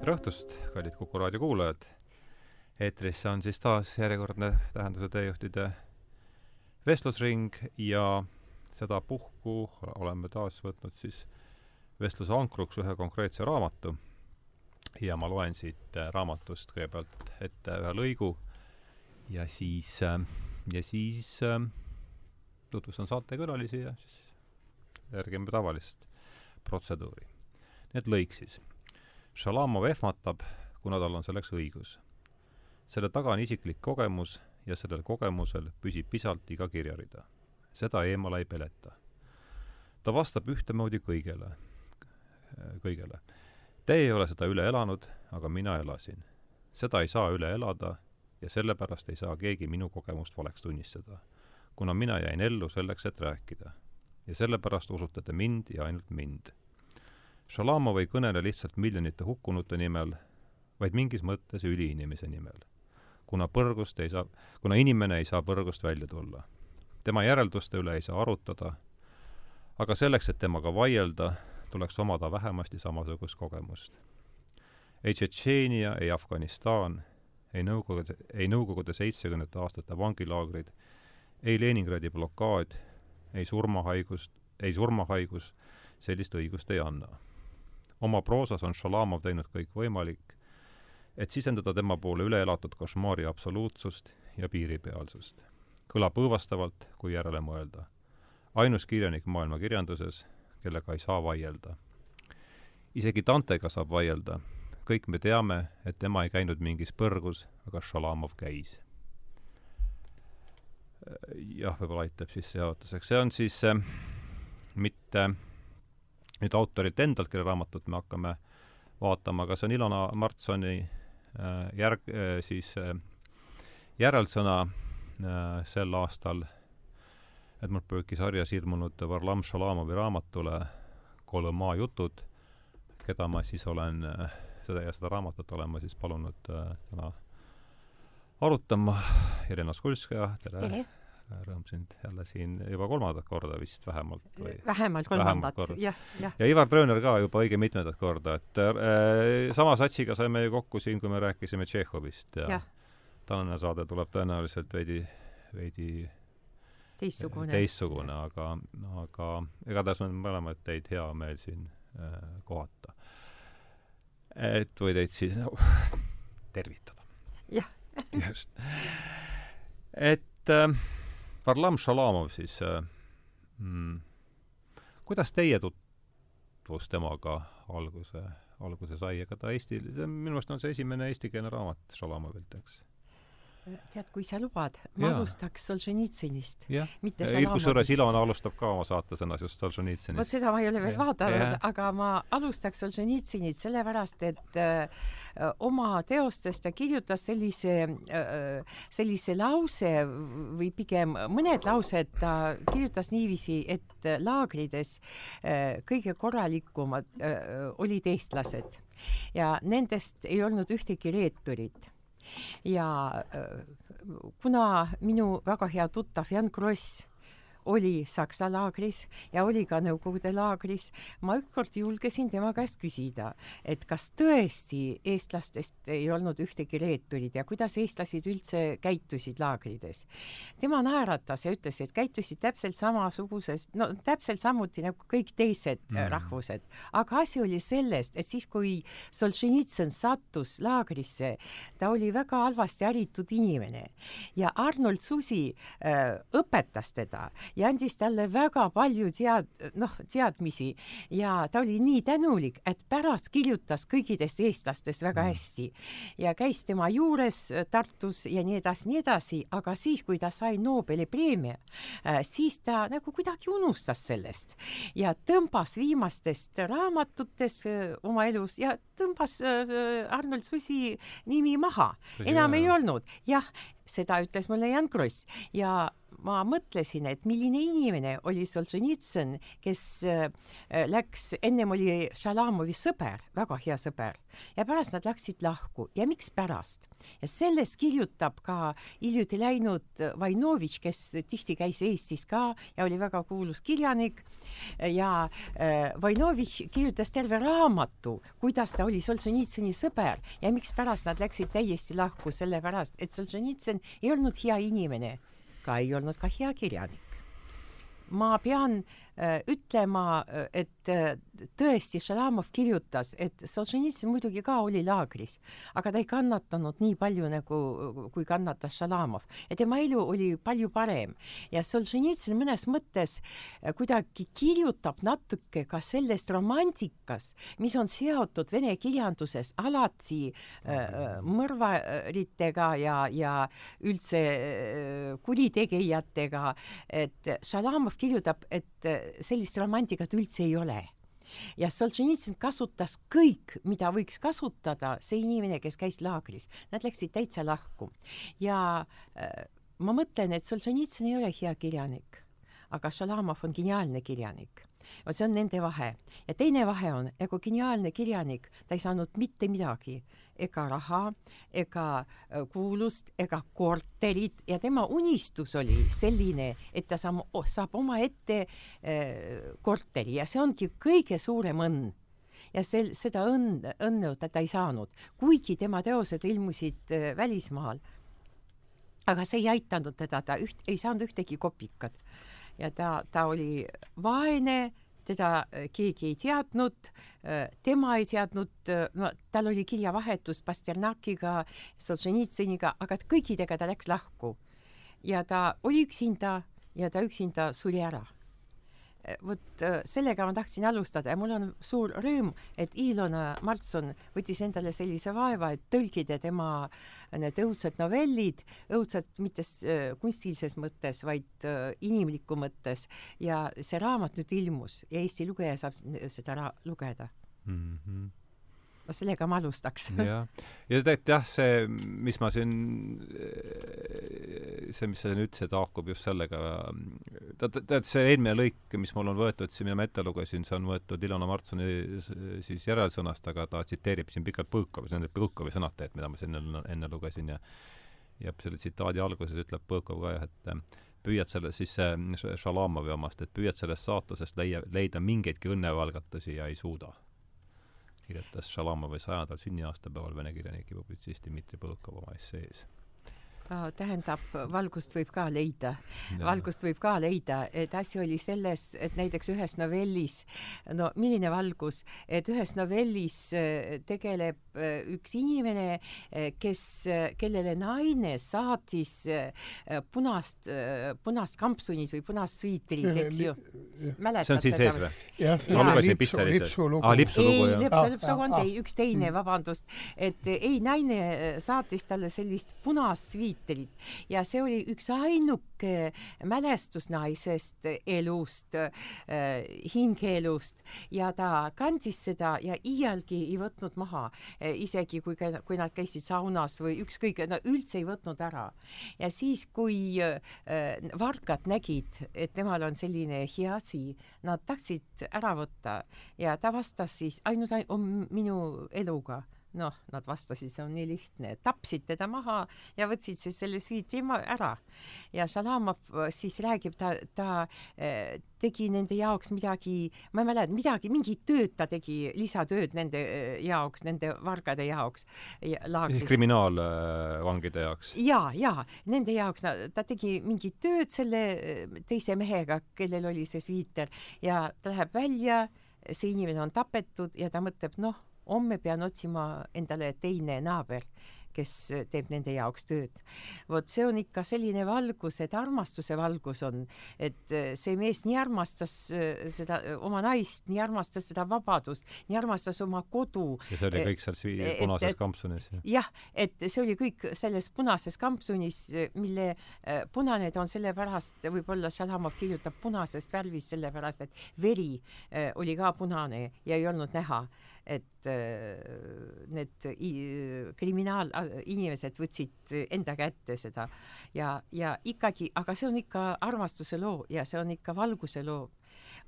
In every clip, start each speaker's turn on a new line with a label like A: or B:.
A: tere õhtust, kallid Kuku raadio kuulajad! eetris on siis taas järjekordne Tähenduse teejuhtide vestlusring ja sedapuhku oleme taas võtnud siis vestluse ankruks ühe konkreetse raamatu. ja ma loen siit äh, raamatust kõigepealt ette ühe lõigu ja siis, äh, ja siis äh, tutvustan saatekülalisi ja siis järgime tavalist protseduuri. nii et lõik siis Šalamov ehmatab, kuna tal on selleks õigus. selle taga on isiklik kogemus ja sellel kogemusel püsib visalt iga kirjarida. seda eemale ei peleta. ta vastab ühtemoodi kõigele, kõigele. Te ei ole seda üle elanud, aga mina elasin. seda ei saa üle elada ja sellepärast ei saa keegi minu kogemust valeks tunnistada. kuna mina jäin ellu selleks, et rääkida. ja sellepärast usute te mind ja ainult mind Šalamov ei kõnele lihtsalt miljonite hukkunute nimel, vaid mingis mõttes üliinimese nimel. kuna põrgust ei saa, kuna inimene ei saa põrgust välja tulla. tema järelduste üle ei saa arutada, aga selleks, et temaga vaielda, tuleks omada vähemasti samasugust kogemust. ei Tšetšeenia, ei Afganistan, ei Nõukogude, ei Nõukogude seitsmekümnendate aastate vangilaagrid, ei Leningradi blokaad, ei surmahaigust, ei surmahaigus sellist õigust ei anna oma proosas on Šalamov teinud kõik võimalik, et sisendada tema poole üleelatud košmaari absoluutsust ja piiripealsust. kõlab õõvastavalt, kui järele mõelda. ainus kirjanik maailma kirjanduses, kellega ei saa vaielda. isegi Dantega saab vaielda. kõik me teame, et tema ei käinud mingis põrgus, aga Šalamov käis. jah, võib-olla aitab sissejuhatuseks, see on siis äh, mitte äh, nüüd autorilt endalt, kelle raamatut me hakkame vaatama, aga see on Ilona Martsoni äh, järg, äh, siis äh, järelsõna sel aastal Edmund Burke'i sarjas ilmunud Varlam Shalamovi raamatule Kolõmaa jutud, keda ma siis olen, seda ja seda raamatut olen ma siis palunud täna arutama. Jelena Skulskaja, tere, tere.! Rõõm sind jälle siin juba kolmandat korda vist vähemalt või?
B: vähemalt kolmandat, jah, jah.
A: ja Ivar Trööner ka juba õige mitmendat korda, et äh, sama satsiga saime ju kokku siin, kui me rääkisime Tšehhovist ja, ja. tänane saade tuleb tõenäoliselt veidi, veidi
B: teistsugune,
A: teistsugune, aga, aga igatahes on mõlemaid teid hea meel siin äh, kohata. et või teid siis no, tervitada.
B: jah.
A: just. et äh, Varlam Šalamov siis äh, mm,, kuidas teie tutvus temaga alguse, alguse sai, ega ta Eesti, minu meelest on see esimene eestikeelne raamat Šalamovilt, eks?
B: Tead, kui sa lubad, ma ja. alustaks Solženitsõnist.
A: kusjuures Ilona alustab ka oma saatesõnas just Solženitsõnist.
B: vot seda ma ei ole veel vaadanud, aga ma alustaks Solženitsõnit sellepärast, et äh, oma teostes ta kirjutas sellise, äh, sellise lause või pigem mõned laused ta kirjutas niiviisi, et laagrides äh, kõige korralikumad öö, olid eestlased ja nendest ei olnud ühtegi reeturit ja äh, kuna minu väga hea tuttav Jan Kross oli Saksa laagris ja oli ka Nõukogude laagris, ma ükskord julgesin tema käest küsida, et kas tõesti eestlastest ei olnud ühtegi reeturit ja kuidas eestlased üldse käitusid laagrides. tema naeratas ja ütles, et käitusid täpselt samasuguses, no täpselt samuti nagu kõik teised mm. rahvused, aga asi oli sellest, et siis, kui Solženitsõn sattus laagrisse, ta oli väga halvasti haritud inimene ja Arnold Susi äh, õpetas teda ja andis talle väga palju tead-, noh, teadmisi. Ja ta oli nii tänulik, et pärast kirjutas kõigidest eestlastest väga mm. hästi. Ja käis tema juures äh, Tartus ja nii edasi, nii edasi, aga siis, kui ta sai Nobeli preemia, äh, siis ta nagu kuidagi unustas sellest. Ja tõmbas viimastest raamatutest äh, oma elus ja tõmbas Arnold Susi nimi maha, enam ei olnud, jah, seda ütles mulle Jan Kross. Ja ma mõtlesin, et milline inimene oli Solženitsõn, kes äh, läks, ennem oli Šalamovi sõber, väga hea sõber, ja pärast nad läksid lahku. Ja mikspärast. ja sellest kirjutab ka hiljuti läinud Vainovitš, kes tihti käis Eestis ka ja oli väga kuulus kirjanik. Ja äh, Vainovitš kirjutas terve raamatu, kuidas ta oli Solženitsõni sõber ja mikspärast nad läksid täiesti lahku, sellepärast et Solženitsõn ei olnud hea inimene ka ei olnud ka hea kirjanik. ma pean Äh, ütlema, äh, et äh, tõesti, Šalamov kirjutas, et Solženitsõn muidugi ka oli laagris, aga ta ei kannatanud nii palju nagu, kui kannatas Šalamov. Ja tema elu oli palju parem. Ja Solženitsõn mõnes mõttes kuidagi kirjutab natuke ka sellest romantikas, mis on seotud vene kirjanduses alati äh, mõrvaritega ja, ja üldse äh, kuritegijatega, et Šalamov kirjutab, et sellist romantikat üldse ei ole. Ja Solženitsõn kasutas kõik, mida võiks kasutada see inimene, kes käis laagris. Nad läksid täitsa lahku. Ja äh, ma mõtlen, et Solženitsõn ei ole hea kirjanik, aga Šalamov on geniaalne kirjanik vot see on nende vahe. ja teine vahe on, nagu geniaalne kirjanik, ta ei saanud mitte midagi, ega raha, ega äh, kuulust, ega korterit. Ja tema unistus oli selline, et ta saab, saab omaette äh, korteri. Ja see ongi kõige suurem õnn. Ja sel-, seda õnn, õnne ta, ei saanud, kuigi tema teosed ilmusid äh, välismaal. aga see ei aitanud teda, ta üht, ei saanud ühtegi kopikat ja ta, ta oli vaene teda äh, keegi ei teadnud, äh, tema ei teadnud, äh, no tal oli kirjavahetus Pasternakiga, Solženitsõniga, aga kõikidega ta läks lahku. ja ta oli üksinda ja ta üksinda suri ära vot äh, sellega ma tahtsin alustada ja mul on suur rõõm, et Ilona Martson võttis endale sellise vaeva, et tõlgida tema need õudsed novellid, õudsed mitte kunstilises mõttes, vaid inimliku mõttes ja see raamat nüüd ilmus ja Eesti lugeja saab seda lugeda mm. -hmm no sellega ma alustaks.
A: jah, ja tegelikult jah, see, mis ma siin, see, mis sa siin ütlesid, haakub just sellega, tead, tead see eelmine lõik, mis mul on võetud siin, mida ma ette lugesin, see on võetud Ilona Martsoni siis järelsõnast, aga ta tsiteerib siin pikalt Põõkovi, see on need Põõkovi sõnateed, mida ma siin enne, enne lugesin ja ja selle tsitaadi alguses ütleb Põõkov ka jah, et püüad selle siis see Šalamovi omast, et püüad sellest saatusest leia, leida mingeidki õnnevalgatusi ja ei suuda. kirjutas Šalamovi sajandal sünniaastapäeval vene kirjanik ja publitsist Dmitri Põlkov oma essees
B: tähendab, valgust võib ka leida. valgust võib ka leida, et asi oli selles, et näiteks ühes novellis, no milline valgus, et ühes novellis äh, tegeleb äh, üks inimene, äh, kes, kellele naine saatis punast, punast kampsunit või punast sviitrit, eks ju.
A: see on siin sees või?
C: ma lugesin Pisteris. lipsulugu. aa,
A: lipsulugu,
B: jah. ei, lipsu, lipsulugu on ei, üks teine, vabandust. et ei, naine saatis talle sellist punast sviitrit, Twitterit ja see oli üks ainuke mälestus naisest elust äh,, hingeelust. Ja ta kandis seda ja iialgi ei võtnud maha äh,, isegi kui, kui nad käisid saunas või ükskõik, no üldse ei võtnud ära. ja siis, kui äh, varkad nägid, et temal on selline hea asi, nad tahtsid ära võtta. Ja ta vastas siis ainult, ainult minu eluga noh, nad vastasid, see on nii lihtne, tapsid teda maha ja võtsid siis selle sviiti ära. ja Šalamov äh, siis räägib, ta, ta äh, tegi nende jaoks midagi, ma ei mäleta, midagi, mingit tööd ta tegi, lisatööd nende äh, jaoks, nende vargade jaoks
A: laagris. kriminaalvangide jaoks?
B: ja, ja nende jaoks ta tegi mingit tööd selle teise mehega, kellel oli see sviiter ja ta läheb välja, see inimene on tapetud ja ta mõtleb, noh homme pean otsima endale teine naaber, kes teeb nende jaoks tööd. vot see on ikka selline valgus, et armastuse valgus on, et see mees nii armastas äh, seda oma naist, nii armastas seda vabadust, nii armastas oma kodu.
A: ja see oli kõik seal svi-, punases kampsunis?
B: jah, et see oli kõik selles punases kampsunis, mille äh, punane ta on sellepärast, võib-olla Šalamov kirjutab punasest värvist sellepärast, et veri äh, oli ka punane ja ei olnud näha et need kriminaalinimesed võtsid enda kätte seda. Ja, ja ikkagi, aga see on ikka armastuse loo ja see on ikka valguse loo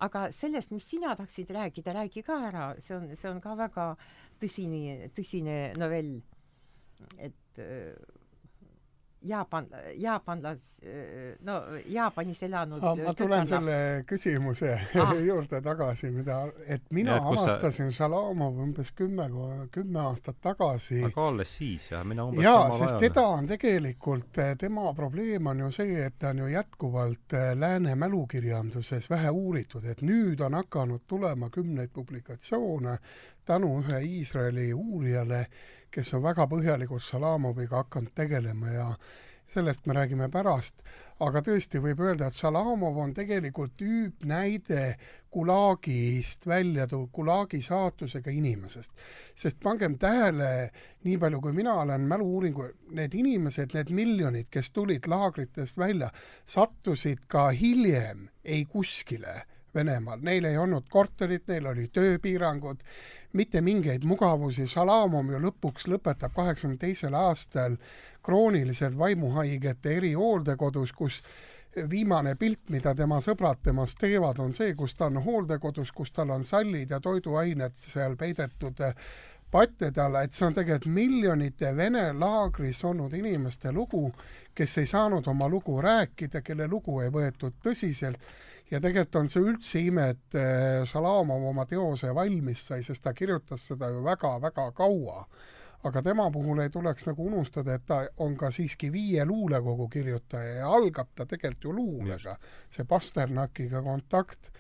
B: aga sellest, mis sina tahtsid rääkida, räägi ka ära, see on, see on ka väga tõsine, tõsine novell. et Jaapan, jaapanlas, no Jaapanis elanud
C: ah, ma tulen selle küsimuse ah. juurde tagasi, mida, et mina ja, avastasin sa... Šalamov umbes kümme, kümme aastat tagasi.
A: aga alles siis jah, mina umbes
C: jaa, sest ajal. teda on tegelikult, tema probleem on ju see, et ta on ju jätkuvalt eh, lääne mälukirjanduses vähe uuritud, et nüüd on hakanud tulema kümneid publikatsioone tänu ühe Iisraeli uurijale, kes on väga põhjalikult Salamoviga hakanud tegelema ja sellest me räägime pärast, aga tõesti võib öelda, et Salamov on tegelikult tüüpnäide Gulagist välja tulnud, Gulagi saatusega inimesest. sest pangem tähele, nii palju kui mina olen mälu-uuringu, need inimesed, need miljonid, kes tulid laagritest välja, sattusid ka hiljem ei kuskile Venemaal, neil ei olnud korterit, neil oli tööpiirangud, mitte mingeid mugavusi, Salamov ju lõpuks lõpetab kaheksakümne teisel aastal kroonilised vaimuhaigete erihooldekodus, kus viimane pilt, mida tema sõbrad temast teevad, on see, kus ta on hooldekodus, kus tal on sallid ja toiduained seal peidetud patjade alla, et see on tegelikult miljonite Vene laagris olnud inimeste lugu, kes ei saanud oma lugu rääkida, kelle lugu ei võetud tõsiselt ja tegelikult on see üldse ime, et Šalamov äh, oma teose valmis sai, sest ta kirjutas seda ju väga-väga kaua. aga tema puhul ei tuleks nagu unustada, et ta on ka siiski viie luulekogu kirjutaja ja algab ta tegelikult ju luulega, see Pasternakiga kontakt.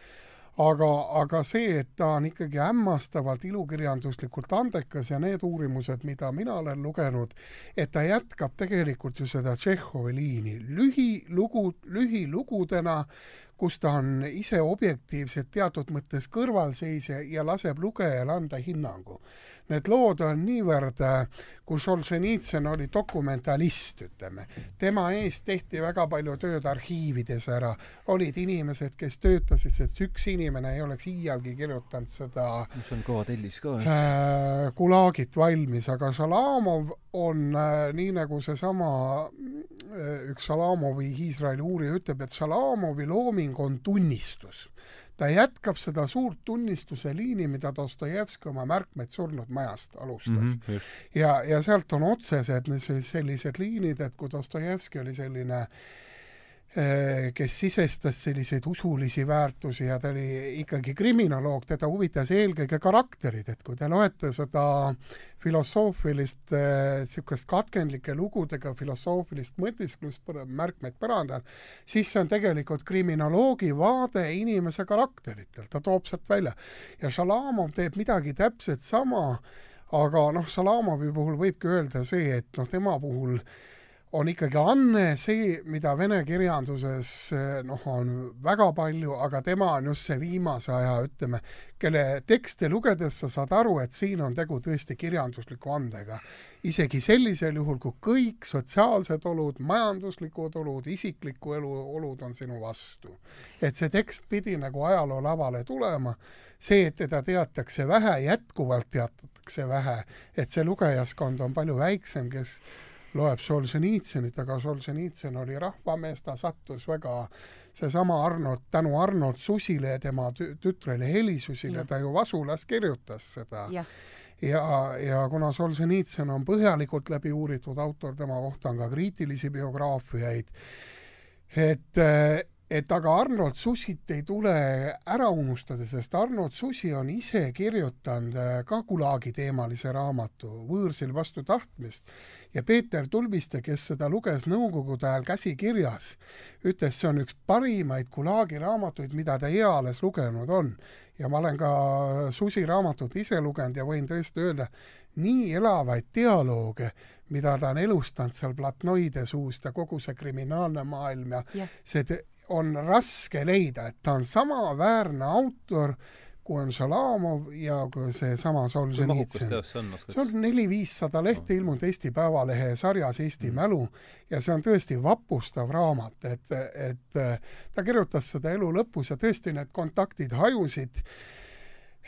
C: Aga, aga see, et ta on ikkagi hämmastavalt ilukirjanduslikult andekas ja need uurimused, mida mina olen lugenud, et ta jätkab tegelikult ju seda Tšehhovi liini. Lühilugu, lühilugudena kus ta on ise objektiivselt teatud mõttes kõrvalseisja ja laseb lugejal anda hinnangu. Need lood on niivõrd, kui Solženitsõn oli dokumentalist, ütleme, tema eest tehti väga palju tööd arhiivides ära, olid inimesed, kes töötasid, sest üks inimene ei oleks iialgi kirjutanud seda
D: mis on kõva tellis ka, eks?
C: äh,, Gulagit valmis, aga Šalamov on äh, nii nagu seesama äh, üks Šalamovi Iisraeli uurija ütleb, et Šalamovi looming on tunnistus ta jätkab seda suurt tunnistuse liini, mida Dostojevski oma märkmeid surnud majast alustas mm. -hmm, ja, ja sealt on otsesed sellised liinid, et kui Dostojevski oli selline Äh, kes sisestas selliseid usulisi väärtusi ja ta oli ikkagi kriminoloog, teda huvitas eelkõige karakterid, et kui te loete seda filosoofilist niisugust äh, katkendlike lugudega filosoofilist mõtisklust, märkmeid põrandal, siis see on tegelikult kriminoloogi vaade inimese karakteritelt, ta toob sealt välja. ja Šalamov teeb midagi täpselt sama, aga noh, Šalamovi puhul võibki öelda see, et noh, tema puhul äh, on ikkagi Anne see, mida vene kirjanduses noh, on väga palju, aga tema on just see viimase aja, ütleme, kelle tekste lugedes sa saad aru, et siin on tegu tõesti kirjandusliku andega. isegi sellisel juhul, kui kõik sotsiaalsed olud, majanduslikud olud, isikliku elu olud on sinu vastu. et see tekst pidi nagu ajaloo lavale tulema, see, et teda teatakse vähe, jätkuvalt teatatakse vähe, et see lugejaskond on palju väiksem, kes loeb Solženitsõnit, aga Solženitsõn oli rahvamees, ta sattus väga seesama Arnold, tänu Arnold Susile ja tema tütrele Helisusile, ta ju Vasulas kirjutas seda. ja, ja, ja kuna Solženitsõn on põhjalikult läbi uuritud autor, tema kohta on ka kriitilisi biograafiaid, et et aga Arnold Susit ei tule ära unustada, sest Arnold Susi on ise kirjutanud äh, ka Gulagi teemalise raamatu Võõrsil vastu tahtmist ja Peeter Tulviste, kes seda luges nõukogude ajal käsikirjas, ütles, see on üks parimaid Gulagi raamatuid, mida ta eales lugenud on. ja ma olen ka Susi raamatut ise lugenud ja võin tõesti öelda, nii elavaid dialoogi, mida ta on elustanud seal platnoide suust ja kogu see kriminaalne maailm ja, ja. see on raske leida, et ta on samaväärne autor, kui on Šalamov ja kui seesama Solženitsõn. see on neli-viissada lehte ilmunud Eesti Päevalehe sarjas Eesti mm. mälu ja see on tõesti vapustav raamat, et, et ta kirjutas seda elu lõpus ja tõesti need kontaktid hajusid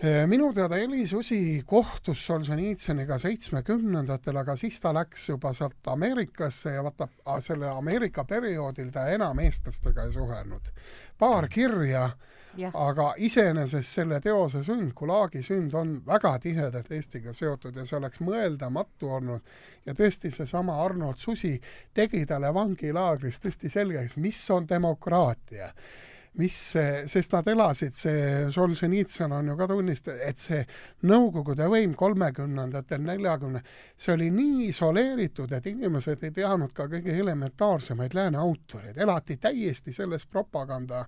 C: minu teada Elis Usi kohtus Solženitsõniga seitsmekümnendatel, aga siis ta läks juba sealt Ameerikasse ja vaata, selle Ameerika perioodil ta enam eestlastega ei suhelnud. paar kirja, aga iseenesest selle teose sünd, Gulagi sünd on väga tihedalt Eestiga seotud ja see oleks mõeldamatu olnud. ja tõesti, seesama Arnold Susi tegi talle vangilaagris tõesti selgeks, mis on demokraatia mis, sest nad elasid, see Solženitsõn on ju ka tunnistanud, et see Nõukogude võim kolmekümnendatel, neljakümne, see oli nii isoleeritud, et inimesed ei teadnud ka kõige elementaarsemaid lääne autoreid, elati täiesti selles propaganda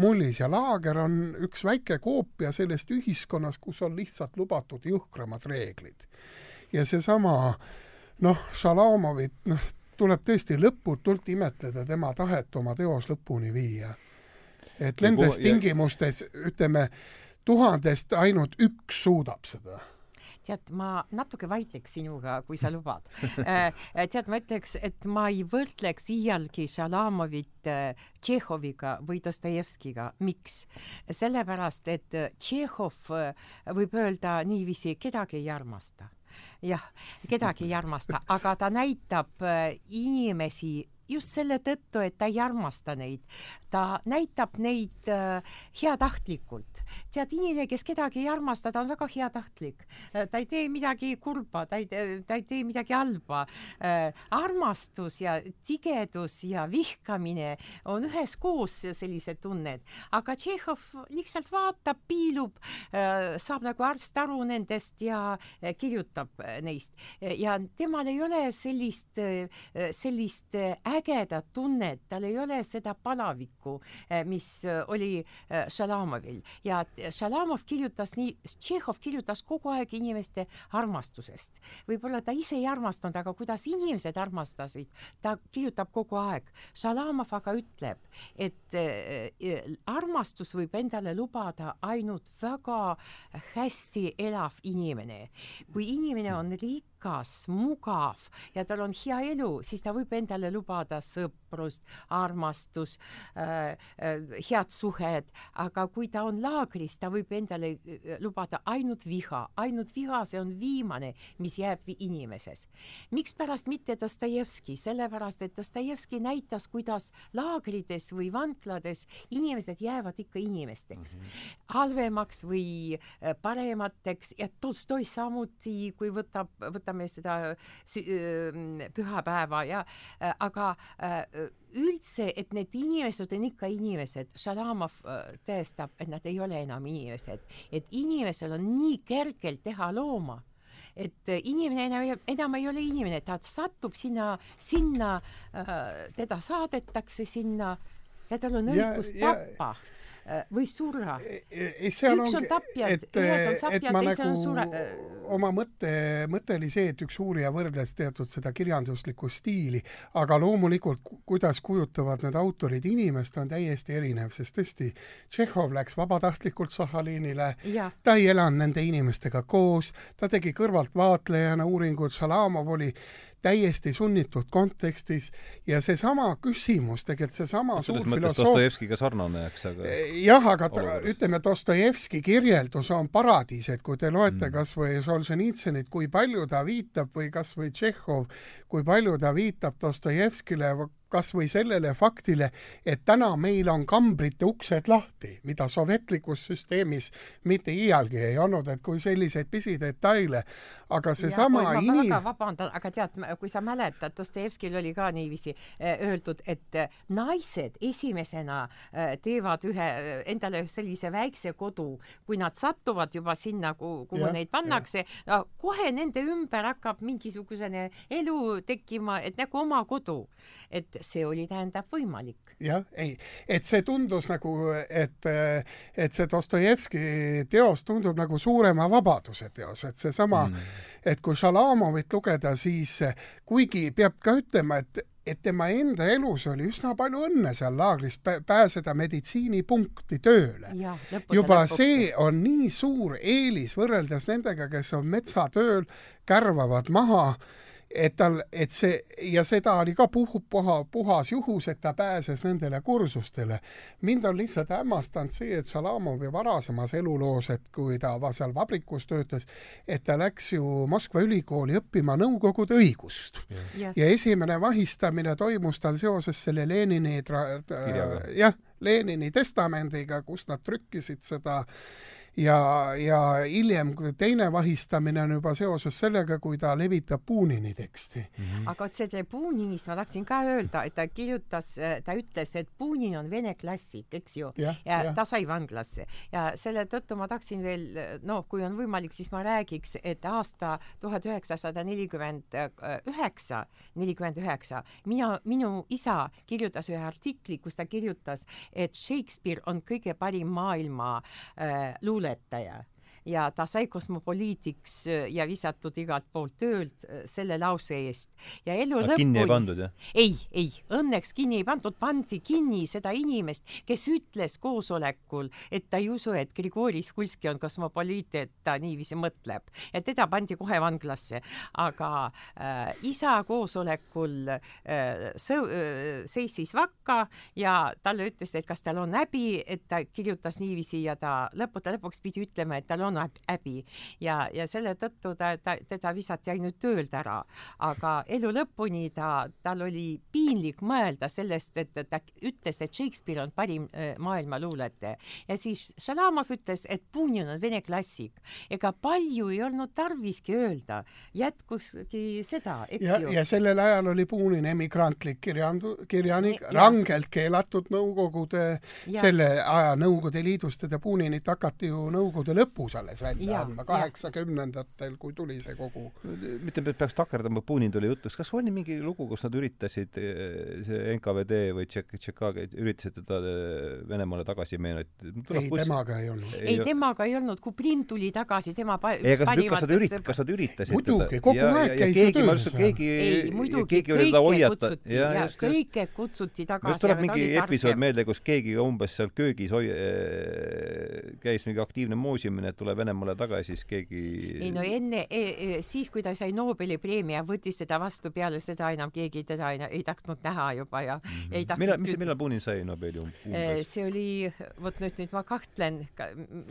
C: mullis ja laager on üks väike koopia sellest ühiskonnast, kus on lihtsalt lubatud jõhkramad reeglid. ja seesama noh, Šalamovit, noh, tuleb tõesti lõputult imetleda tema tahet oma teos lõpuni viia et nendes ja, tingimustes, ütleme, tuhandest ainult üks suudab seda
B: tead, ma natuke vaidleks sinuga, kui sa lubad äh, tead, ma ütleks, et ma ei võrdleks iialgi Šalamovit äh, Tšehhoviga või Dostojevskiga. miks? sellepärast, et Tšehhov, äh, võib öelda niiviisi, kedagi ei armasta. jah, kedagi ei armasta, aga ta näitab inimesi just selle tõttu, et ta ei armasta neid. Ta näitab neid äh, heatahtlikult. tead, inimene, kes kedagi ei armasta, ta on väga heatahtlik. Äh, ta ei tee midagi kurba, ta ei, ta ei tee midagi halba äh,. armastus ja tigedus ja vihkamine on üheskoos sellised tunned, aga Tšehhov lihtsalt vaatab, piilub äh,, saab nagu arst aru nendest ja äh, kirjutab äh, neist ja temal ei ole sellist, sellist äge ägedat tunnet, tal ei ole seda palavikku, eh, mis eh, oli eh, Šalamovil ja Šalamov kirjutas nii, Tšehhov kirjutas kogu aeg inimeste armastusest. võib-olla ta ise ei armastanud, aga kuidas inimesed armastasid, ta kirjutab kogu aeg. Šalamov aga ütleb, et armastus võib endale lubada ainult väga hästi elav inimene. kui inimene on riik, rikas, mugav ja tal on hea elu, siis ta võib endale lubada sõprust, armastus äh,, äh, head suhed, aga kui ta on laagris, ta võib endale äh, lubada ainult viha, ainult viha, see on viimane, mis jääb inimeses. mikspärast mitte Dostojevski, sellepärast et Dostojevski näitas, kuidas laagrites või vanglades inimesed jäävad ikka inimesteks. Mm, -hmm. halvemaks või äh, paremateks. Ja Tolstoi samuti, kui võtab, võtab tähistame seda pühapäeva ja äh, aga äh, üldse, et need inimesed on ikka inimesed, Šalamov äh, tõestab, et nad ei ole enam inimesed, et inimesel on nii kergelt teha looma et inimene enam, enam ei ole inimene, ta satub sinna, sinna, teda saadetakse sinna ja tal on õigus tappa. Äh, või surra.
C: Üks on tapjad, ühed on sapjad, teised on sure-. Äh, oma mõte, mõte oli see, et üks uurija võrdles teatud seda kirjanduslikku stiili, aga loomulikult, kuidas kujutavad need autorid inimest, on täiesti erinev, sest tõesti, Tšehhov läks vabatahtlikult Sahhalinile, ta ei elanud nende inimestega koos, ta tegi kõrvaltvaatlejana uuringut, Šalamov oli täiesti sunnitud kontekstis ja seesama küsimus, tegelikult seesama
A: no, suur filosoof Dostojevskiga sarnane, eks, aga
C: eh, jah, aga ta, ütleme, Dostojevski kirjeldus on paradiis, et kui te loete mm. kas või Solženitsõnit, kui palju ta viitab või kas või Tšehhov, kui palju ta viitab Dostojevskile, kas või sellele faktile, et täna meil on kambrite uksed lahti, mida sovjetlikus süsteemis mitte iialgi ei olnud, et kui selliseid pisidetaile, aga seesama
B: inim-... väga vabandan, aga tead, kui sa mäletad, Dostojevskil oli ka niiviisi eh, öeldud, et eh, naised esimesena eh, teevad ühe, endale sellise väikse kodu, kui nad satuvad juba sinna, kuhu, ja, neid pannakse, kohe nende ümber hakkab mingisugune elu tekkima, et nagu oma kodu. et see oli, tähendab, võimalik.
C: jah, ei, et see tundus nagu, et, et see Dostojevski teos tundub nagu suurema vabaduse teos, et seesama mm., et kui Šalamovit lugeda, siis kuigi peab ka ütlema, et et tema enda elus oli üsna palju õnne seal laagris pääseda meditsiinipunkti tööle. juba lõpuks. see on nii suur eelis võrreldes nendega, kes on metsatööl, kärvavad maha et tal, et see ja seda oli ka puh-, puha, puhas juhus, et ta pääses nendele kursustele. mind on lihtsalt hämmastanud see, et Salamovi varasemas eluloos, et kui ta seal vabrikus töötas, et ta läks ju Moskva ülikooli õppima Nõukogude õigust. ja esimene vahistamine toimus tal seoses selle Lenini äh, jah, Lenini testamendiga, kus nad trükkisid seda ja, ja hiljem teine vahistamine on juba seoses sellega, kui ta levitab Punini teksti
B: mm. -hmm. aga vot selle Puninist ma tahtsin ka öelda, et ta kirjutas, ta ütles, et Punin on vene klassik, eks ju, ja, ja, ja ta sai vanglasse ja selle tõttu ma tahtsin veel, noh, kui on võimalik, siis ma räägiks, et aasta tuhat üheksasada nelikümmend üheksa, nelikümmend üheksa, mina, minu isa kirjutas ühe artikli, kus ta kirjutas, et Shakespeare on kõige parim maailma äh, luule luuletaja ja ta sai kosmopoliitiks äh, ja visatud igalt poolt töölt äh, selle lause eest. ja elu
A: lõpuni kinni ei pandud, jah?
B: ei, ei, õnneks kinni ei pandud, pandi kinni seda inimest, kes ütles koosolekul, et ta ei usu, et Grigori Skulski on kosmopoliit, et ta niiviisi mõtleb. ja teda pandi kohe vanglasse. aga äh, isa koosolekul äh, äh, seisis vakka ja talle ütles, et kas tal on häbi, et ta kirjutas niiviisi ja ta lõppude lõpuks pidi ütlema, et tal on on häbi ja, ja selle tõttu ta, ta, teda visati ainult töölt ära, aga elu lõpuni ta, tal oli piinlik mõelda sellest, et ta ütles, et Shakespeare on parim äh, maailma luuletaja. Ja siis Šalamov ütles, et Punin on vene klassik. ega palju ei olnud tarviski öelda, jätkuski seda, eks
C: ja,
B: ju.
C: ja sellel ajal oli Punin emigrantlik kirjandu-, kirjanik, rangelt keelatud Nõukogude, selle aja Nõukogude Liidust, teda Puninit hakati ju Nõukogude lõpus alles välja ja, andma, kaheksakümnendatel, kui tuli see kogu.
A: mitte, et peaks takerdama, Punin tuli jutuks, kas oli mingi lugu, kus nad üritasid, eh, see NKVD või Tšekh-, üritasid teda eh, Venemaale tagasi meenutada?
C: ei, temaga ei olnud.
B: ei, temaga ei olnud, Kublin tuli tagasi, tema
A: ei, kas kas nad ürit-, kas nad üritasid
C: muidugi, kogu ja, aeg käis ju tööl
A: seal. keegi,
B: ei, muidugi, kõike kutsuti ja, ja kõike kutsuti tagasi.
A: just tuleb mingi episood meelde, kus keegi umbes seal köögis hoi-, eh, käis mingi aktiivne moosimine, et tuleb tuleb Venemaale tagasi, siis keegi
B: ei no enne e, e, siis, kui ta sai Nobeli preemia, võttis seda vastu, peale seda enam keegi teda ei, ei tahtnud näha juba ja mm -hmm. ei tahtnud
A: millal, mis, millal Punin sai Nobeli um-, umbes?
B: see oli, vot nüüd, nüüd ma kahtlen,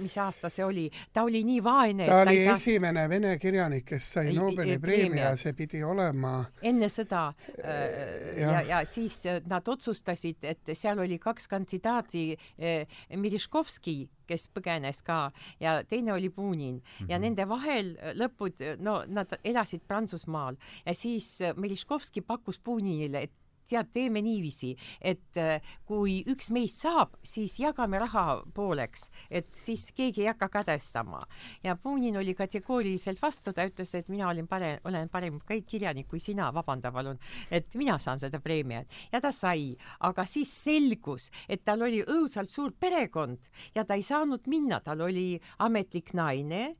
B: mis aasta see oli, ta oli nii vaene
C: ta oli ta esimene saa... vene kirjanik, kes sai Nobeli preemia, see pidi olema
B: enne sõda äh, ja, ja, ja siis nad otsustasid, et seal oli kaks kandidaati äh,, Miriškovski kes põgenes ka ja teine oli Punin mm -hmm. ja mhm. nende vahel lõpud, no nad elasid Prantsusmaal ja siis Meliškovski pakkus Puninile, et tead, teeme niiviisi, et äh, kui üks meist saab, siis jagame raha pooleks, et siis keegi ei hakka kadestama. ja Punin oli kategooriliselt vastu, ta ütles, et mina olin parem, olen parem kirjanik kui sina, vabanda palun, et mina saan seda preemiat. ja ta sai, aga siis selgus, et tal oli õudselt suur perekond ja ta ei saanud minna, tal oli ametlik naine,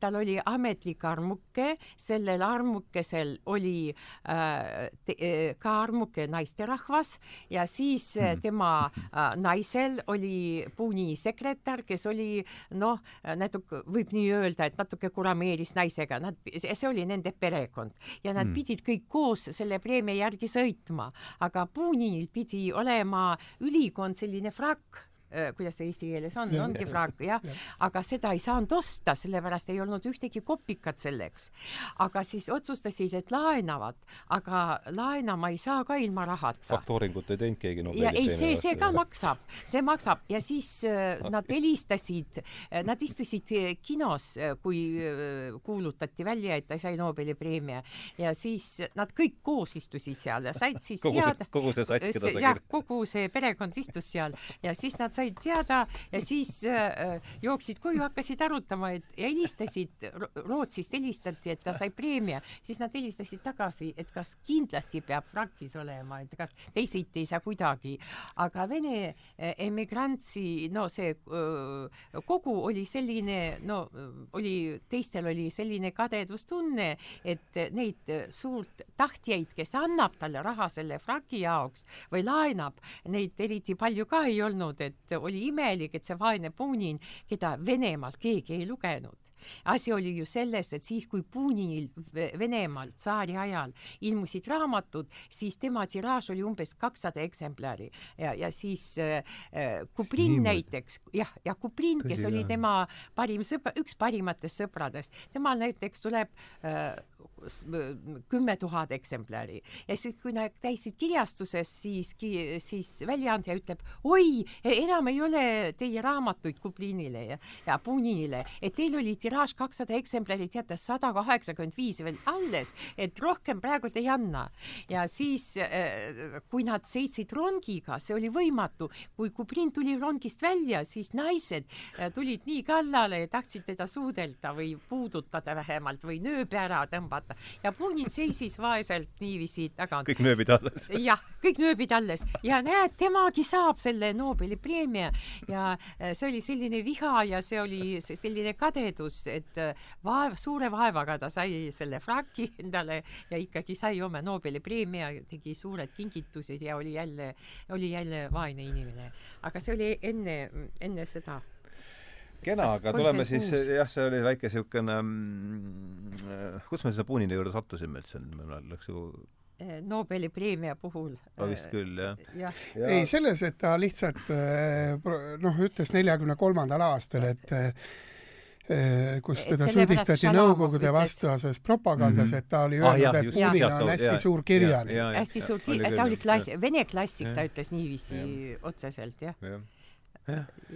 B: tal oli ametlik armuke, sellel armukesel oli äh, te, äh, ka armuke naisterahvas ja siis mm. tema äh, naisel oli Puuni sekretär, kes oli noh, natuke võib nii öelda, et natuke kurameeris naisega, nad, see oli nende perekond ja nad mm. pidid kõik koos selle preemia järgi sõitma, aga Puunil pidi olema ülikond selline frakk kuidas see eesti keeles on, ongi fraak, jah ja., aga seda ei saanud osta, sellepärast ei olnud ühtegi kopikat selleks. aga siis otsustasid, et laenavad, aga laenama ei saa ka ilma rahata.
A: faktooringut ei teinud keegi
B: Nobeli ja ei, see, see ka maksab, see maksab ja siis äh, nad helistasid, äh, nad istusid kinos, kui kuulutati välja, et ta sai Nobeli preemia ja siis nad kõik koos istusid seal ja said siis
A: kogu
B: teada.
A: kogu see sats, keda sa
B: kirjutasid. kogu see perekond istus seal ja siis nad said said teada ja siis äh, jooksid koju, hakkasid arutama, et ja helistasid, Rootsist helistati, et ta sai preemia, siis nad helistasid tagasi, et kas kindlasti peab frakis olema, et kas teisiti ei saa kuidagi. aga Vene äh, emigrantsi, no see äh, kogu oli selline, no oli, teistel oli selline kadedustunne, et neid suurt tahtjaid, kes annab talle raha selle fraki jaoks või laenab, neid eriti palju ka ei olnud, et oli imelik, et see vaene Punin, keda Venemaal keegi ei lugenud. Asi oli ju selles, et siis, kui Puninil Venemaal tsaari ajal ilmusid raamatud, siis tema tiraaž oli umbes kakssada eksemplari. Ja, ja siis äh, äh Kuprin Niimoodi. näiteks, jah, ja Kuprin, kes oli tema parim sõber, üks parimatest sõpradest, temal näiteks tuleb äh, kümme tuhat eksemplari. Ja siis, kui nad käisid kirjastuses, siis, siis väljaandja ütleb, oi, enam ei ole teie raamatuid Kuplinile ja, ja Puninile, et teil oli tiraaž kakssada eksemplari, teate, sada kaheksakümmend viis veel alles, et rohkem praegult ei anna. ja siis, äh, kui nad sõitsid rongiga, see oli võimatu, kui Kuplin tuli rongist välja, siis naised äh, tulid nii kallale ja tahtsid teda suudelda või puudutada vähemalt või nööbi ära tõmbata vaata ja Punin seisis vaeselt niiviisi tagant.
A: kõik nööbid alles.
B: jah, kõik nööbid alles ja näed, temagi saab selle Nobeli preemia ja äh, see oli selline viha ja see oli selline kadedus, et äh, vaev, suure vaevaga ta sai selle fraki endale ja ikkagi sai oma Nobeli preemia, tegi suured kingitused ja oli jälle, oli jälle vaene inimene. aga see oli enne, enne seda
A: kena, aga tuleme siis, jah, see oli väike niisugune mm, äh, kuidas me selle Punini juurde sattusime üldse, meil läks ju
B: eh, Nobeli preemia puhul.
A: vist äh, küll, jah
C: ja. ja.. ei, selles, et ta lihtsalt äh, noh, ütles neljakümne kolmandal aastal, et kus teda süüdistati Nõukogude vastases propagandas mm, -hmm. et ta oli öelnud ah,, et Punin on hästi ja, suur kirjanik.
B: hästi suur, ta oli klass, vene klassik, ta ütles niiviisi ja. otseselt, jah ja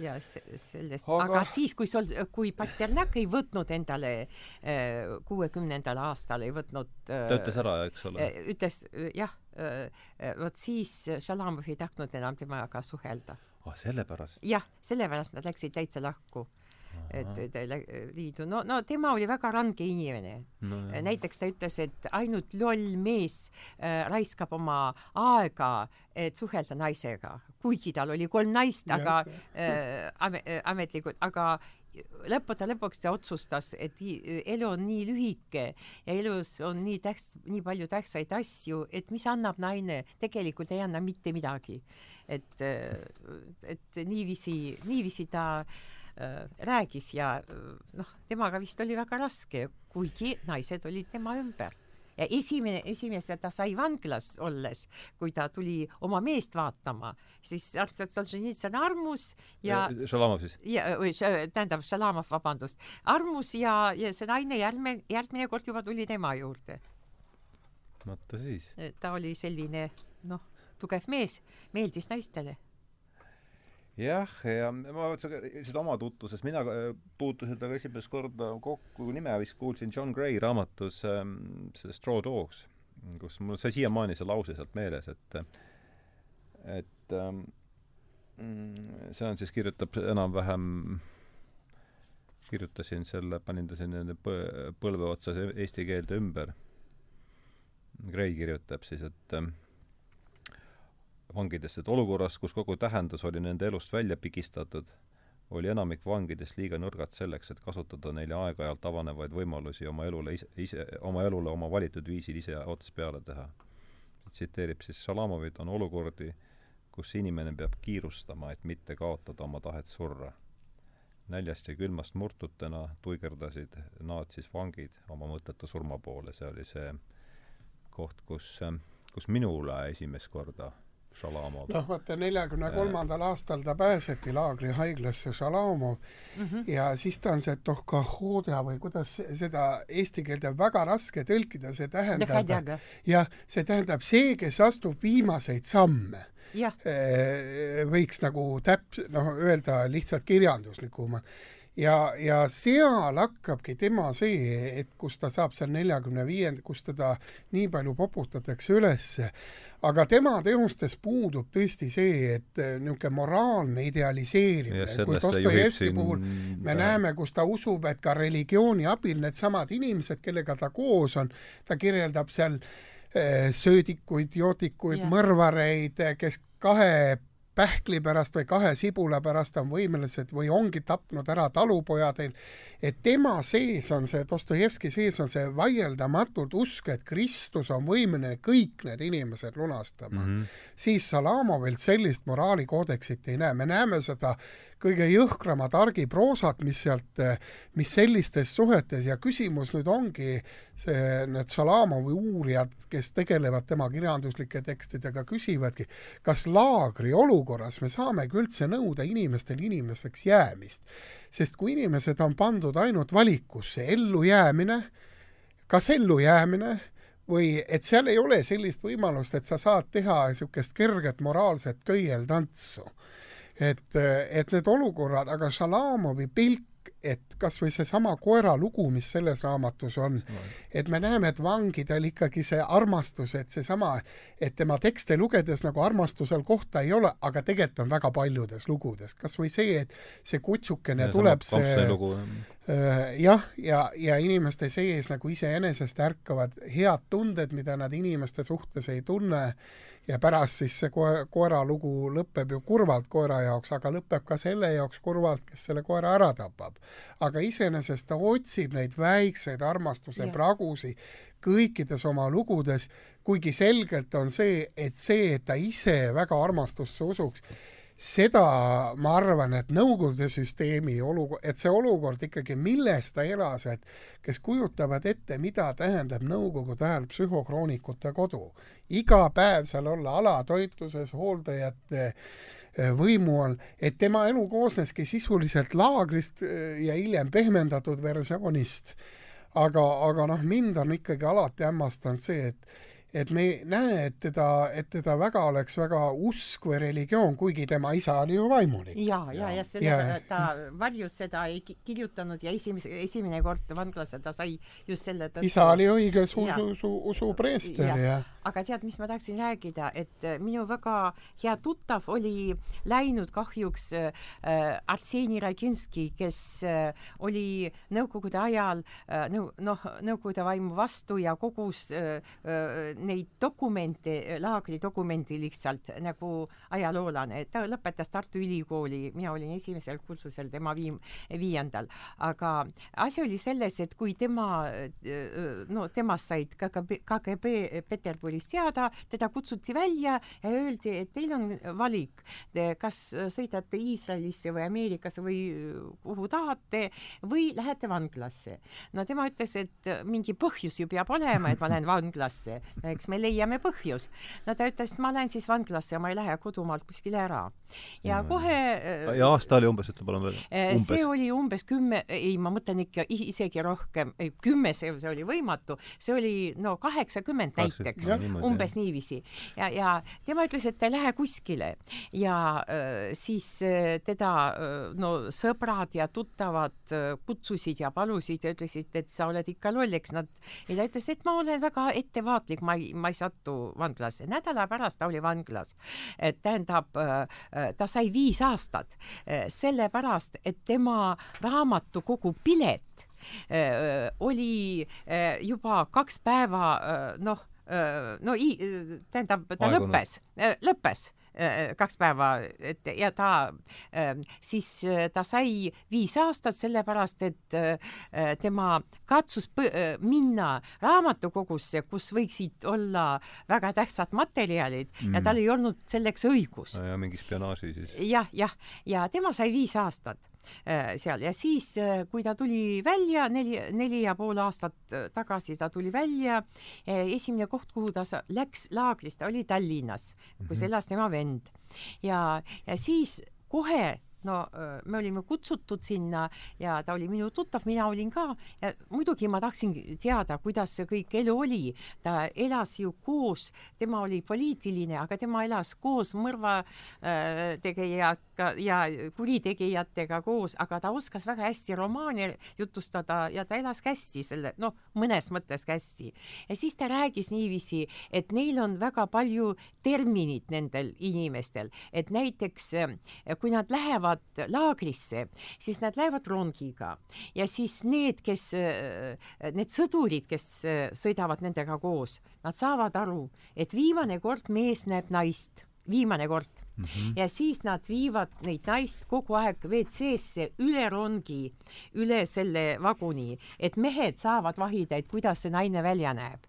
B: ja sellest aga..., aga siis, kui sul, kui Pasternak ei võtnud endale äh, kuuekümnendal aastal ei võtnud
A: äh, ta ütles ära, eks ole?
B: Äh, ütles jah, vot siis Šalamov ei tahtnud enam temaga suhelda.
A: ah, sellepärast?
B: jah, sellepärast nad läksid täitsa lahku et liidu, no, no tema oli väga range inimene. No,. näiteks ta ütles, et ainult loll mees äh, raiskab oma aega, et suhelda naisega, kuigi tal oli kolm naist, aga äh, äh, ametlikult, aga lõppude lõpuks ta otsustas, et elu on nii lühike ja elus on nii tähts, nii palju tähtsaid asju, et mis annab naine, tegelikult ei anna mitte midagi. et, äh, et niiviisi, niiviisi ta äh, Äh, räägis ja äh, noh, temaga vist oli väga raske, kuigi naised olid tema ümber ja esimene, esimese ta sai vanglas olles, kui ta tuli oma meest vaatama, siis Solženitsõn armus ja
A: Šalamov siis?
B: ja, või tähendab, Šalamov, vabandust, armus ja, ja see naine järgmine, järgmine kord juba tuli tema juurde.
A: vaata siis.
B: ta oli selline noh, tugev mees, meeldis naistele
A: jah, ja ma seda oma tutvuses, mina äh, puutusin temaga esimest korda kokku, nime vist kuulsin John Gray raamatus ähm, Straw Dogs, kus mul sai siiamaani see lause sealt meeles, et et ähm, see on siis, kirjutab enam-vähem kirjutasin selle, panin ta sinna põlve otsas eesti keelde ümber. Gray kirjutab siis, et ähm, vangidest, et olukorras, kus kogu tähendus oli nende elust välja pigistatud, oli enamik vangidest liiga nõrgad selleks, et kasutada neile aeg-ajalt avanevaid võimalusi oma elule ise, ise, oma elule oma valitud viisil ise ots peale teha. tsiteerib siis Šalamovit, on olukordi, kus inimene peab kiirustama, et mitte kaotada oma tahet surra. näljast ja külmast murtutena tuigerdasid nad siis vangid oma mõttetu surma poole, see oli see koht, kus, kus minule esimest korda Šalamov.
C: noh, vaata neljakümne kolmandal aastal ta pääsebki laagrihaiglasse, Šalamov mm, -hmm. ja siis ta on see tohkahoda või kuidas seda eesti keelde on väga raske tõlkida, see tähendab, jah, see tähendab see, kes astub viimaseid samme. Võiks nagu täp-, noh, öelda lihtsalt kirjanduslikuma ja, ja seal hakkabki tema see, et kus ta saab seal neljakümne viienda, kus teda nii palju poputatakse ülesse, aga tema teostes puudub tõesti see, et eh, niisugune moraalne idealiseerimine, kui Dostojevski puhul me äh... näeme, kus ta usub, et ka religiooni abil needsamad inimesed, kellega ta koos on, ta kirjeldab seal eh, söödikuid, joodikuid, mõrvareid, kes kahe pähkli pärast või kahe sibula pärast on võimelised või ongi tapnud ära talupojadel, et tema sees on see, Dostojevski sees on see vaieldamatult usk, et Kristus on võimeline kõik need inimesed lunastama mm, -hmm. siis Salamovilt sellist moraalikoodeksit ei näe, me näeme seda kõige jõhkrama targi proosat, mis sealt, mis sellistes suhetes ja küsimus nüüd ongi see, need Šalamovi uurijad, kes tegelevad tema kirjanduslike tekstidega, küsivadki, kas laagri olukorras me saamegi üldse nõuda inimestel inimesteks jäämist. sest kui inimesed on pandud ainult valikusse, ellujäämine, kas ellujäämine või et seal ei ole sellist võimalust, et sa saad teha niisugust kerget moraalset köieltantsu et, et need olukorrad, aga Šalamovi pilk et kas või seesama koera lugu, mis selles raamatus on, et me näeme, et vangidel ikkagi see armastus, et seesama, et tema tekste lugedes nagu armastusel kohta ei ole, aga tegelikult on väga paljudes lugudes, kas või see, et see kutsukene ja, tuleb see äh, jah, ja, ja inimeste sees nagu iseenesest ärkavad head tunded, mida nad inimeste suhtes ei tunne ja pärast siis see koe-, koera lugu lõpeb ju kurvalt koera jaoks, aga lõpeb ka selle jaoks kurvalt, kes selle koera ära tapab. aga iseenesest ta otsib neid väikseid armastuse ja. pragusi kõikides oma lugudes, kuigi selgelt on see, et see, et ta ise väga armastusse usuks, seda ma arvan, et Nõukogude süsteemi olukord, et see olukord ikkagi, milles ta elas, et kes kujutavad ette, mida tähendab Nõukogude ajal psühhokroonikute kodu. iga päev seal olla alatoitluses, hooldajate eh, võimu all, et tema elu koosneski sisuliselt laagrist eh, ja hiljem pehmendatud versioonist. aga, aga noh, mind on ikkagi alati hämmastanud see, et et me ei näe, et teda, et teda väga oleks väga usk või religioon, kuigi tema isa oli ju vaimulik.
B: ja, ja, ja selle ta varjus seda ei kirjutanud ja esimese, esimene kord vanglasse ta sai just selle
C: tõttu. isa oli õiges usu, usu, usupreester ja, ja.
B: aga tead, mis ma tahtsin rääkida, et äh, minu väga hea tuttav oli läinud kahjuks äh, Arseni Raginski, kes äh, oli nõukogude ajal äh, noh, nõukogude vaimu vastu ja kogus äh, äh, neid dokumente, laagri dokumendi lihtsalt nagu ajaloolane, ta lõpetas Tartu Ülikooli, mina olin esimesel kursusel, tema viim-, viiendal, aga asi oli selles, et kui tema, no temast said KGB, KGB Peterburis teada, teda kutsuti välja ja öeldi, et teil on valik, kas sõidate Iisraelisse või Ameerikasse või kuhu tahate või lähete vanglasse. no tema ütles, et mingi põhjus ju peab olema, et ma lähen vanglasse eks me leiame põhjus. no ta ütles, et ma lähen siis vanglasse ja ma ei lähe kodumaalt kuskile ära. ja mm. kohe
D: ja aasta oli umbes, ütle palun veel.
B: Äh, see oli umbes kümme, ei, ma mõtlen ikka isegi rohkem, kümme, see, see oli võimatu, see oli no kaheksakümmend näiteks, umbes niiviisi. ja, ja tema ütles, et ta ei lähe kuskile ja äh, siis äh, teda no sõbrad ja tuttavad kutsusid ja palusid ja ütlesid, et sa oled ikka loll, eks nad, ja ta ütles, et ma olen väga ettevaatlik, ma ei, ma ei satu vanglasse. nädala pärast ta oli vanglas. tähendab, äh, äh, ta sai viis aastat äh, sellepärast, et tema raamatukogu pilet oli juba kaks päeva noh, no tähendab, ta Aegunud. lõppes, lõppes kaks päeva, et ja ta ähm, siis äh, ta sai viis aastat sellepärast, et äh, tema katsus minna raamatukogusse, kus võiksid olla väga tähtsad materjalid mm. ja tal ei olnud selleks õigus.
D: ja mingi spionaaži siis ja,.
B: jah, jah, ja tema sai viis aastat Äh, seal ja siis, äh, kui ta tuli välja neli, neli ja pool aastat äh, tagasi ta tuli välja, esimene koht, kuhu ta läks laagrist, oli Tallinnas, kus mhm. elas tema vend ja, ja siis kohe no me olime kutsutud sinna ja ta oli minu tuttav, mina olin ka ja muidugi ma tahtsin teada, kuidas see kõik elu oli. ta elas ju koos, tema oli poliitiline, aga tema elas koos mõrvategija ja kuritegijatega koos, aga ta oskas väga hästi romaani jutustada ja ta elas hästi selle, noh, mõnes mõttes hästi. ja siis ta rääkis niiviisi, et neil on väga palju terminit nendel inimestel, et näiteks kui nad lähevad laagrisse, siis nad lähevad rongiga ja siis need, kes, need sõdurid, kes sõidavad nendega koos, nad saavad aru, et viimane kord mees näeb naist, viimane kord mm. -hmm. ja siis nad viivad neid naist kogu aeg WC-sse üle rongi, üle selle vaguni, et mehed saavad vahida, et kuidas see naine välja näeb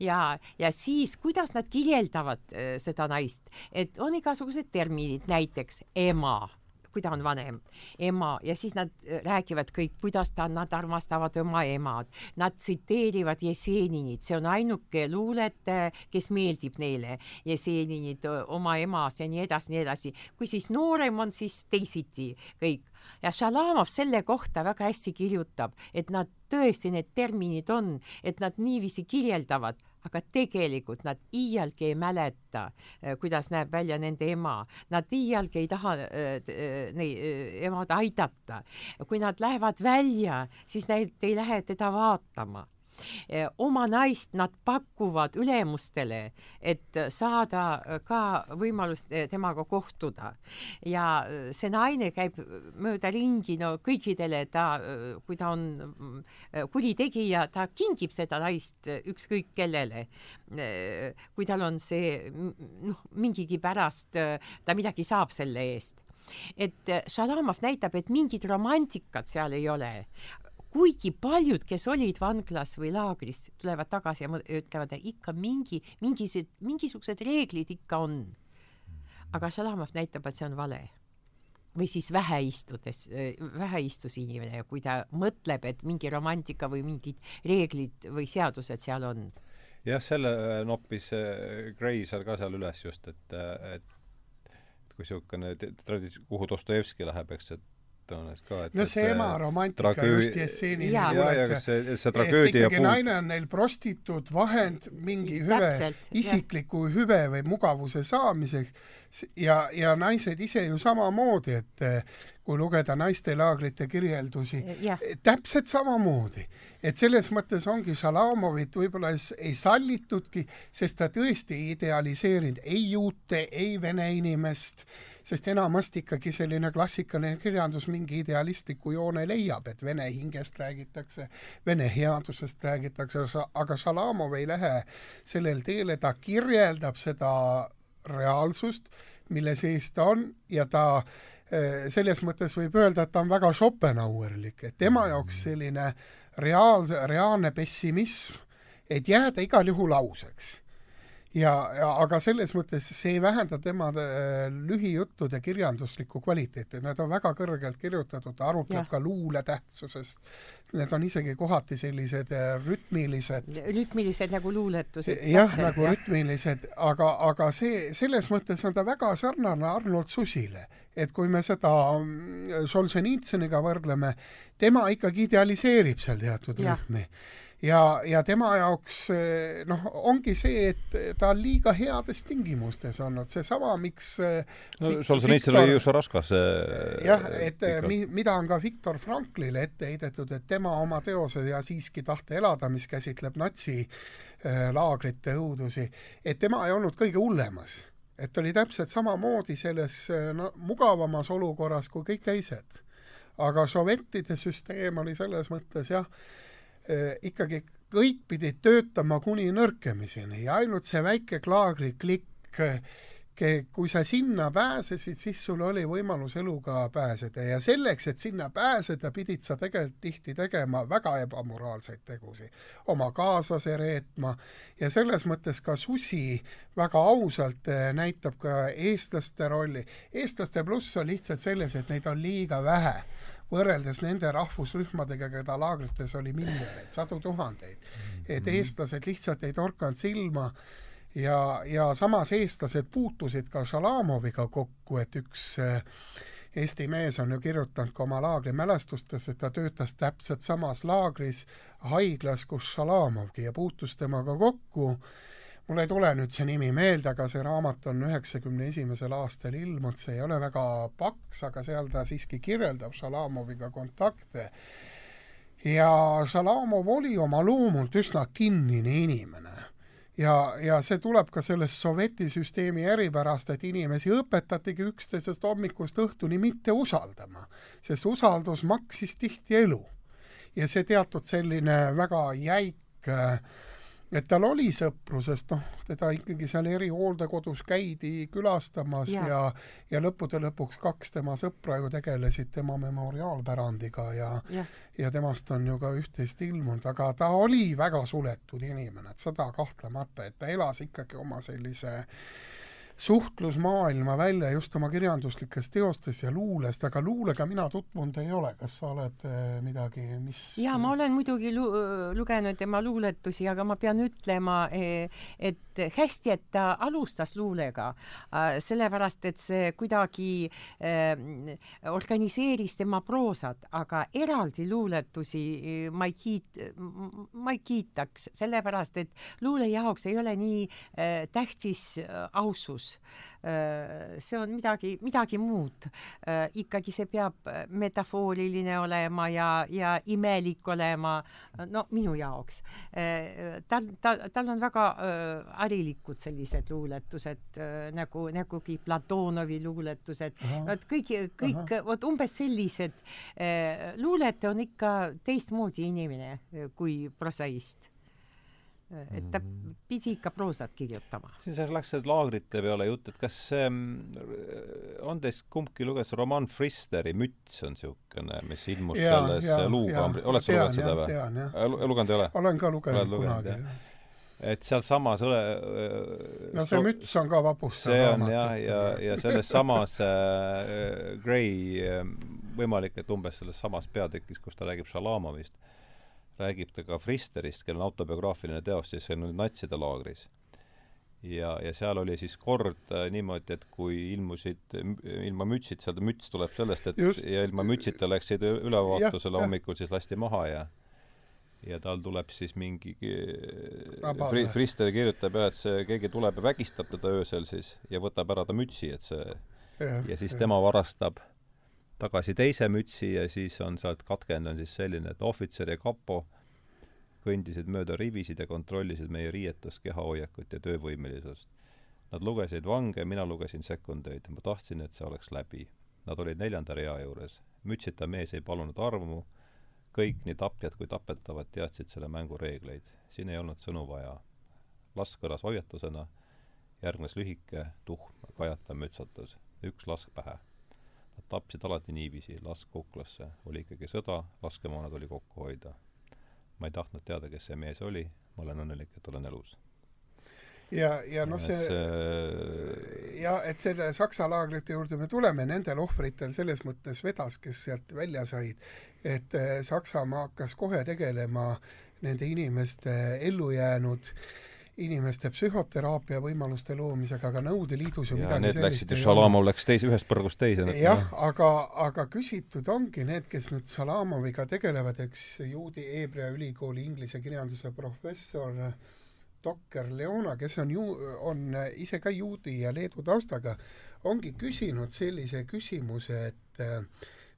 B: ja, ja siis, kuidas nad kirjeldavad äh, seda naist, et on igasugused terminid, näiteks ema kui ta on vanem, ema ja siis nad äh, räägivad kõik, kuidas ta, nad armastavad oma emad, nad tsiteerivad Jeseninit, see on ainuke luuletaja, kes meeldib neile, Jeseninit oma emas ja nii edasi, nii edasi. kui siis noorem on, siis teisiti kõik. Ja Šalamov selle kohta väga hästi kirjutab, et nad tõesti, need terminid on, et nad niiviisi kirjeldavad aga tegelikult nad iialgi ei mäleta, äh, kuidas näeb välja nende ema, nad iialgi ei taha äh, äh, neid emad aidata. kui nad lähevad välja, siis nad ei lähe teda vaatama Eh, oma naist nad pakuvad ülemustele, et saada ka võimalust eh, temaga kohtuda. ja eh, see naine käib mööda ringi, no kõikidele ta, kui ta on mm, kuritegija, ta kingib seda naist ükskõik kellele. kui tal on see noh, mingigi pärast ta midagi saab selle eest et Šalamov näitab, et mingit romantikat seal ei ole kuigi paljud, kes olid vanglas või laagris, tulevad tagasi ja ütlevad, et ikka mingi, mingisugused, mingisugused reeglid ikka on. aga Šalamov näitab, et see on vale. või siis vähe istudes, vähe istus inimene ja kui ta mõtleb, et mingi romantika või mingid reeglid või seadused seal on.
A: jah, selle noppis äh, Gray seal ka seal üles just, et, et kui niisugune tradits-, kuhu Dostojevski läheb, eks, et tõenäoliselt ka, et
C: no see ema romantika tragöödi... just Jesseni
A: juures see, see tragöödia
C: ikkagi naine on neil prostituut, vahend mingi hüve, isikliku jah. hüve või mugavuse saamiseks. Ja, ja naised ise ju samamoodi, et kui lugeda naistelaagrite kirjeldusi, täpselt samamoodi. et selles mõttes ongi Šalamovit võib-olla ei sallitudki, sest ta tõesti ei idealiseerinud ei juute, ei vene inimest sest enamasti ikkagi selline klassikaline kirjandus mingi idealistliku joone leiab, et vene hingest räägitakse, vene headusest räägitakse, aga Šalamov ei lähe sellel teele, ta kirjeldab seda reaalsust, mille sees ta on ja ta selles mõttes võib öelda, et ta on väga Schopenhauerlik, et tema jaoks selline reaalse, reaalne pessimism, et jääda igal juhul auseks ja, ja aga selles mõttes see ei vähenda tema äh, lühijuttude kirjanduslikku kvaliteeti, need on väga kõrgelt kirjutatud, ta arutleb ja. ka luule tähtsusest, need on isegi kohati sellised äh, rütmilised.
B: rütmilised nagu luuletused.
C: jah, nagu ja. rütmilised, aga, aga see, selles mõttes on ta väga sarnane Arnold Susile, et kui me seda mm, Solženitsõniga võrdleme, tema ikkagi idealiseerib seal teatud ja. rütmi ja, ja tema jaoks eh, noh, ongi see, et ta on liiga heades tingimustes olnud, seesama, miks
A: eh, no Solženitsõn oli ju Šaraškas
C: jah, et eh, mi, mida on ka Viktor Franklile ette heidetud, et tema oma teose ja siiski tahte elada, mis käsitleb natsilaagrite õudusi, et tema ei olnud kõige hullemas. et oli täpselt samamoodi selles no, mugavamas olukorras kui kõik teised. aga sovettide süsteem oli selles mõttes jah, ikkagi kõik pidid töötama kuni nõrkemiseni ja ainult see väike klaagriklikk, kui sa sinna pääsesid, siis sul oli võimalus eluga pääseda ja selleks, et sinna pääseda, pidid sa tegelikult tihti tegema väga ebamoraalseid tegusid, oma kaaslase reetma ja selles mõttes ka Susi väga ausalt äh, näitab ka eestlaste rolli. eestlaste pluss on lihtsalt selles, et neid on liiga vähe võrreldes nende rahvusrühmadega, keda laagrites oli miljoneid, sadu tuhandeid. et mhm. eestlased lihtsalt ei torkanud silma ja, ja samas eestlased puutusid ka Šalamoviga kokku, et üks äh, Eesti mees on ju kirjutanud ka oma laagrimälestustes, et ta töötas täpselt samas laagris haiglas, kus Šalamovgi ja puutus temaga kokku mul ei tule nüüd see nimi meelde, aga see raamat on üheksakümne esimesel aastal ilmunud, see ei ole väga paks, aga seal ta siiski kirjeldab Šalamoviga kontakte. ja Šalamov oli oma loomult üsna kinnine inimene ja, ja see tuleb ka sellest sovetisüsteemi äripärast, et inimesi õpetatigi üksteisest hommikust õhtuni mitte usaldama, sest usaldus maksis tihti elu. ja see teatud selline väga jäik äh, et tal oli sõpru, sest noh, teda ikkagi seal erihooldekodus käidi külastamas ja, ja, ja lõppude lõpuks kaks tema sõpra ju tegelesid tema memoriaalpärandiga ja, ja., ja temast on ju ka üht-teist ilmunud, aga ta oli väga suletud inimene, et seda kahtlemata, et ta elas ikkagi oma sellise äh, suhtlusmaailma välja just oma kirjanduslikes teostes ja luulest, aga luulega mina tutvunud ei ole, kas sa oled eh, midagi, mis
B: jaa, ma olen muidugi lu-, lugenud tema luuletusi, aga ma pean ütlema, eh, et hästi, et ta alustas luulega, äh, sellepärast et see kuidagi äh, organiseeris tema proosat, aga eraldi luuletusi ma ei kiit-, ma ei kiitaks, sellepärast et luule jaoks ei ole nii äh, tähtis ausus ilus. Äh, see on midagi, midagi muud. Äh, ikkagi see peab metafooriline olema ja, ja imelik olema, no minu jaoks. Äh, tal, tal, tal on väga harilikud sellised luuletused nagu, nagugi Platonovi luuletused, vot kõik, kõik, vot umbes sellised. luuletaja on ikka teistmoodi inimene kui prosaist et ta mm. pidi ikka proosat kirjutama.
A: siin sa läks laagrite peale jutt, et kas ähm, on teist kumbki luges romaan Fristeri Müts on niisugune, mis ilmus ja, selles luukaambri, oled sa lugenud seda või? Äh, lugenud ei ole?
C: olen ka lugenud kunagi, jah
A: et sealsamas õle
C: no see müts on ka vapustav
A: see on jah, ja, ja, ja selles samas äh, Gray äh, võimalik, et umbes selles samas peatükis, kus ta räägib Šalamovist äh,, räägib ta ka Fristerist, kellel on autobiograafiline teos, siis see on natside laagris. ja, ja seal oli siis kord äh, niimoodi, et kui ilmusid ilma mütsit, seal müts tuleb sellest, et Just. ja ilma mütsita läksid ülevaatusele hommikul, siis lasti maha ja ja tal tuleb siis mingi Fri, Frister kirjutab jah, et see, keegi tuleb ja vägistab teda öösel siis ja võtab ära ta mütsi, et see ja, ja siis ja. tema varastab tagasi teise mütsi ja siis on sealt katkend on siis selline, et ohvitser ja kapo kõndisid mööda rivisid ja kontrollisid meie riietust, kehahoiakut ja töövõimelisust. Nad lugesid vange, mina lugesin sekundeid. ma tahtsin, et see oleks läbi. Nad olid neljanda rea juures. mütsita mees ei palunud armu, kõik, nii tapjad kui tapetavad, teadsid selle mängu reegleid. siin ei olnud sõnu vaja. lask kõlas hoiatusena, järgnes lühike, tuhm, kajatav mütsatus. üks lask pähe tapsid alati niiviisi, lask kuklasse, oli ikkagi sõda, laskemoona tuli kokku hoida. ma ei tahtnud teada, kes see mees oli, ma olen õnnelik, et olen elus.
C: ja, ja noh, see, see ja et selle Saksa laagrite juurde me tuleme, nendel ohvritel selles mõttes vedas, kes sealt välja said, et eh, Saksamaa hakkas kohe tegelema nende inimeste ellujäänud äh, inimeste psühhoteraapia võimaluste loomisega, aga Nõukogude Liidus ju ja midagi sellist
A: ei Šalamov läks teise, ühest põrgust teise.
C: jah, aga, aga küsitud ongi need, kes nüüd Šalamoviga tegelevad, eks juudi Hebra ülikooli inglise kirjanduse professor Dokker Leona, kes on ju, on ise ka juudi ja Leedu taustaga, ongi küsinud sellise küsimuse, et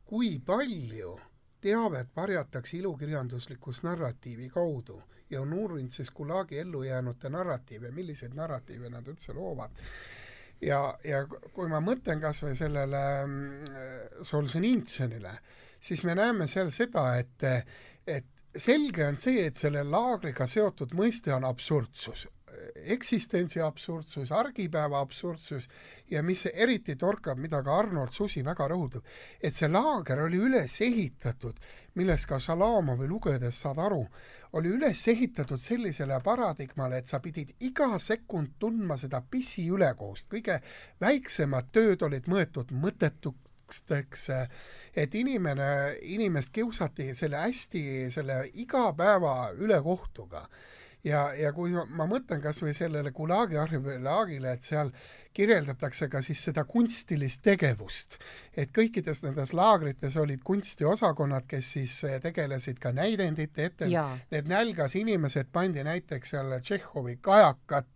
C: kui palju teavet varjatakse ilukirjanduslikus narratiivi kaudu ja on uurinud siis Gulagi ellujäänute narratiive, milliseid narratiive nad üldse loovad. ja, ja kui ma mõtlen kas või sellele mm, Solženitsõnile, siis me näeme seal seda, et, et selge on see, et selle laagriga seotud mõiste on absurdsus eksistentsi absurdsus, argipäeva absurdsus ja mis eriti torkab, mida ka Arnold Susi väga rõhutab, et see laager oli üles ehitatud, millest ka Šalamovi lugedes saad aru, oli üles ehitatud sellisele paradigmale, et sa pidid iga sekund tundma seda pissi ülekohust, kõige väiksemad tööd olid mõeldud mõttetuks et inimene, inimest kiusati selle hästi, selle igapäeva ülekohtuga ja, ja kui ma mõtlen kas või sellele Gulagi arhipelaagile, et seal kirjeldatakse ka siis seda kunstilist tegevust. et kõikides nendes laagrites olid kunstiosakonnad, kes siis eh, tegelesid ka näidendite ette, need nälgas inimesed pandi näiteks seal Tšehhovi kajakat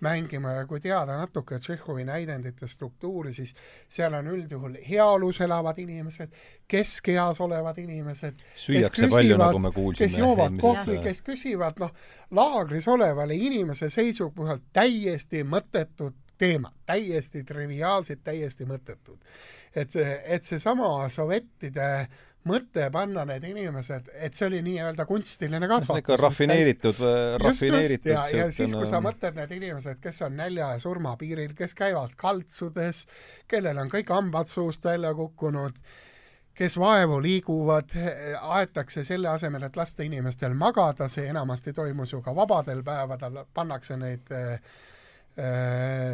C: mängima ja kui teada natuke Tšehhovi näidendite struktuuri, siis seal on üldjuhul heaolus elavad inimesed, keskeas olevad inimesed, kes küsivad, nagu kes joovad kohvi, kes küsivad noh, laagris olevale inimese seisukohalt täiesti mõttetut teemad, täiesti triviaalsed, täiesti mõttetud. et, et seesama sovettide mõte panna need inimesed, et see oli nii-öelda kunstiline kasvatus.
D: ikka rafineeritud, rafineeritud
C: ja, ja siis, kui sa mõtled need inimesed, kes on nälja ja surma piiril, kes käivad kaltsudes, kellel on kõik hambad suust välja kukkunud, kes vaevu liiguvad, aetakse selle asemel, et lasta inimestel magada, see enamasti toimus ju ka vabadel päevadel, pannakse neid Äh,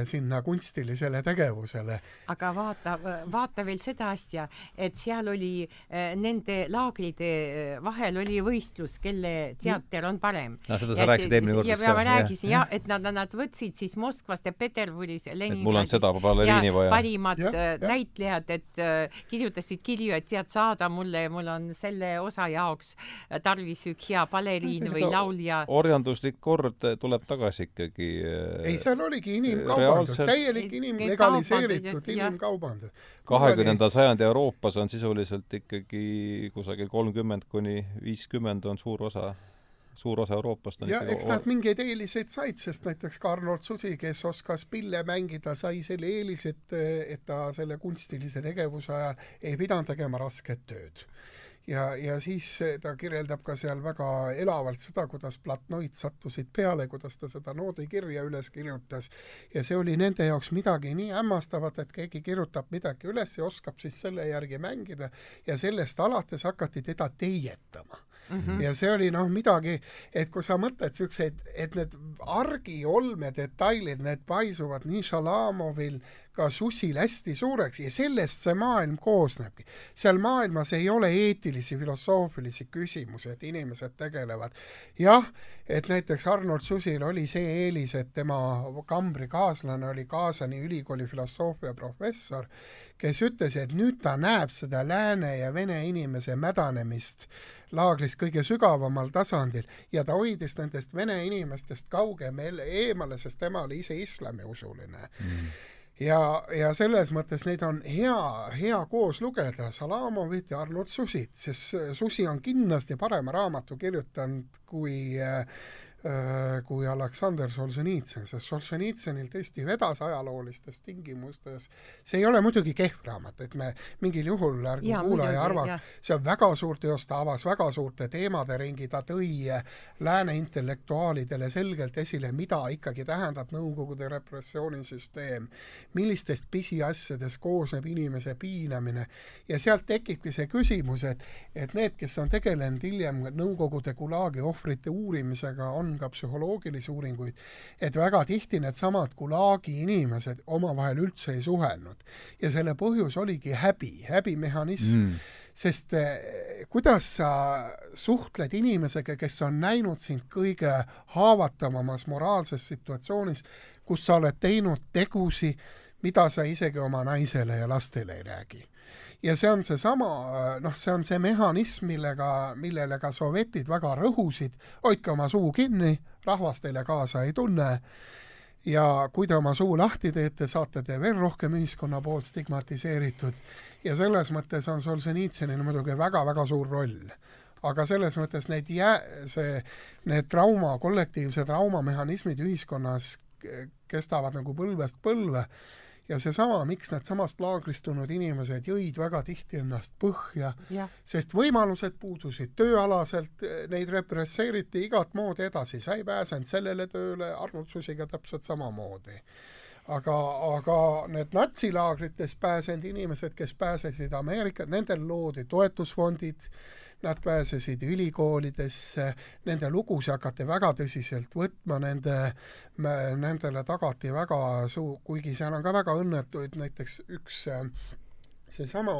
C: sinna kunstilisele tegevusele.
B: aga vaata, vaata veel seda asja, et seal oli äh, nende laagrite äh, vahel oli võistlus, kelle teater on parem.
D: no seda sa rääkisid eelmine kord
B: ja ma rääkisin jah, et nad, nad võtsid siis Moskvast ja Peterburis ja
D: Leningradist. mul on seda baleriini vaja.
B: parimad ja, ja. näitlejad, et äh, kirjutasid kirju, et tead saada mulle, mul on selle osa jaoks tarvis üks hea baleriin või laulja.
D: orjanduslik kord tuleb tagasi ikkagi.
C: ei, seal oligi inimkaubandus, täielik inim-, legaliseeritud inimkaubandus.
D: kahekümnenda sajandi Euroopas on sisuliselt ikkagi kusagil kolmkümmend kuni viiskümmend on suur osa suur osa Euroopast
C: on ja eks nad mingeid eeliseid said, sest näiteks ka Arnold Susi, kes oskas pille mängida, sai selle eelise, et, et ta selle kunstilise tegevuse ajal ei pidanud tegema rasket tööd ja, ja siis ta kirjeldab ka seal väga elavalt seda, kuidas platnoid sattusid peale, kuidas ta seda noodikirja üles kirjutas. Ja see oli nende jaoks midagi nii hämmastavat, et keegi kirjutab midagi üles ja oskab siis selle järgi mängida. Ja sellest alates hakati teda teietama. Mm -hmm. ja see oli noh, midagi, et kui sa mõtled siukseid, et need argiolmedetailid, need paisuvad nii Šalamovil ka Susil hästi suureks ja sellest see maailm koosnebki. seal maailmas ei ole eetilisi, filosoofilisi küsimusi, et inimesed tegelevad. jah, et näiteks Arnold Susil oli see eelis, et tema kambrikaaslane oli Kaasani ülikooli filosoofia professor, kes ütles, et nüüd ta näeb seda lääne ja vene inimese mädanemist laagris kõige sügavamal tasandil ja ta hoidis nendest vene inimestest kaugemale eemale, sest tema oli ise islamiusuline mm ja, ja selles mõttes neid on hea, hea koos lugeda, Salamovit ja Arnold Susit, sest Susi on kindlasti parema raamatu kirjutanud kui äh, kui Aleksander Solženitsõn, sest Solženitsõnil tõesti vedas ajaloolistes tingimustes, see ei ole muidugi kehv raamat, et me mingil juhul, ärgu kuulaja arvaks, see on väga suur teos, ta avas väga suurte teemade ringi, ta tõi lääne intellektuaalidele selgelt esile, mida ikkagi tähendab Nõukogude repressioonisüsteem, millistest pisiasjadest koosneb inimese piinamine. Ja sealt tekibki see küsimus, et et need, kes on tegelenud hiljem Nõukogude Gulagi ohvrite uurimisega, on on ka psühholoogilisi uuringuid, et väga tihti needsamad Gulagi inimesed omavahel üldse ei suhelnud. ja selle põhjus oligi häbi, häbimehhanism mm. Sest eh, kuidas sa suhtled inimesega, kes on näinud sind kõige haavatavamas moraalses situatsioonis, kus sa oled teinud tegusi, mida sa isegi oma naisele ja lastele ei räägi ja see on seesama, noh, see on see mehhanism, millega, millele ka sovetid väga rõhusid, hoidke oma suu kinni, rahvas teile kaasa ei tunne. Ja kui te oma suu lahti teete, saate te veel rohkem ühiskonna poolt stigmatiseeritud. Ja selles mõttes on Solženitsõnil muidugi väga-väga suur roll. aga selles mõttes neid jää-, see, need trauma, kollektiivse traumamehhanismid ühiskonnas kestavad nagu põlvest põlve ja seesama, miks needsamast laagrist tulnud inimesed jõid väga tihti ennast põhja, sest võimalused puudusid, tööalaselt eh, neid represseeriti igat moodi edasi, sa ei pääsenud sellele tööle, Arnold Susiga täpselt samamoodi. Aga, aga need natsilaagritest pääsenud inimesed, kes pääsesid Ameerika, nendel loodi toetusfondid, nad pääsesid ülikoolidesse, nende lugusid hakati väga tõsiselt võtma, nende, nendele tagati väga suu-, kuigi seal on ka väga õnnetuid, näiteks üks seesama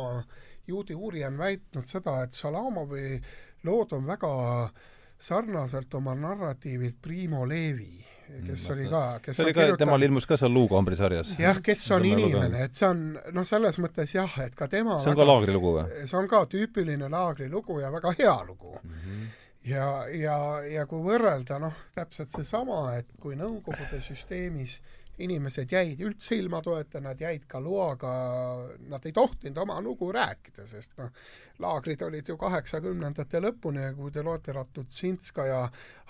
C: juudi uurija on väitnud seda, et Šalamovi lood on väga sarnaselt oma narratiivilt Primo Levi kes mm, oli ka, kes
D: see oli ka kirjutanud..., temal ilmus ka seal Luukombri sarjas.
C: jah, kes on inimene, et see on noh, selles mõttes jah, et ka tema
D: see on väga, ka laagrilugu või?
C: see on ka tüüpiline laagrilugu ja väga hea lugu mm. -hmm. ja, ja, ja kui võrrelda noh, täpselt seesama, et kui Nõukogude süsteemis inimesed jäid üldse ilma toeta, nad jäid ka loaga, nad ei tohtinud oma lugu rääkida, sest noh, laagrid olid ju kaheksakümnendate lõpuni ja kui te loete Ratutšinskaja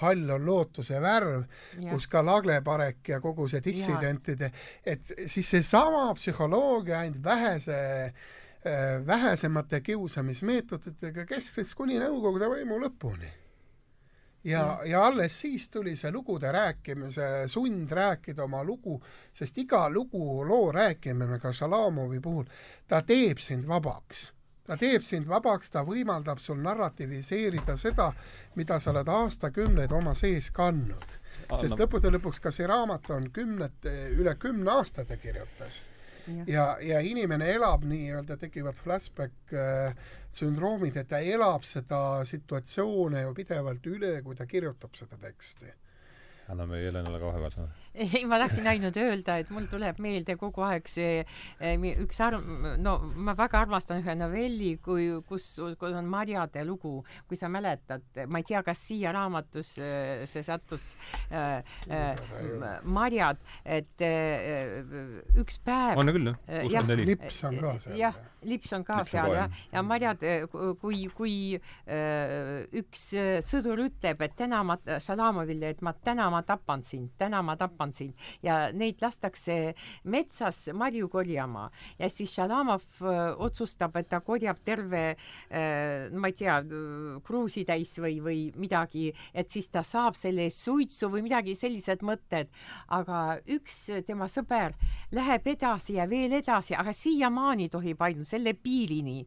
C: Hall on lootuse värv, kus ka Lagleparek ja kogu see dissidentide, et siis seesama psühholoogia ainult vähese äh, vähesemate kiusamismeetoditega kestis kuni Nõukogude võimu lõpuni ja, ja alles siis tuli see lugude rääkimise sund rääkida oma lugu, sest iga lugu, loo rääkimine ka Šalamovi puhul, ta teeb sind vabaks. ta teeb sind vabaks, ta võimaldab sul narrativiseerida seda, mida sa oled aastakümneid oma sees kandnud. sest lõppude lõpuks ka see raamat on kümnete, üle kümne aasta ta kirjutas ja, ja inimene elab nii-öelda, tekivad flashback äh, sündroomid, et ta elab seda situatsioone ju pidevalt üle, kui ta kirjutab seda teksti.
D: Anname Jelenale ka vahepeal sõna
B: ei, ma tahtsin ainult öelda, et mul tuleb meelde kogu aeg see eh, üks arm-, no ma väga armastan ühe novelli, kui, kus, kus on marjade lugu, kui sa mäletad, ma ei tea, kas siia raamatusse see sattus äh,, äh, marjad, et äh, üks päev.
D: on küll jah, kuuskümmend neli.
C: lips on ka seal.
B: jah, lips on ka lips seal on jah, ja marjad, kui, kui äh, üks sõdur ütleb, et täna ma, Šalamovile, et ma täna ma tapan sind, täna ma tapan sind. Ja neid lastakse metsas marju korjama. Ja siis Šalamov otsustab, et ta korjab terve ma ei tea, kruusi täis või, või midagi, et siis ta saab selle suitsu või midagi, sellised mõtted. aga üks tema sõber läheb edasi ja veel edasi, aga siiamaani tohib ainult selle piirini.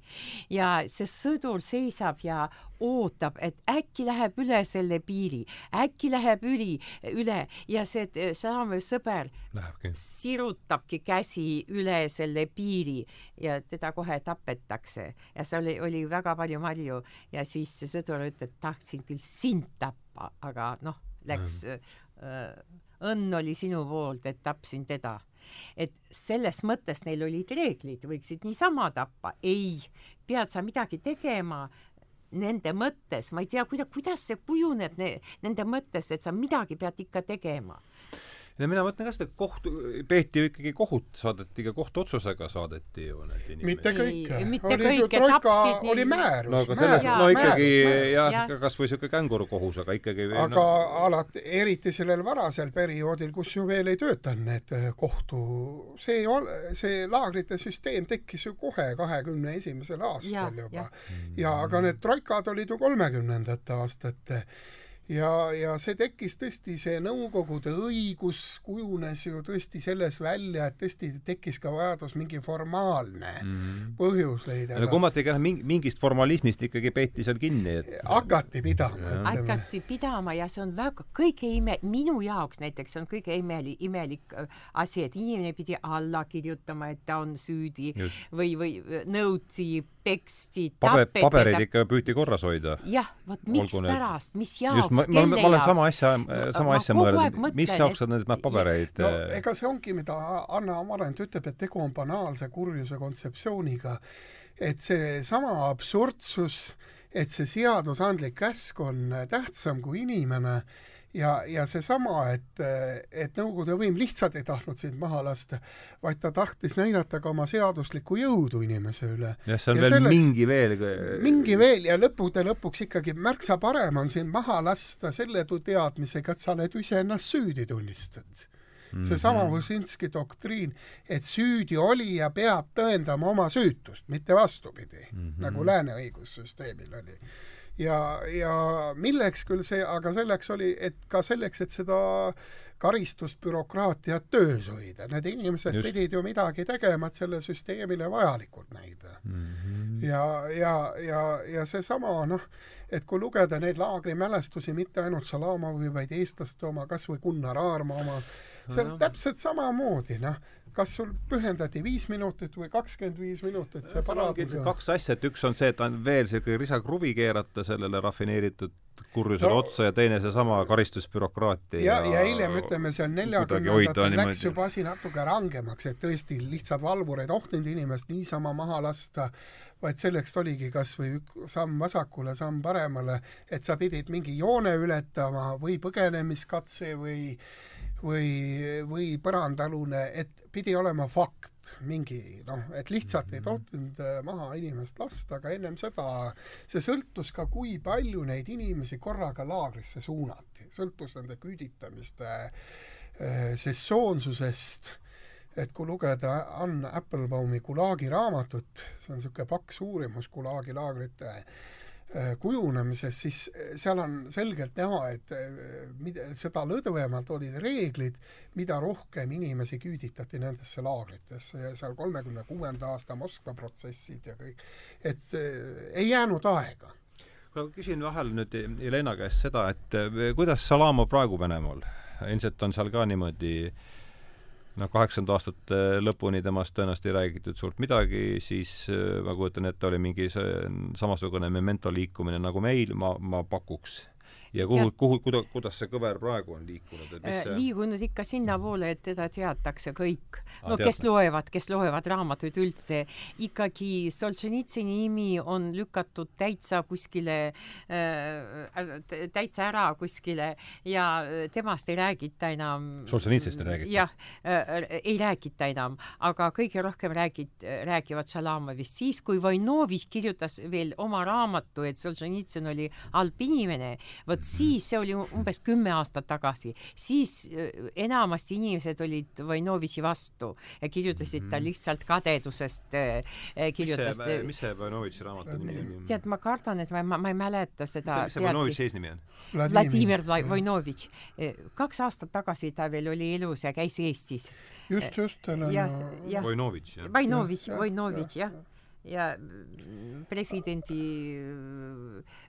B: ja see sõdur seisab ja ootab, et äkki läheb üle selle piiri, äkki läheb üli, üle ja see Samuel sõber
D: Lähebki.
B: sirutabki käsi üle selle piiri ja teda kohe tapetakse ja see oli, oli väga palju marju ja siis see sõdur ütleb, tahtsin küll sind tappa, aga noh, läks mm. õnn oli sinu poolt, et tapsin teda et selles mõttes neil olid reeglid, võiksid niisama tappa, ei, pead sa midagi tegema, nende mõttes, ma ei tea, kuida-, kuidas see kujuneb ne, nende mõttes, et sa midagi pead ikka tegema
D: ja mina mõtlen ka seda, kohtu, peeti ju ikkagi kohut, saadeti ka kohtuotsusega saadeti ju need inimesed.
C: mitte kõike. oli ju troika, oli määrus.
D: no aga selles, no ikkagi jah ja., kas või niisugune kängurukohus, aga ikkagi
C: aga no. alati, eriti sellel varasel perioodil, kus ju veel ei töötanud need eh, kohtu, see, see laagrite süsteem tekkis ju kohe kahekümne esimesel aastal ja, juba. ja, ja aga need troikad olid ju kolmekümnendate aastate ja, ja see tekkis tõesti, see Nõukogude õigus kujunes ju tõesti selles välja, et tõesti tekkis ka vajadus mingi formaalne mm -hmm. põhjus leida.
D: no kummatigi jah, mingi, mingist formalismist ikkagi peeti seal kinni, et
C: hakati pidama.
B: hakati pidama ja see on väga, kõige ime, minu jaoks näiteks on kõige imeli, imelik äh, asi, et inimene pidi alla kirjutama, et ta on süüdi Just. või, või nõudsi teksti
D: Paber, pabereid ikka püüti korras hoida.
B: jah, vot mikspärast, mis jaoks,
D: ma, ma, ma olen sama asja, sama asja mõelnud, mis jaoks sa neid pabereid
C: no ega see ongi, mida Anna Amarant ütleb, et tegu on banaalse kurjuse kontseptsiooniga, et seesama absurdsus, et see seadusandlik käsk on tähtsam kui inimene ja, ja seesama, et, et Nõukogude võim lihtsalt ei tahtnud sind maha lasta, vaid ta tahtis näidata ka oma seaduslikku jõudu inimese üle.
D: jah, see on ja veel selles, mingi veel
C: mingi veel ja lõppude lõpuks ikkagi märksa parem on sind maha lasta selle teadmisega, et sa oled iseennast süüdi tunnistanud Mm -hmm. seesama Võsinski doktriin, et süüdi olija peab tõendama oma süütust, mitte vastupidi mm, -hmm. nagu lääne õigussüsteemil oli ja, ja milleks küll see, aga selleks oli, et ka selleks, et seda karistusbürokraatiat töös hoida, need inimesed Just. pidid ju midagi tegema, et selle süsteemile vajalikud näida mm. -hmm. ja, ja, ja, ja seesama noh, et kui lugeda neid laagrimälestusi, mitte ainult Salamovi, vaid eestlaste oma, kas või Gunnar Aarma oma, seal täpselt samamoodi, noh, kas sul pühendati viis minutit või kakskümmend viis minutit, see paraadus
D: on kaks asja, et üks on see, et on veel niisugune risakruvi keerata sellele rafineeritud kurjusele no, otsa ja teine seesama karistusbürokraatia
C: ja, ja hiljem ütleme, on neljakümnendatel läks juba asi natuke rangemaks, et tõesti lihtsalt valvur ei tohtinud inimest niisama maha lasta, vaid selleks oligi kas või samm vasakule, samm paremale, et sa pidid mingi joone ületama või põgenemiskatse või või, või põrandaalune, et pidi olema fakt, mingi noh, et lihtsalt ei mhm. tohtinud äh, maha inimest lasta, aga ennem seda see sõltus ka, kui palju neid inimesi korraga laagrisse suunati, sõltus nende küüditamiste äh, sessoonsusest, et kui lugeda Ann Applebaumi Gulagi raamatut, see on niisugune paks uurimus Gulagi laagrite kujunemises, siis äh, seal on selgelt näha, et äh, mida, seda lõdvemalt olid reeglid, mida rohkem inimesi küüditati nendesse laagritesse ja seal kolmekümne kuuenda aasta Moskva protsessid ja kõik, et ei jäänud aega.
A: ma küsin vahel nüüd Jelena käest seda, et kuidas Salamo praegu Venemaal, ilmselt on seal ka niimoodi äh, noh, kaheksakümnenda aastate lõpuni temast tõenäoliselt ei räägitud suurt midagi, siis äh, ma kujutan ette, oli mingi samasugune memento liikumine nagu meil, ma, ma pakuks ja kuhu, kuhu, kuhu, kuidas see kõver praegu on liikunud, et mis
B: äh, see liikunud ikka sinnapoole, et teda teatakse kõik. no ah, kes loevad, kes loevad raamatuid üldse, ikkagi Solženitsini nimi on lükatud täitsa kuskile äh,, täitsa ära kuskile ja temast ei räägita enam.
A: Solženitsist ei räägita?
B: jah äh,, ei räägita enam, aga kõige rohkem räägid, räägivad Šalamovist siis, kui Vojnovitš kirjutas veel oma raamatu, et Solženitsõn oli halb inimene, vot vot siis, see oli umbes kümme aastat tagasi, siis äh, enamasti inimesed olid Vojnovitši vastu ja kirjutasid ta mhm. lihtsalt kadedusest äh, äh, kirjutas.
A: mis see Vojnovitši raamatu nimi
B: on? tead, ma kardan, et ma, ma, ma ei mäleta seda.
A: mis see Vojnovitši eesnimi on?
B: Vladimir Vojnovitš. kaks aastat tagasi ta veel oli elus ja käis Eestis.
C: just, just.
A: Vojnovitš,
B: jah? Vojnovitš, Vojnovitš, jah ja presidendi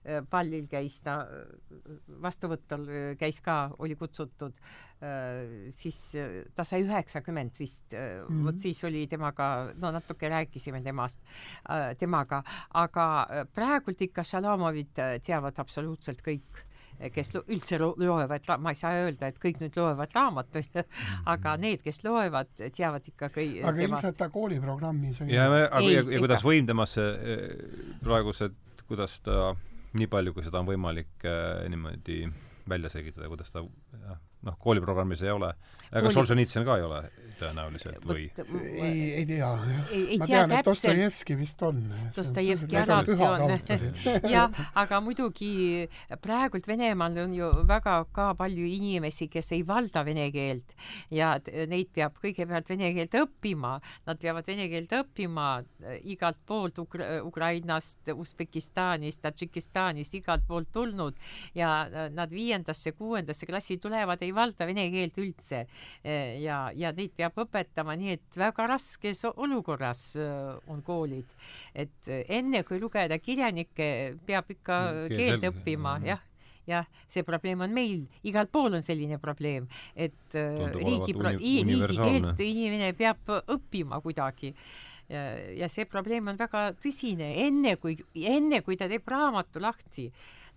B: äh, pallil käis ta, vastuvõtul äh, käis ka, oli kutsutud, äh, siis ta sai üheksakümmend vist mm, -hmm. vot siis oli temaga, no natuke rääkisime temast, temaga, aga praegult ikka Šalamovit teavad absoluutselt kõik kes üldse loevad, ma ei saa öelda, et kõik nüüd loevad raamatuid aga mhm. need, kes loevad, teavad ikka kõi-.
C: aga ilmselt ta kooliprogrammis
A: ja, ja, ja, ja kuidas võim temasse eh, praegused, kuidas ta nii palju, kui seda on võimalik eh, niimoodi välja selgitada, kuidas ta jah, noh, kooliprogrammis ei ole. ega Kooli... Solženitsõn ka ei ole tõenäoliselt või?
C: ei, ei tea. ma tean, et Dostojevski vist on.
B: Dostojevski alati on. jah, aga muidugi praegult Venemaal on ju väga ka palju inimesi, kes ei valda vene keelt ja neid peab kõigepealt vene keelt õppima. Nad peavad vene keelt õppima äh, igalt poolt Ukra Ukrainast, Usbekistanist, Tadžikistanist, igalt poolt tulnud ja äh, nad viiendasse, kuuendasse klassi tulevad, ei valda vene keelt üldse. Äh, ja, ja neid peab peab õpetama, nii et väga raskes olukorras äh, on koolid. et äh, enne kui lugeda kirjanikke, peab ikka mm, keelt õppima, jah. Jah, see probleem on meil, igal pool on selline probleem, et äh, Tundub riigi, riigikeelt inimene peab õppima kuidagi. Ja, ja see probleem on väga tõsine, enne kui, enne kui ta teeb raamatu lahti,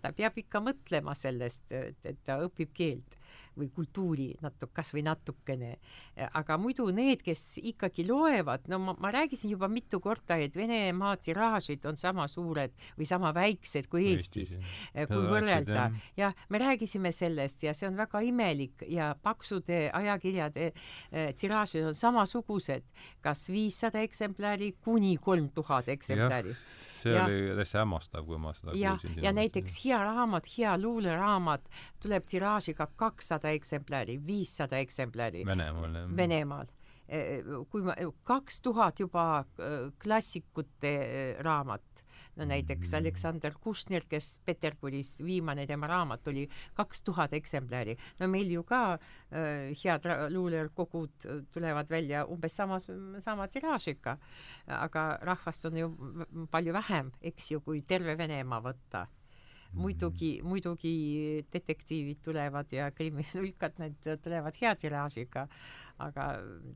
B: ta peab ikka mõtlema sellest, et ta õpib keelt või kultuuri natuke, kas või natukene. aga muidu need, kes ikkagi loevad, no ma, ma rääkisin juba mitu korda, et Venemaa tiraažid on sama suured või sama väiksed kui Eestis, Eestis, kui võrrelda. jah, me rääkisime sellest ja see on väga imelik ja paksude ajakirjade eh, tiraažid on samasugused, kas viissada eksemplari kuni kolm tuhat eksemplari
A: see ja, oli täiesti hämmastav, kui ma seda
B: ja, kuulsin. ja näiteks hea raamat, hea luuleraamat tuleb tiraažiga kakssada eksemplari, viissada eksemplari.
A: Venemaal,
B: jah. Venemaal e, e, kui ma, kaks tuhat juba e, klassikute raamat no näiteks mm. Aleksander Kušnir, kes Peterburis, viimane tema raamat oli kaks tuhat eksemplari. no meil ju ka äh, head luulekogud tulevad välja umbes sama, sama tiraažiga, aga rahvast on ju palju vähem, eks ju, kui terve Venemaa võtta muidugi, muidugi detektiivid tulevad ja kriminaalkad, need tulevad hea tiraažiga, aga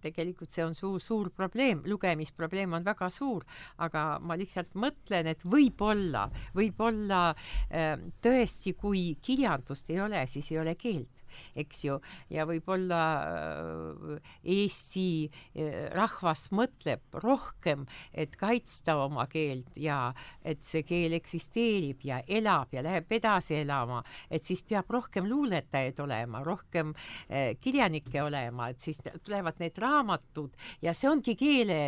B: tegelikult see on suur, suur probleem, lugemisprobleem on väga suur, aga ma lihtsalt mõtlen, et võib-olla, võib-olla äh, tõesti, kui kirjandust ei ole, siis ei ole keelt eks ju, ja võib-olla äh, Eesti äh, rahvas mõtleb rohkem, et kaitsta oma keelt ja et see keel eksisteerib ja elab ja läheb edasi elama, et siis peab rohkem luuletajaid olema, rohkem äh, kirjanikke olema, et siis tulevad need raamatud ja see ongi keele,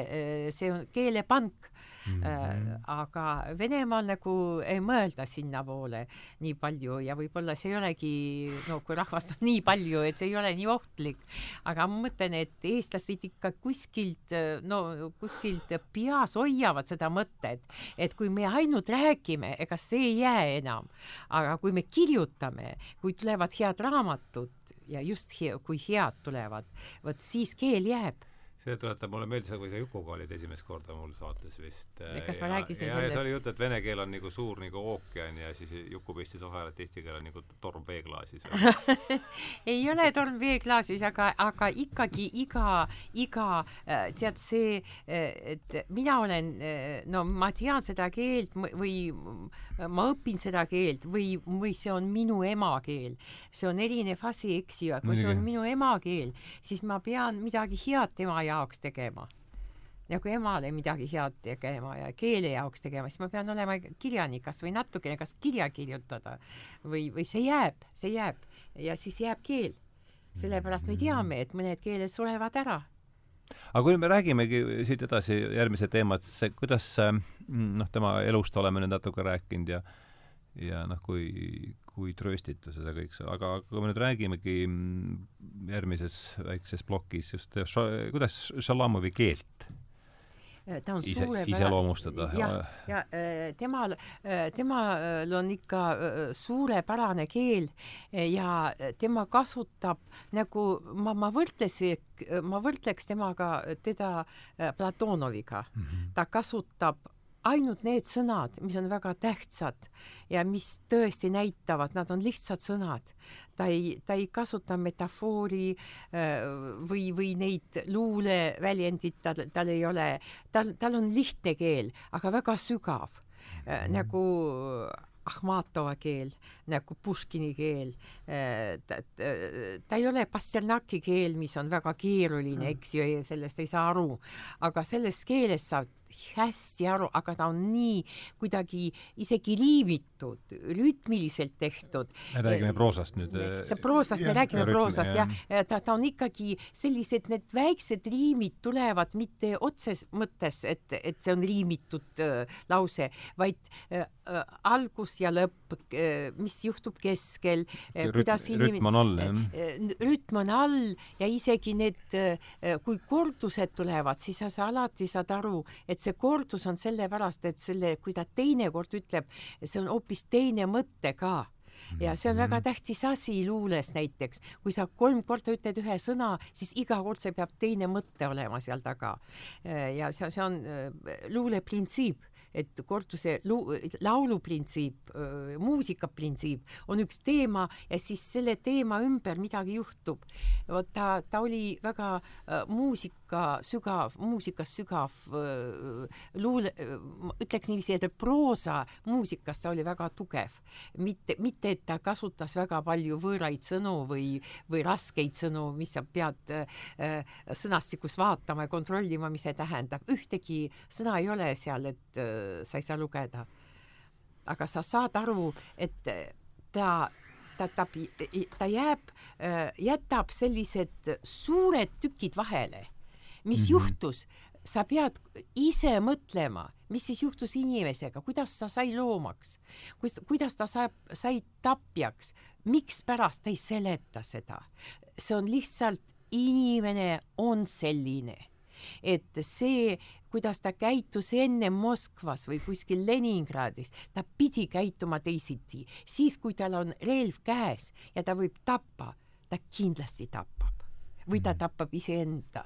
B: see on keelepank mm. -hmm. aga Venemaal nagu ei mõelda sinnapoole nii palju ja võib-olla see ei olegi, no kui rahvast on nii palju, et see ei ole nii ohtlik, aga ma mõtlen, et eestlased ikka kuskilt, no kuskilt peas hoiavad seda mõtet, et kui me ainult räägime, ega see ei jää enam, aga kui me kirjutame, kui tulevad head raamatud ja just he, kui head tulevad, vot siis keel jääb
A: see tuletab mulle meelde, kui sa Jukuga olid esimest korda mul saates vist.
B: kas ma rääkisin sellest?
A: see oli jutt, et vene keel on nagu suur nagu ookean ja siis Juku pistis vahele, et eesti keel on nagu torm veeklaasis
B: ei ole torm veeklaasis, aga, aga ikkagi iga, iga äh, tead see, äh, et mina olen, äh, no ma tean seda keelt või ma õpin seda keelt või, või see on minu emakeel. see on erinev asi, eks ju, kui see on minu emakeel, siis ma pean midagi head tema jaoks tegema nagu emale midagi head tegema ja keele jaoks tegema, siis ma pean olema kirjanik, kas või natukene, kas kirja kirjutada või, või see jääb, see jääb ja siis jääb keel. sellepärast me teame, et mõned keeled surevad ära.
A: aga kui me räägimegi siit edasi järgmise teema, et see, kuidas noh, tema elust oleme nüüd natuke rääkinud ja ja noh, kui, kui trööstituses ja kõik see, aga kui me nüüd räägimegi järgmises väikses plokis just, kuidas Šalamovi keelt
B: ta on
A: ise, iseloomustada.
B: jah, ja temal, temal on ikka suurepärane keel ja tema kasutab nagu ma, ma võrdlesin, ma võrdleks temaga teda Platonoviga mm. -hmm. ta kasutab ainult need sõnad, mis on väga tähtsad ja mis tõesti näitavad, nad on lihtsad sõnad. ta ei, ta ei kasuta metafoori äh, või, või neid luuleväljendid, tal, tal ei ole, tal, tal on lihtne keel, aga väga sügav äh, mhm. nagu Ahmatova keel, nagu Puškini keel. Äh, ta, ta, ei ole Pasternaki keel, mis on väga keeruline, mhm. eks ju, sellest ei saa aru, aga selles keeles saab hästi aru, aga ta on nii kuidagi isegi liimitud, rütmiliselt tehtud.
A: me räägime proosast nüüd.
B: see proosast, me räägime proosast jah, ja ta, ta on ikkagi sellised, need väiksed riimid tulevad mitte otses mõttes, et, et see on riimitud äh, lause, vaid äh, äh, algus ja lõpp äh,, mis juhtub keskel
A: äh,, kuidas inimene rütm on all, jah?
B: Äh, rütm on all ja isegi need äh,, kui kordused tulevad, siis sa, sa alati saad aru, et see see kordus on sellepärast, et selle, kui ta teinekord ütleb, see on hoopis teine mõte ka ja see on väga mhm. tähtis asi luules näiteks, kui sa kolm korda ütled ühe sõna, siis iga kord see peab teine mõte olema seal taga. ja see, see on luule printsiip et korduse lauluprintsiip, muusikaprintsiip on üks teema ja siis selle teema ümber midagi juhtub. vot ta, ta oli väga äh, muusika sügav, muusikas sügav äh, luule, ütleks niiviisi, et proosa muusikas ta oli väga tugev. mitte, mitte et ta kasutas väga palju võõraid sõnu või, või raskeid sõnu, mis sa pead äh, sõnastikus vaatama ja kontrollima, mis see tähendab. ühtegi sõna ei ole seal, et äh, sa ei saa lugeda. aga sa saad aru, et ta ta, ta, ta jääb, jätab sellised suured tükid vahele. Mis mm -hmm. juhtus? sa pead ise mõtlema, mis siis juhtus inimesega, kuidas ta sai loomaks, kuidas ta saab, sai tapjaks, mikspärast ta ei seleta seda. see on lihtsalt, inimene on selline, et see kuidas ta käitus enne Moskvas või kuskil Leningradis, ta pidi käituma teisiti. siis, kui tal on relv käes ja ta võib tappa, ta kindlasti tapab või ta mhm. tapab iseenda.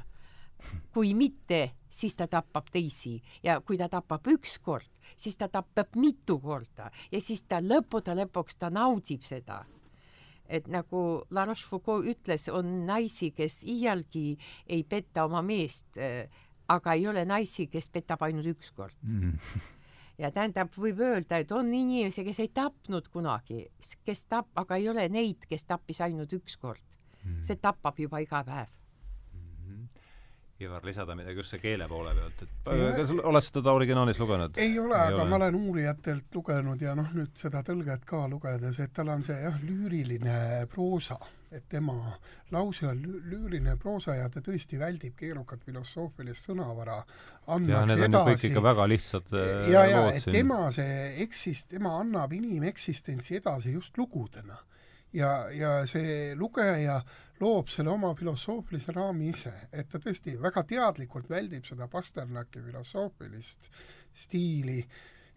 B: Kui mitte, siis ta tapab teisi. Ja kui ta tapab üks kord, siis ta tapab mitu korda. Ja siis ta lõppude lõpuks ta naudib seda. Et nagu La Rochefoucauld ütles, on naisi, kes iialgi ei peta oma meest äh, aga ei ole naisi, kes petab ainult üks kord. Mm. ja tähendab, võib öelda, et on inimesi, kes ei tapnud kunagi, kes tap-, aga ei ole neid, kes tappis ainult üks kord. Mm.. see tapab juba iga päev
A: Ivar, lisada midagi just see keele poole pealt, et ja, kas oled seda originaalis lugenud?
C: ei ole, aga ole. ma olen uurijatelt lugenud ja noh, nüüd seda tõlget ka lugedes, et tal on see jah, lüüriline proosa, et tema lause on lüüriline proosa ja ta tõesti väldib keerukat filosoofilist sõnavara.
A: ja need on ju kõik ikka väga lihtsad
C: äh, ja, ja et siin. tema see eksist-, tema annab inimeksistentsi edasi just lugudena ja, ja see lugeja loob selle oma filosoofilise raami ise, et ta tõesti väga teadlikult väldib seda Pasternaki filosoofilist stiili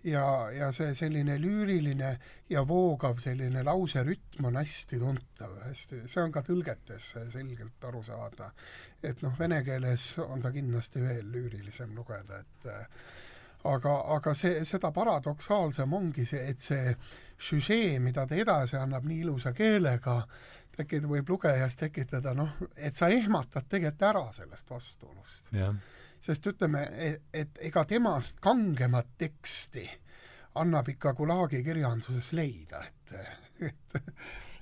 C: ja, ja see selline lüüriline ja voogav selline lauserütm on hästi tuntav, hästi, see on ka tõlgetes selgelt aru saada. et noh, vene keeles on ta kindlasti veel lüürilisem lugeda, et aga, aga see, seda paradoksaalsem ongi see, et see süžee, mida ta edasi annab nii ilusa keelega, tekit-, võib lugejas tekitada noh, et sa ehmatad tegelikult ära sellest vastuolust. sest ütleme, et, et ega temast kangemat teksti annab ikka Gulagi kirjanduses leida, et, et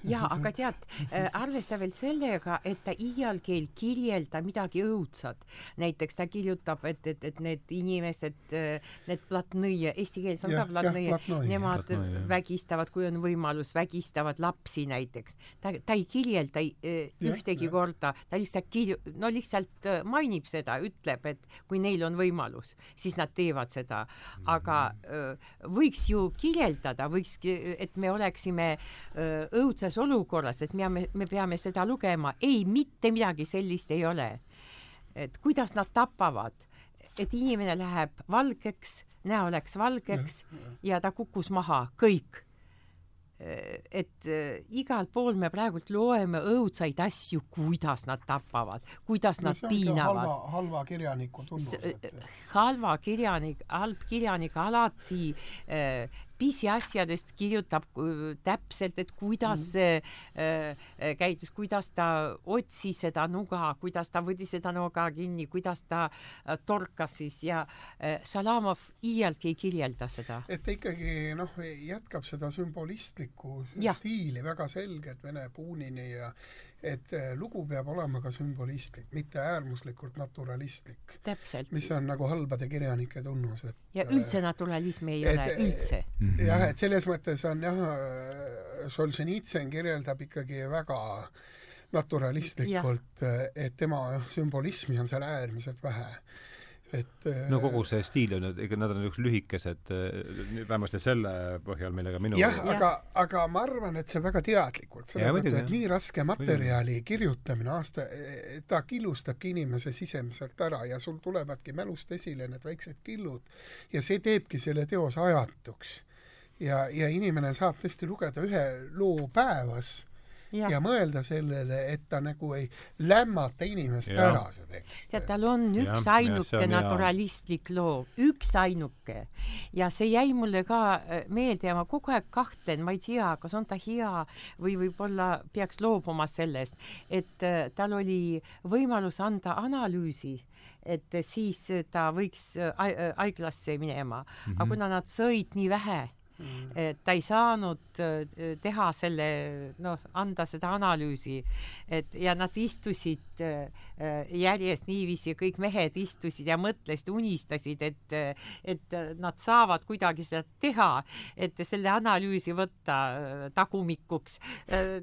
B: jaa, aga tead äh,, arvesta veel sellega, et ta iialgi ei kirjelda midagi õudsat. näiteks ta kirjutab, et, et, et need inimesed, äh, need platnõie, eesti keeles on ja, ka platnõie, nemad platnõie, vägistavad, kui on võimalus, vägistavad lapsi näiteks. ta, ta ei kirjelda äh, ühtegi ja, korda, ta lihtsalt kirju-, no lihtsalt mainib seda, ütleb, et kui neil on võimalus, siis nad teevad seda. aga äh, võiks ju kirjeldada, võiks, et me oleksime äh, õudses selles olukorras, et me, me peame seda lugema, ei, mitte midagi sellist ei ole. et kuidas nad tapavad, et inimene läheb valgeks, näo läks valgeks ja, ja. ja ta kukkus maha, kõik et äh, igal pool me praegult loeme õudsaid asju, kuidas nad tapavad, kuidas no, nad piinavad.
C: halva, halva kirjaniku tunnus.
B: halva kirjanik, halb kirjanik alati äh, pisiasjadest kirjutab täpselt, et kuidas see mm. äh, äh, käitus, kuidas ta otsis seda nuga, kuidas ta võttis seda nuga kinni, kuidas ta äh, torkas siis ja äh, Šalamov iialgi ei kirjelda seda.
C: et ta ikkagi noh, jätkab seda sümbolistlikku stiili väga selgelt Vene Punini ja et eh, lugu peab olema ka sümbolistlik, mitte äärmuslikult naturalistlik. mis on nagu halbade kirjanike tunnus, et
B: ja üldse naturalismi ei et, ole, üldse.
C: Mhm. jah, et selles mõttes on jah, Solženitsõn kirjeldab ikkagi väga naturalistlikult, et tema sümbolismi on seal äärmiselt vähe
A: et no kogu see stiil on ega nad on niisugused lühikesed, eh, vähemasti selle põhjal, millega minu
C: jah ja., aga, aga ma arvan, et see väga teadlikult, selle tõttu, et nii raske materjali Võidu. kirjutamine aasta, ta killustabki inimese sisemiselt ära ja sul tulevadki mälust esile need väiksed killud ja see teebki selle teose ajatuks. ja, ja inimene saab tõesti lugeda ühe loo päevas ja. ja mõelda sellele, et ta nagu ei lämmata inimest ja. ära, see tekst.
B: tead, tal on üksainuke naturalistlik loo, üksainuke. ja see jäi mulle ka äh, meelde ja ma kogu aeg kahtlen, ma ei tea, kas on ta hea või võib-olla peaks loobuma sellest, et äh, tal oli võimalus anda analüüsi et siis ta võiks äh, haiglasse minema mm, -hmm. aga mhm. kuna nad sõid nii vähe. Et ta ei saanud äh, teha selle, noh, anda seda analüüsi, et ja nad istusid äh, äh, järjest niiviisi, kõik mehed istusid ja mõtlesid, unistasid, et, et nad saavad kuidagi seda teha, et selle analüüsi võtta tagumikuks,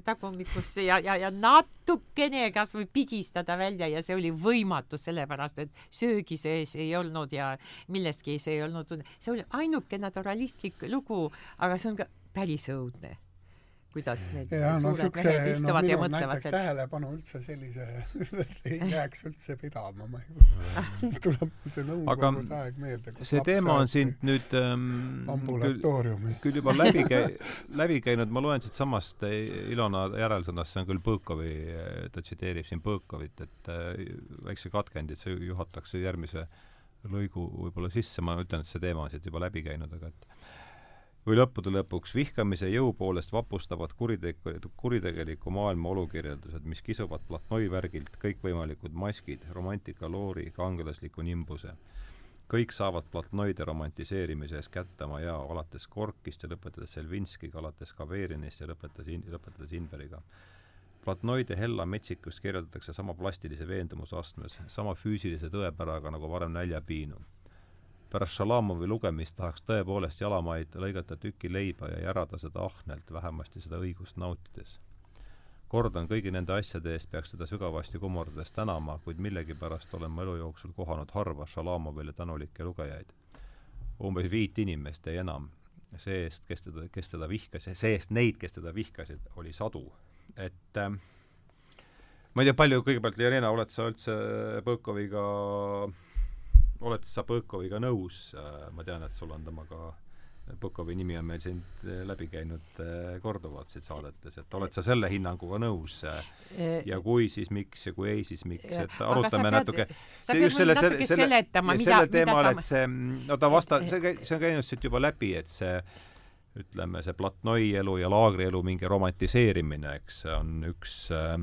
B: tagumikusse ja, ja, ja natukene kasvõi pigistada välja ja see oli võimatu, sellepärast et söögi sees ei olnud ja millestki see ei olnud, see oli ainuke naturalistlik lugu, lugu, aga see on ka päris õudne kuidas need ja, no, suured sukse, mehed istuvad no, ja mõtlevad
C: seda. tähelepanu üldse sellise ei jääks üldse pidama, ma ei tuleb mul see nõukogude aeg meelde.
A: see teema on siin nüüd ähm,
C: ambulatooriumi.
A: küll, küll juba läbi käi-, läbi käinud, ma loen siitsamast Ilona järelsõnast, see on küll Põõkovi, ta tsiteerib siin Põõkovit, et äh, väikse katkendi, et see juhataks järgmise lõigu võib-olla sisse, ma ütlen, et see teema on siit juba läbi käinud, aga et või lõppude lõpuks vihkamise jõu poolest vapustavad kuriteg-, kuritegeliku maailma olukirjeldused, mis kisuvad platnoi värgilt kõikvõimalikud maskid, romantika loori, kangelasliku nimbuse. kõik saavad platnoide romantiseerimise eest kätte oma jao, alates Korkist ja lõpetades Selvinskiga, alates Kaverinist ja lõpetades in-, lõpetades Inveriga. platnoide hella metsikust kirjeldatakse sama plastilise veendumuse astmes, sama füüsilise tõepäraga nagu varem näljapiinu. Pärast Šalamovi lugemist tahaks tõepoolest jalamaid lõigata tüki leiba ja järada seda ahnelt, vähemasti seda õigust nautides kordan, kõigi nende asjade eest peaks teda sügavasti kummardades tänama, kuid millegipärast olen ma elu jooksul kohanud harva Šalamovile tänulikke lugejaid. umbes viit inimest ja enam. see eest, kes teda, kes teda vihkas, see eest neid, kes teda vihkasid, oli sadu. et äh, ma ei tea, palju, kõigepealt, Jelena, oled sa üldse Põõkoviga, oled sa Põõkoviga nõus? Äh, ma tean, et sul on temaga Põkovi nimi on meil siin äh, läbi käinud äh, korduvalt siit saadetes, et oled sa selle hinnanguga nõus? Äh, ja kui, siis miks ja kui ei, siis miks, et arutame pead, natuke
B: sa pead mulle natuke selle, seletama, mida,
A: mida sa et see, no ta vasta-, see, see on käinud siit juba läbi, et see ütleme, see platnoi elu ja laagrielu mingi romantiseerimine, eks, on üks äh,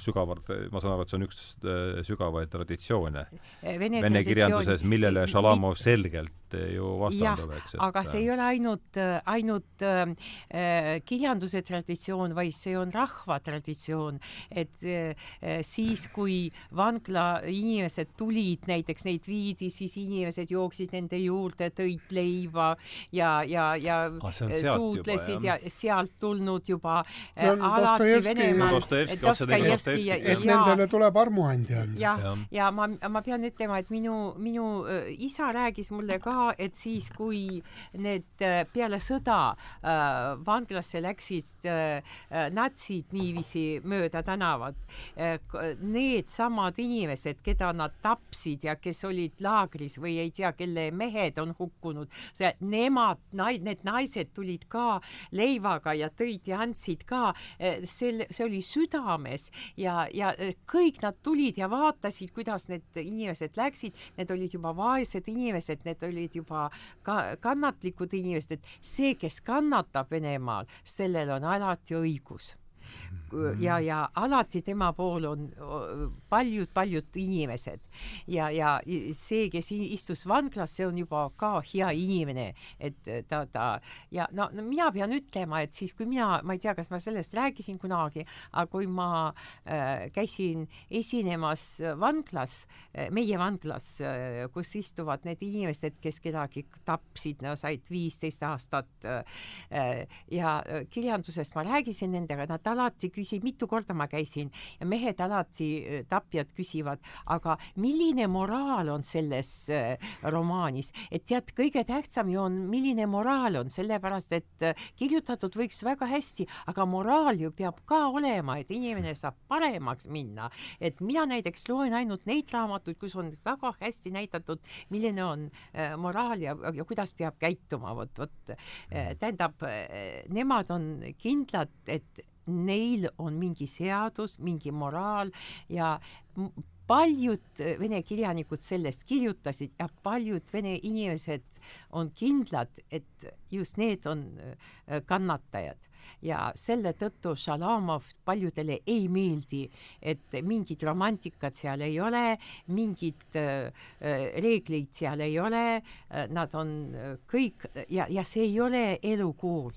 A: sügavalt, ma saan aru, et see on üks äh, sügavaid traditsioone.
B: Vene,
A: vene kirjanduses, millele Šalamov selgelt äh, ju vastandub, eks.
B: aga see ei ole ainult, äh, ainult äh, kirjanduse traditsioon, vaid see on rahva traditsioon. et äh, siis, kui vangla inimesed tulid, näiteks neid viidi, siis inimesed jooksid nende juurde, tõid leiba ja, ja, ja
A: ah,
B: suudlesid
A: juba,
B: ja sealt tulnud juba äh, alati Venemaal.
C: Dostojevski et nendele tuleb armuandja
B: jah, ja, ja ma, ma pean ütlema, et minu, minu äh, isa rääkis mulle ka, et siis, kui need äh, peale sõda äh, vanglasse läksid äh, natsid niiviisi mööda tänavat needsamad inimesed, keda nad tapsid ja kes olid laagris või ei tea, kelle mehed on hukkunud, nemad, need naised tulid ka leivaga ja tõid ja andsid ka, selle, see oli südames ja, ja kõik nad tulid ja vaatasid, kuidas need inimesed läksid, need olid juba vaesed inimesed, need olid juba ka kannatlikud inimesed, et see, kes kannatab Venemaal, sellel on alati õigus ja, ja alati tema pool on paljud-paljud inimesed. Ja, ja see, kes istus vanglas, see on juba ka hea inimene, et ta, ta ja no, no mina pean ütlema, et siis, kui mina, ma ei tea, kas ma sellest rääkisin kunagi, aga kui ma äh, käisin esinemas vanglas äh,, meie vanglas äh,, kus istuvad need inimesed, kes kedagi tapsid, no said viisteist aastat äh, ja kirjandusest ma rääkisin nendega, nad alati küsib, mitu korda ma käisin ja mehed alati, äh, tapjad küsivad, aga milline moraal on selles äh, romaanis, et tead, kõige tähtsam ju on, milline moraal on, sellepärast et äh, kirjutatud võiks väga hästi, aga moraal ju peab ka olema, et inimene saab paremaks minna. et mina näiteks loen ainult neid raamatuid, kus on väga hästi näidatud, milline on moraal ja, ja kuidas peab käituma, vot, vot tähendab, nemad on kindlad, et neil on mingi seadus, mingi moraal ja paljud vene kirjanikud sellest kirjutasid ja paljud vene inimesed on kindlad, et just need on äh, kannatajad. Ja selle tõttu Šalamov paljudele ei meeldi, et mingit romantikat seal ei ole, mingit äh, reegleid seal ei ole, nad on kõik ja, ja see ei ole elukool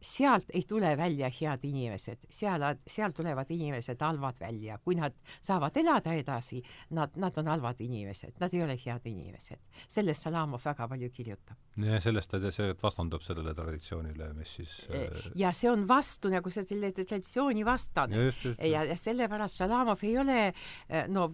B: sealt ei tule välja head inimesed, seal, seal tulevad inimesed halvad välja, kui nad saavad elada edasi, nad, nad on halvad inimesed, nad ei ole head inimesed. sellest Salamov väga palju kirjutab.
A: jah, sellest ta selgelt vastandub sellele traditsioonile, mis siis
B: e, äh... ja see on vastu nagu selle traditsiooni vastane. ja, ja, ja sellepärast Salamov ei ole, e, no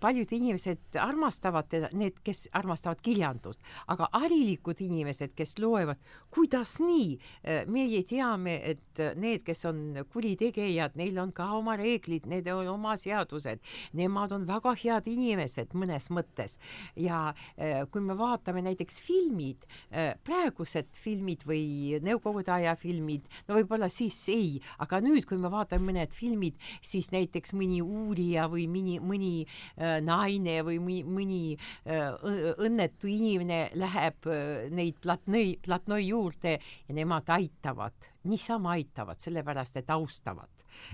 B: paljud inimesed armastavad teda, need, kes armastavad kirjandust, aga harilikud inimesed, kes loevad, kuidas nii, e, meie teame, et need, kes on kuritegijad, neil on ka oma reeglid, need on oma seadused, nemad on väga head inimesed mõnes mõttes. Ja eh, kui me vaatame näiteks filmid, eh, praegused filmid või Nõukogude aja filmid, no võib-olla siis ei, aga nüüd, kui me vaatame mõned filmid, siis näiteks mõni uurija või mõni, mõni äh, naine või mõni, mõni õnnetu inimene läheb äh, neid platnõi, platnõi juurde ja nemad aitavad aitavad, niisama aitavad, sellepärast et austavad.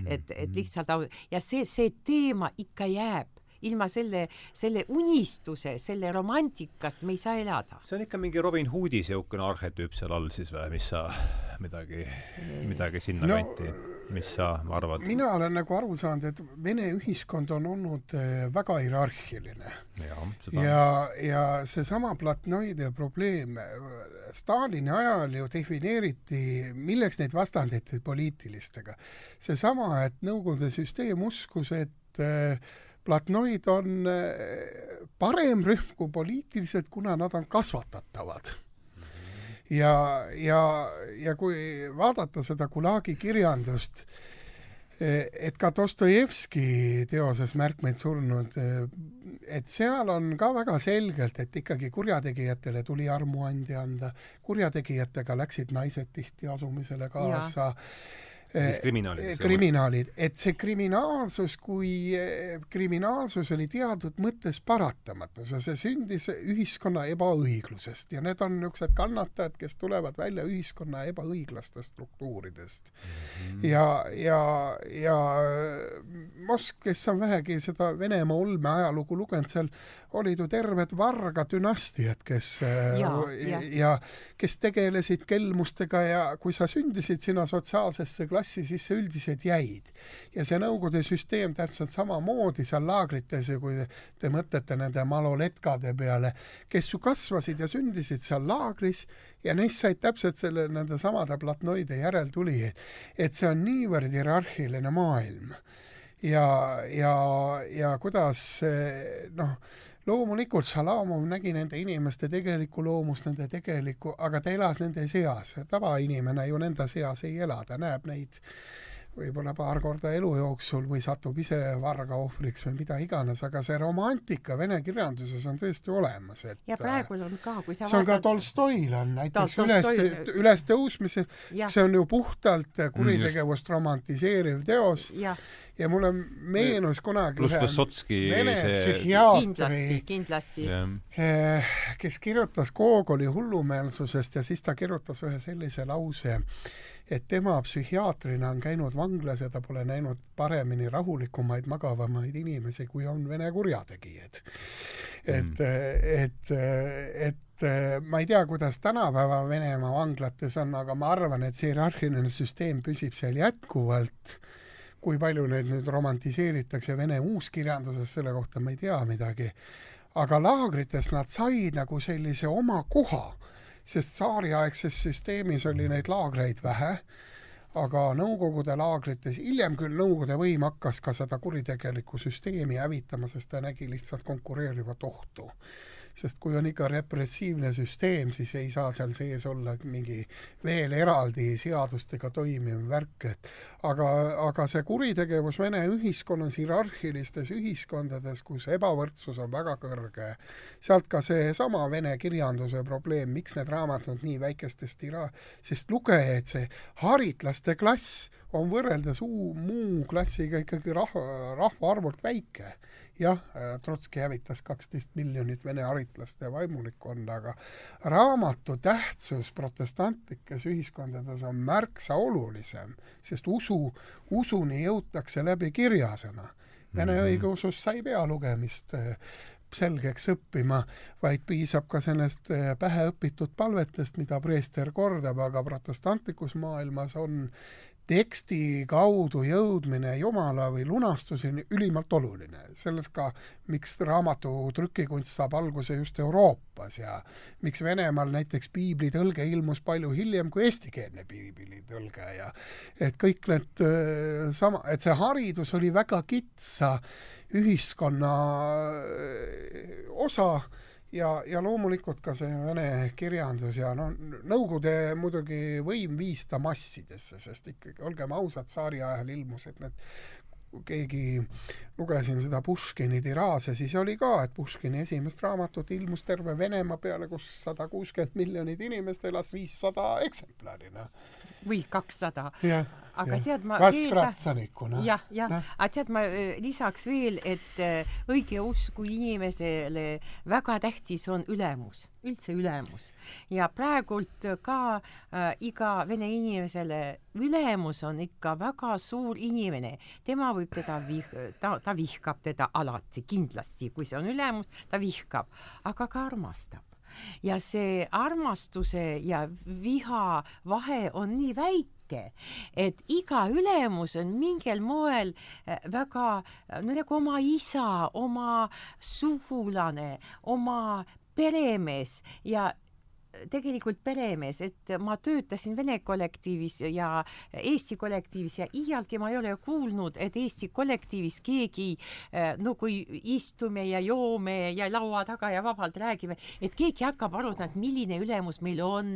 B: et, et mhm. lihtsalt au- ja see, see teema ikka jääb ilma selle, selle unistuse, selle romantikast me ei saa elada.
A: see on ikka mingi Robin Hoodi niisugune arhetüüp seal all siis või, mis sa midagi, midagi sinnakanti no,, mis sa arvad?
C: mina olen nagu aru saanud, et Vene ühiskond on olnud eh, väga hierarhiline. ja, ja, ja seesama platnoide probleem, Stalini ajal ju defineeriti, milleks neid vastandati poliitilistega. seesama, et Nõukogude süsteem uskus, et äh, platnoid on äh, parem rühm kui poliitilised, kuna nad on kasvatatavad. Ja, ja, ja kui vaadata seda Gulagi kirjandust, äh, et ka Dostojevski teoses Märkmeid surnud, et seal on ka väga selgelt, et ikkagi kurjategijatele tuli armuandi anda, kurjategijatega läksid naised tihti asumisele kaasa. ja
A: kriminaalid.
C: Eh, kriminaalid, et see kriminaalsus kui eh, kriminaalsus oli teatud mõttes paratamatus ja see sündis ühiskonna ebaõiglusest ja need on niisugused kannatajad, kes tulevad välja ühiskonna ebaõiglastest struktuuridest mm. -hmm. ja, ja, ja Mosk, kes on vähegi seda Venemaa olme ajalugu lugenud, seal olid ju terved varga dünastiad, kes äh, ja, ja. ja kes tegelesid kelmustega ja kui sa sündisid sinna sotsiaalsesse klassi, siis sa üldiselt jäid. ja see Nõukogude süsteem täpselt samamoodi seal laagrites, kui te mõtlete nende maloletkade peale, kes ju kasvasid ja sündisid seal laagris ja neist said täpselt selle, nende samade platnoide järeltulijaid. et see on niivõrd hierarhiline maailm ja, ja, ja kuidas noh, loomulikult Šalamov nägi nende inimeste tegelikku loomust, nende tegelikku, aga ta elas nende seas, tavainimene ju nende seas ei ela, ta näeb neid võib-olla paar korda elu jooksul või satub ise varga ohvriks või mida iganes, aga see romantika vene kirjanduses on tõesti olemas, et
B: ja praegu on ka, kui sa
C: see on vaatad... ka Tolstoil on näiteks Tolstoi... üles, ülestõusmise, see on ju puhtalt kuritegevust mm, romantiseeriv teos. Ja, ja mulle meenus kunagi
A: pluss Vysotski
C: vene see... psühhiaatri
B: kindlasti, kindlasti.
C: Eh, kes kirjutas Gogoli hullumeelsusest ja siis ta kirjutas ühe sellise lause, et tema psühhiaatrina on käinud vanglas ja ta pole näinud paremini rahulikumaid, magavamaid inimesi, kui on Vene kurjategijad. et mm., et, et ma ei tea, kuidas tänapäeva Venemaa vanglates on, aga ma arvan, et see hierarhiline süsteem püsib seal jätkuvalt kui palju neid nüüd romantiseeritakse Vene uuskirjanduses, selle kohta ma ei tea midagi, aga laagrites nad said nagu sellise oma koha sest tsaariaegses süsteemis oli neid laagreid vähe, aga Nõukogude laagrites, hiljem küll Nõukogude võim hakkas ka seda kuritegelikku süsteemi hävitama, sest ta nägi lihtsalt konkureerivat ohtu. Sest kui on ikka repressiivne süsteem, siis ei saa seal sees olla mingi veel eraldi seadustega toimiv värk, et aga, aga see kuritegevus Vene ühiskonnas, hierarhilistes ühiskondades, kus ebavõrdsus on väga kõrge, sealt ka seesama vene kirjanduse probleem, miks need raamatud nii väikestest tira-, sest lugejaid, see haritlaste klass on võrreldes uu-, muu klassiga ikkagi rahva, rahvaarvult väike. Jah, Trotski hävitas kaksteist miljonit vene haritlast ja vaimulikkonda, aga raamatu tähtsus protestantlikes ühiskondades on märksa olulisem, sest usu, usuni jõutakse läbi kirjasõna. Vene mm -hmm. õigeusus sa ei pea lugemist eh, selgeks õppima, vaid piisab ka sellest eh, päheõpitud palvetest, mida preester kordab, aga protestantlikus maailmas on teksti kaudu jõudmine Jumala või lunastuseni ülimalt oluline. sellest ka, miks raamatu trükikunst saab alguse just Euroopas ja miks Venemaal näiteks piiblitõlge ilmus palju hiljem kui eestikeelne piiblitõlge ja et kõik need sama, et see haridus oli väga kitsa ühiskonna osa ja, ja loomulikult ka see vene kirjandus ja no Nõukogude muidugi võim viis ta massidesse, sest ikkagi, olgem ausad, tsaari ajal ilmus, et need keegi, lugesin seda Puškini tiraaže, siis oli ka, et Puškini esimest raamatut ilmus terve Venemaa peale, kus sada kuuskümmend miljonit inimest elas viissada eksemplari, noh
B: või kakssada.
C: Jah
B: aga
C: jah.
B: tead, ma
C: vaskratsanikuna.
B: jah, jah, aga tead, ma äh, lisaks veel, et äh, õigeusku inimesele väga tähtis on ülemus, üldse ülemus. ja praegult ka äh, iga vene inimesele ülemus on ikka väga suur inimene, tema võib teda vih-, ta, ta vihkab teda alati, kindlasti, kui see on ülemus, ta vihkab, aga ka armastab ja see armastuse ja viha vahe on nii väike, väike, et iga ülemus on mingil moel äh, väga no nagu oma isa, oma sugulane, oma peremees ja tegelikult peremees, et ma töötasin Vene kollektiivis ja Eesti kollektiivis ja iialgi ma ei ole kuulnud, et Eesti kollektiivis keegi eh, no kui istume ja joome ja laua taga ja vabalt räägime, et keegi hakkab arutama, et milline ülemus meil on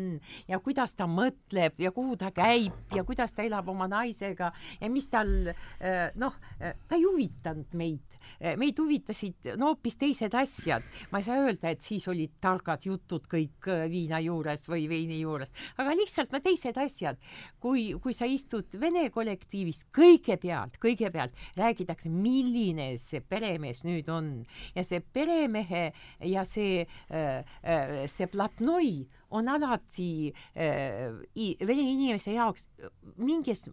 B: ja kuidas ta mõtleb ja kuhu ta käib ja kuidas ta elab oma naisega ja mis tal eh, noh, eh, ta ei huvitanud meid meid huvitasid no hoopis teised asjad. ma ei saa öelda, et siis olid targad jutud kõik eh, viina juures või veini juures, aga lihtsalt no teised asjad. kui, kui sa istud vene kollektiivis, kõigepealt, kõigepealt räägitakse, milline see peremees nüüd on ja see peremehe ja see, eh, see platnoi on alati äh, vene inimese jaoks mingis,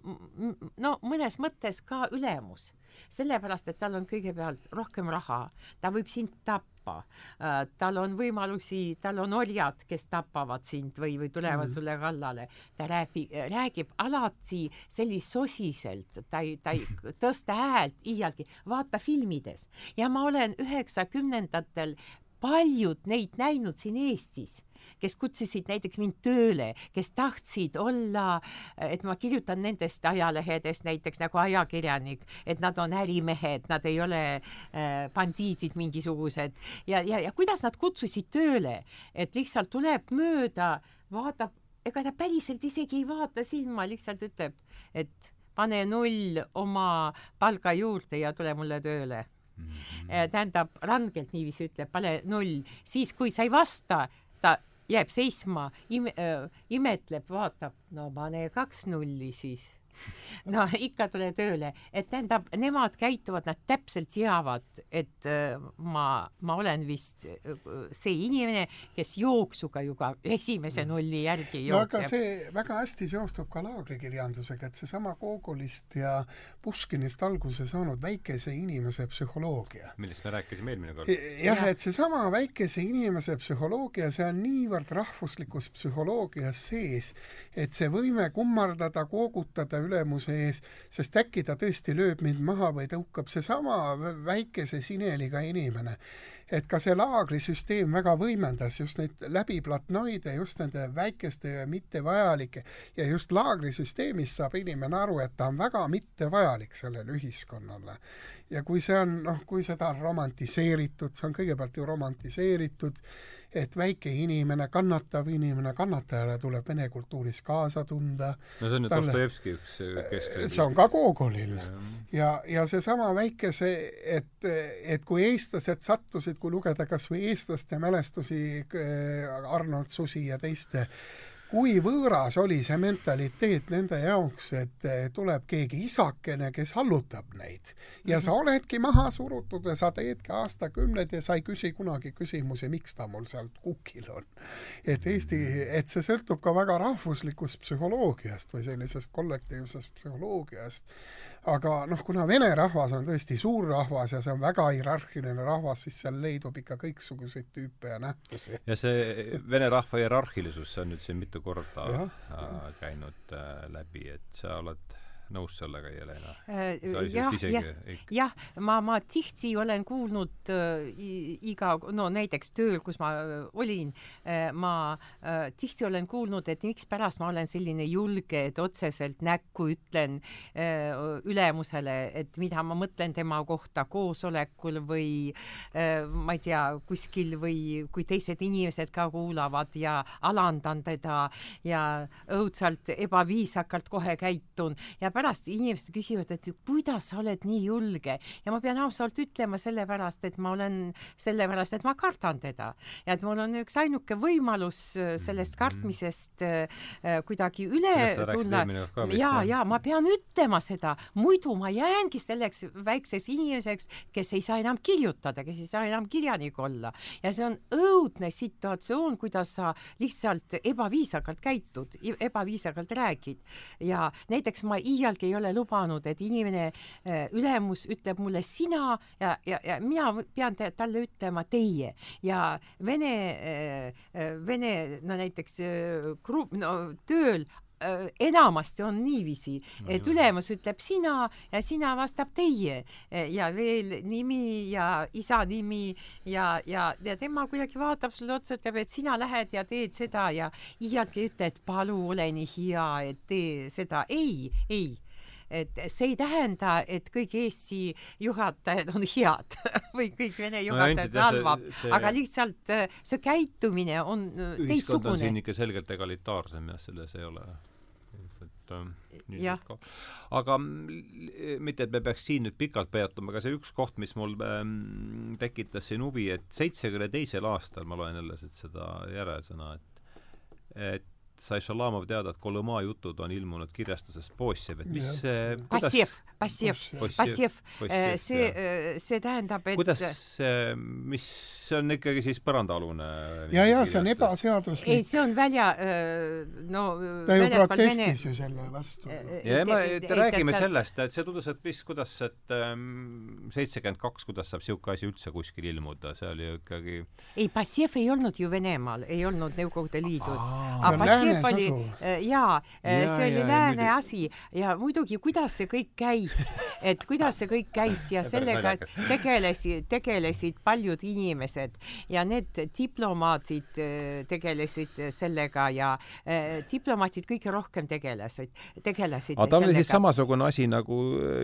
B: no mõnes mõttes ka ülemus. Sellepärast, et tal on kõigepealt rohkem raha, ta võib sind tappa. Äh,, tal on võimalusi, tal on oljad, kes tapavad sind või, või tulevad mm. sulle kallale. ta räägib, räägib alati sellist sosiselt, ta ei, ta ei tõsta häält iialgi, vaata filmides. Ja ma olen üheksakümnendatel paljud neid näinud siin Eestis kes kutsusid näiteks mind tööle, kes tahtsid olla, et ma kirjutan nendest ajalehedest näiteks nagu ajakirjanik, et nad on ärimehed, nad ei ole äh, bandiidid mingisugused. Ja, ja, ja kuidas nad kutsusid tööle, et lihtsalt tuleb mööda, vaatab, ega ta päriselt isegi ei vaata silma, lihtsalt ütleb, et pane null oma palga juurde ja tule mulle tööle mm. -hmm. tähendab, rangelt niiviisi ütleb, pane null, siis kui sa ei vasta, ta jääb seisma, ime- äh,, imetleb, vaatab, no pane kaks nulli siis no ikka tule tööle, et tähendab, nemad käituvad, nad täpselt teavad, et äh, ma, ma olen vist äh, see inimene, kes jooksuga juba esimese nulli järgi jookseb. no aga
C: see väga hästi seostub ka laagrikirjandusega, et seesama Gogolist ja Puškinist alguse saanud väikese inimese psühholoogia.
A: millest me rääkisime eelmine kord.
C: jah ja., et seesama väikese inimese psühholoogia, see on niivõrd rahvuslikus psühholoogias sees, et see võime kummardada, koogutada ülemuse ees, sest äkki ta tõesti lööb mind maha või tõukab seesama väikese sineliga inimene. et ka see laagrisüsteem väga võimendas just neid läbiplatnoide, just nende väikeste ja mittevajalike ja just laagrisüsteemis saab inimene aru, et ta on väga mittevajalik sellele ühiskonnale. ja kui see on, noh, kui seda on romantiseeritud, see on kõigepealt ju romantiseeritud, et väike inimene, kannatav inimene, kannatajale tuleb vene kultuuris kaasa tunda.
A: no see on ju Dostojevski üks
C: keskne see on ka Gogolil. ja, ja seesama väike see, et, et kui eestlased sattusid, kui lugeda kas või eestlaste mälestusi äh, Arnold Susi ja teiste kui võõras oli see mentaliteet nende jaoks, et tuleb keegi isakene, kes allutab neid ja sa mhm. oledki maha surutud ja sa teedki aastakümneid ja sa ei küsi kunagi küsimusi, miks ta mul seal kukil on. et Eesti, et see sõltub ka väga rahvuslikust psühholoogiast või sellisest kollektiivsest psühholoogiast aga noh, kuna vene rahvas on tõesti suur rahvas ja see on väga hierarhiline rahvas, siis seal leidub ikka kõiksuguseid tüüpe ja nähtusi.
A: ja see vene rahva hierarhilisus, see on nüüd siin mitu korda ja, äh, käinud äh, läbi, et sa oled nõus sellega, Jelena?
B: Äh, jah, jah, jah, ma, ma tihti olen kuulnud äh, iga, no näiteks tööl, kus ma äh, olin äh,, ma äh, tihti olen kuulnud, et mikspärast ma olen selline julge, et otseselt näkku ütlen äh, ülemusele, et mida ma mõtlen tema kohta koosolekul või äh, ma ei tea, kuskil või kui teised inimesed ka kuulavad ja alandan teda ja õudselt ebaviisakalt kohe käitun ja pärast pärast inimesed küsivad, et kuidas sa oled nii julge? Ja ma pean ausalt ütlema sellepärast, et ma olen, sellepärast, et ma kardan teda. Ja et mul on üks ainuke võimalus äh, sellest mhm. kartmisest äh, kuidagi üle tulla. ja, ja ma pean ütlema seda, muidu ma jäängi selleks väikseks inimeseks, kes ei saa enam kirjutada, kes ei saa enam kirjanik olla. Ja see on õudne situatsioon, kuidas sa lihtsalt ebaviisakalt käitud, ebaviisakalt räägid. Ja näiteks ma iialgi ei ole lubanud, et inimene, äh, ülemus ütleb mulle sina ja, ja, ja mina pean talle ütlema teie. Ja vene, äh, äh, vene no näiteks grupp, no tööl enamasti on niiviisi, et ülemus ütleb sina ja sina vastab teie ja veel nimi ja isa nimi ja, ja, ja tema kuidagi vaatab sulle otsa, ütleb, et sina lähed ja teed seda ja iialgi ei ütle, et palun ole nii hea, et tee seda. ei, ei et see ei tähenda, et kõik Eesti juhatajad on head või kõik Vene juhatajad no, halvad, aga lihtsalt äh, see käitumine on äh, teistsugune. ühiskond
A: on siin ikka selgelt egalitaarsem jah, selles ei ole et
B: äh,
A: aga mitte, et me peaks siin nüüd pikalt peatuma, aga see üks koht, mis mul ähm, tekitas siin huvi, et seitsmekümne teisel aastal, ma loen jälle seda järelsõna, et et sai Šalamov teada, et Kolõmaa jutud on ilmunud kirjastuses Bossiev, et mis see
B: Bassiev, Bassiev, Bassiev, see, see tähendab, et
A: kuidas, mis, see on ikkagi siis põrandaalune
C: ja, ja see on ebaseaduslik.
B: ei, see on välja, no
C: ta ju protestis ju selle vastu.
A: ja ma, räägime sellest, et see tundus, et mis, kuidas, et seitsekümmend ähm, kaks, kuidas saab niisugune asi üldse kuskil ilmuda, see oli ju ikkagi
B: ei, Bassiev ei olnud ju Venemaal, ei olnud Nõukogude Liidus. aga Bassiev Kiev oli äh, jaa ja, see oli ja, lääne ja, asi. Ja muidugi, kuidas see kõik käis, et kuidas see kõik käis ja sellega tegelesid, tegelesid paljud inimesed. Ja need diplomaadid äh, tegelesid sellega ja äh, diplomaatid kõige rohkem tegelesid, tegelesid
A: aga tal oli siis samasugune asi, nagu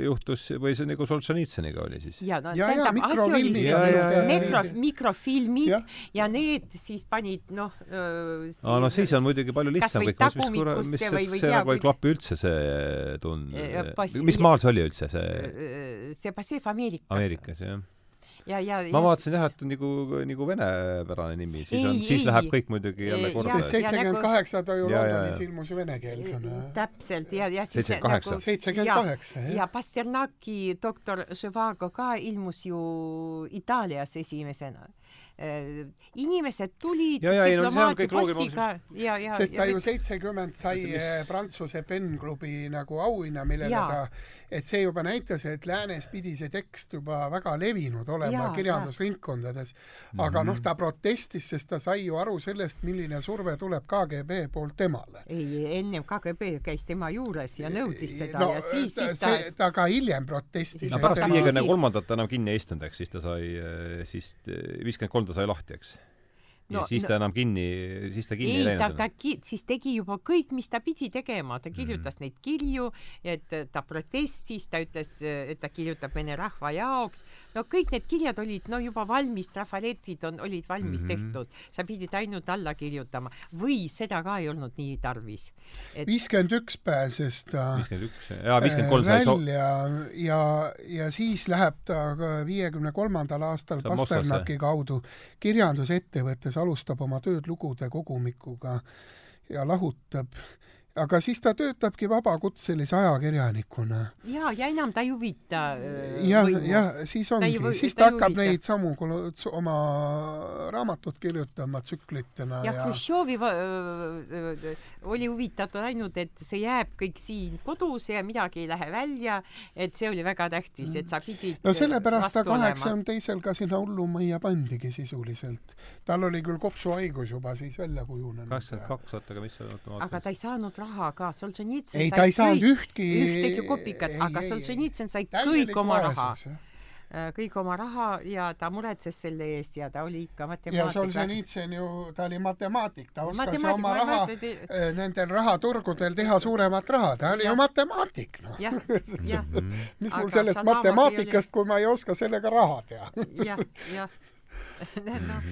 A: juhtus või see nagu Solženitsõniga oli siis?
B: ja no ja, tähendab, asi oli mikro, mikrofilmid ja. ja need siis panid noh
A: äh, aa no siis on muidugi palju lihtsam kõik, mis, mis kurat, mis see, nagu ei klapi üldse, see tund-, mis maal see oli üldse, see?
B: see Passeef Ameerikas.
A: Ameerikas, jah
B: ja, ja
A: ma vaatasin jah, et nagu, nagu venepärane nimi, siis on, siis ei, läheb kõik muidugi jälle korda.
C: sest seitsekümmend kaheksa ta ju Londonis ilmus ju venekeelsena.
B: täpselt ja, ja siis
A: seitsekümmend kaheksa.
C: seitsekümmend kaheksa, jah.
B: ja Pasternaki doktor Živago ka ilmus ju Itaalias esimesena Äh, inimesed tulid
A: ja, ja, diplomaatia no, passiga
C: ja, ja sest ta ju seitsekümmend sai mis... Äh, Prantsuse pennklubi nagu auhinna, millele ja. ta, et see juba näitas, et läänes pidi see tekst juba väga levinud olema ja, kirjandusringkondades. aga noh, ta protestis, sest ta sai ju aru sellest, milline surve tuleb KGB poolt temale.
B: ei, ennem KGB käis tema juures ja nõudis seda no, ja siis, siis ta
C: see, ta ka hiljem protestis.
A: no pärast viiekümne kolmandat enam kinni ei istunud, eks, siis ta sai äh, siis viiskümmend kolm ta sai lahti, eks no, ja siis ta no, enam kinni, siis ta kinni
B: ei läinud. ta, ta ki-, siis tegi juba kõik, mis ta pidi tegema, ta kirjutas mm. neid kirju, et ta protestis, ta ütles, et ta kirjutab vene rahva jaoks. no kõik need kirjad olid no juba valmis, trafaletid on, olid valmis mm -hmm. tehtud, sa pidid ainult alla kirjutama või seda ka ei olnud nii tarvis
C: et.... viiskümmend üks pääses ta.
A: viiskümmend üks, jaa, viiskümmend kolm sai
C: so-. välja ja, ja siis läheb ta viiekümne kolmandal aastal Pasternaki kaudu kirjandusettevõttes kes alustab oma tööd lugude kogumikuga ja lahutab aga siis ta töötabki vabakutselise ajakirjanikuna.
B: ja, ja enam ta ei huvita
C: äh, ja, ja siis ongi, siis ta, ta hakkab neid samu oma raamatut kirjutama tsüklitena
B: ja, ja Hruštšovi oli huvitatud ainult, et see jääb kõik siin kodus ja midagi ei lähe välja, et see oli väga tähtis, et sa pidid
C: no sellepärast ta kaheksakümne teisel ka sinna hullumajja pandigi sisuliselt. tal oli küll kopsuhaigus juba siis välja kujunenud.
A: kakskümmend kaks, oota, aga mis
B: see aga ta ei saanud raha ka, Solženitsõn
C: ei, ta ei saanud ühtki
B: ühtegi kopikat, aga Solženitsõn sai kõik oma raha. äh, kõik oma raha ja ta muretses selle eest ja ta oli ikka matemaatik.
C: ja Solženitsõn ju, ta oli matemaatik, ta oskas matemaatik, oma raha te... Äh, nendel rahaturgudel teha suuremat raha, ta oli ja. ju matemaatik, noh. Mis mul sellest matemaatikast oli..., kui ma ei oska sellega raha teha?
B: Jah, jah noh,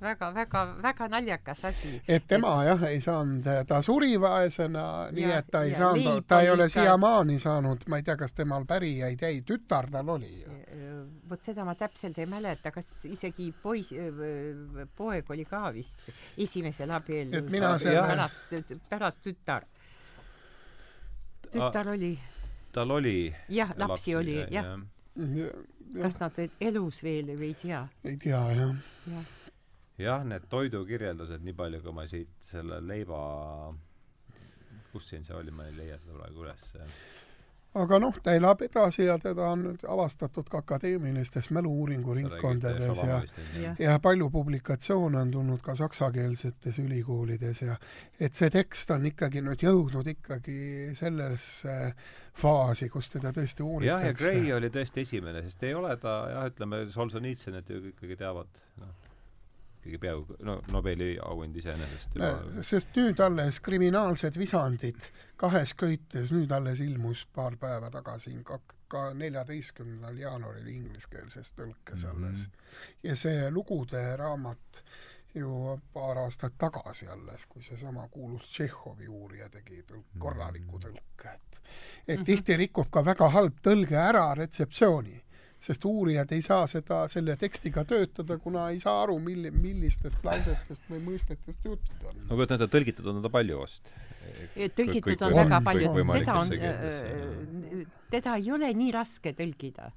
B: väga-väga, väga naljakas asi.
C: et tema et... jah, ei saanud, ta suri vaesena, nii et ta ei saanud, ta ei ole ka... siiamaani saanud, ma ei tea, kas temal pärijaid jäi, tütar tal oli ju
B: vot seda ma täpselt ei mäleta, kas isegi poiss, poeg oli ka vist esimesel abiellul, selle... pärast, pärast tütar. tütar A, oli.
A: tal oli.
B: jah, lapsi oli, jah ja.. Kas nad elus veel või ei tea?
C: ei tea, jah.
A: jah jah, need toidukirjeldused, nii palju kui ma siit selle leiba, kus siin see oli, ma ei leia seda praegu üles
C: aga noh, ta elab edasi ja teda on nüüd avastatud ka akadeemilistes mälu-uuringu ringkondades ja ja, ja palju publikatsioone on tulnud ka saksakeelsetes ülikoolides ja et see tekst on ikkagi nüüd jõudnud ikkagi sellesse faasi, kus teda tõesti uuritakse.
A: jah, ja Gray oli tõesti esimene, sest ei ole ta jah, ütleme, Solženitsõnit ju ikkagi teavad, noh ikkagi peaaegu no Nobeli auhind iseenesest juba
C: sest nüüd alles Kriminaalsed visandid kahes köites, nüüd alles ilmus paar päeva tagasi, ka neljateistkümnendal jaanuaril ingliskeelses tõlkes mhm. alles mm. -hmm. ja see lugude raamat ju paar aastat tagasi alles, kui seesama kuulus Tšehhovi uurija tegi tõlk, korraliku mhm. tõlke, et et -hmm. tihti rikub ka väga halb tõlge ära retseptsiooni sest uurijad ei saa seda, selle tekstiga töötada, kuna ei saa aru, milli-, millistest lausetest või mõistetest jutt on.
A: no kujutan ette, tõlgitud on ta palju vast.
B: tõlgitud on väga palju, teda on, äh, teda ei ole nii raske tõlgida,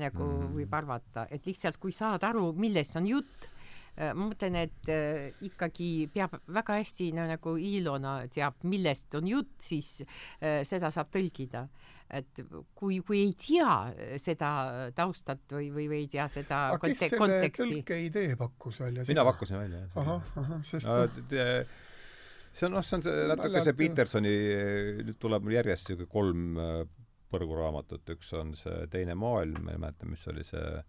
B: nagu mm. võib arvata, et lihtsalt kui saad aru, millest on jutt, äh, ma mõtlen, et äh, ikkagi peab väga hästi no, nagu Ilona teab, millest on jutt, siis äh, seda saab tõlgida et kui, kui ei tea seda taustat või, või, või ei tea seda
C: aga kes selle konteksti. tõlke idee pakkus välja?
A: mina pakkusin välja, jah.
C: ahah, ahah, sest no,
A: see on, noh, see on see natuke see Petersoni, nüüd tuleb mul järjest niisugune kolm äh, põrguraamatut, üks on see Teine maailm, ma ei mäleta, mis oli see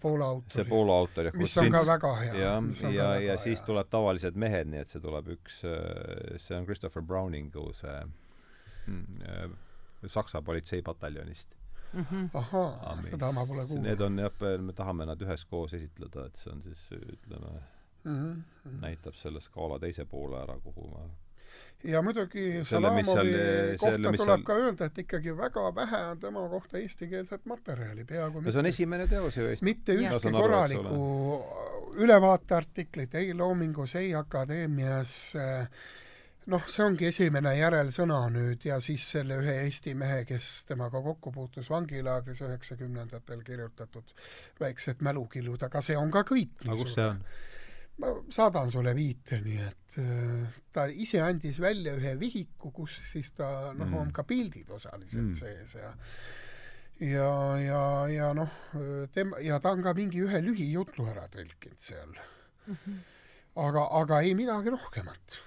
C: Poola autor.
A: see Poola autor,
C: jah. mis on ka väga hea.
A: jah, ja, ja, ja siis tuleb Tavalised mehed, nii et see tuleb üks, äh, see on Christopher Browningu see mm, äh, Saksa politseipataljonist
C: mm. -hmm. ahaa, seda ma pole kuulnud.
A: Need on jah, me tahame nad üheskoos esitleda, et see on siis ütleme mm, -hmm. näitab selle skaala teise poole ära, kuhu ma
C: ja muidugi Salamovi kohta selle, tuleb seal... ka öelda, et ikkagi väga vähe on tema kohta eestikeelset materjali, peaaegu
A: mitte. see on esimene teos ju
C: Eesti. mitte ühtki korralikku ülevaateartiklit ei Loomingus, ei Akadeemias äh, noh, see ongi esimene järelsõna nüüd ja siis selle ühe Eesti mehe, kes temaga kokku puutus vangilaagris üheksakümnendatel kirjutatud väiksed mälukillud, aga see on ka kõik.
A: aga kus see on?
C: Ma saadan sulle viite, nii et äh, ta ise andis välja ühe vihiku, kus siis ta noh mm., on ka pildid osaliselt mm. sees ja ja, ja, ja noh, tema, ja ta on ka mingi ühe lühijutlu ära tõlkinud seal mm. -hmm. aga, aga ei midagi rohkemat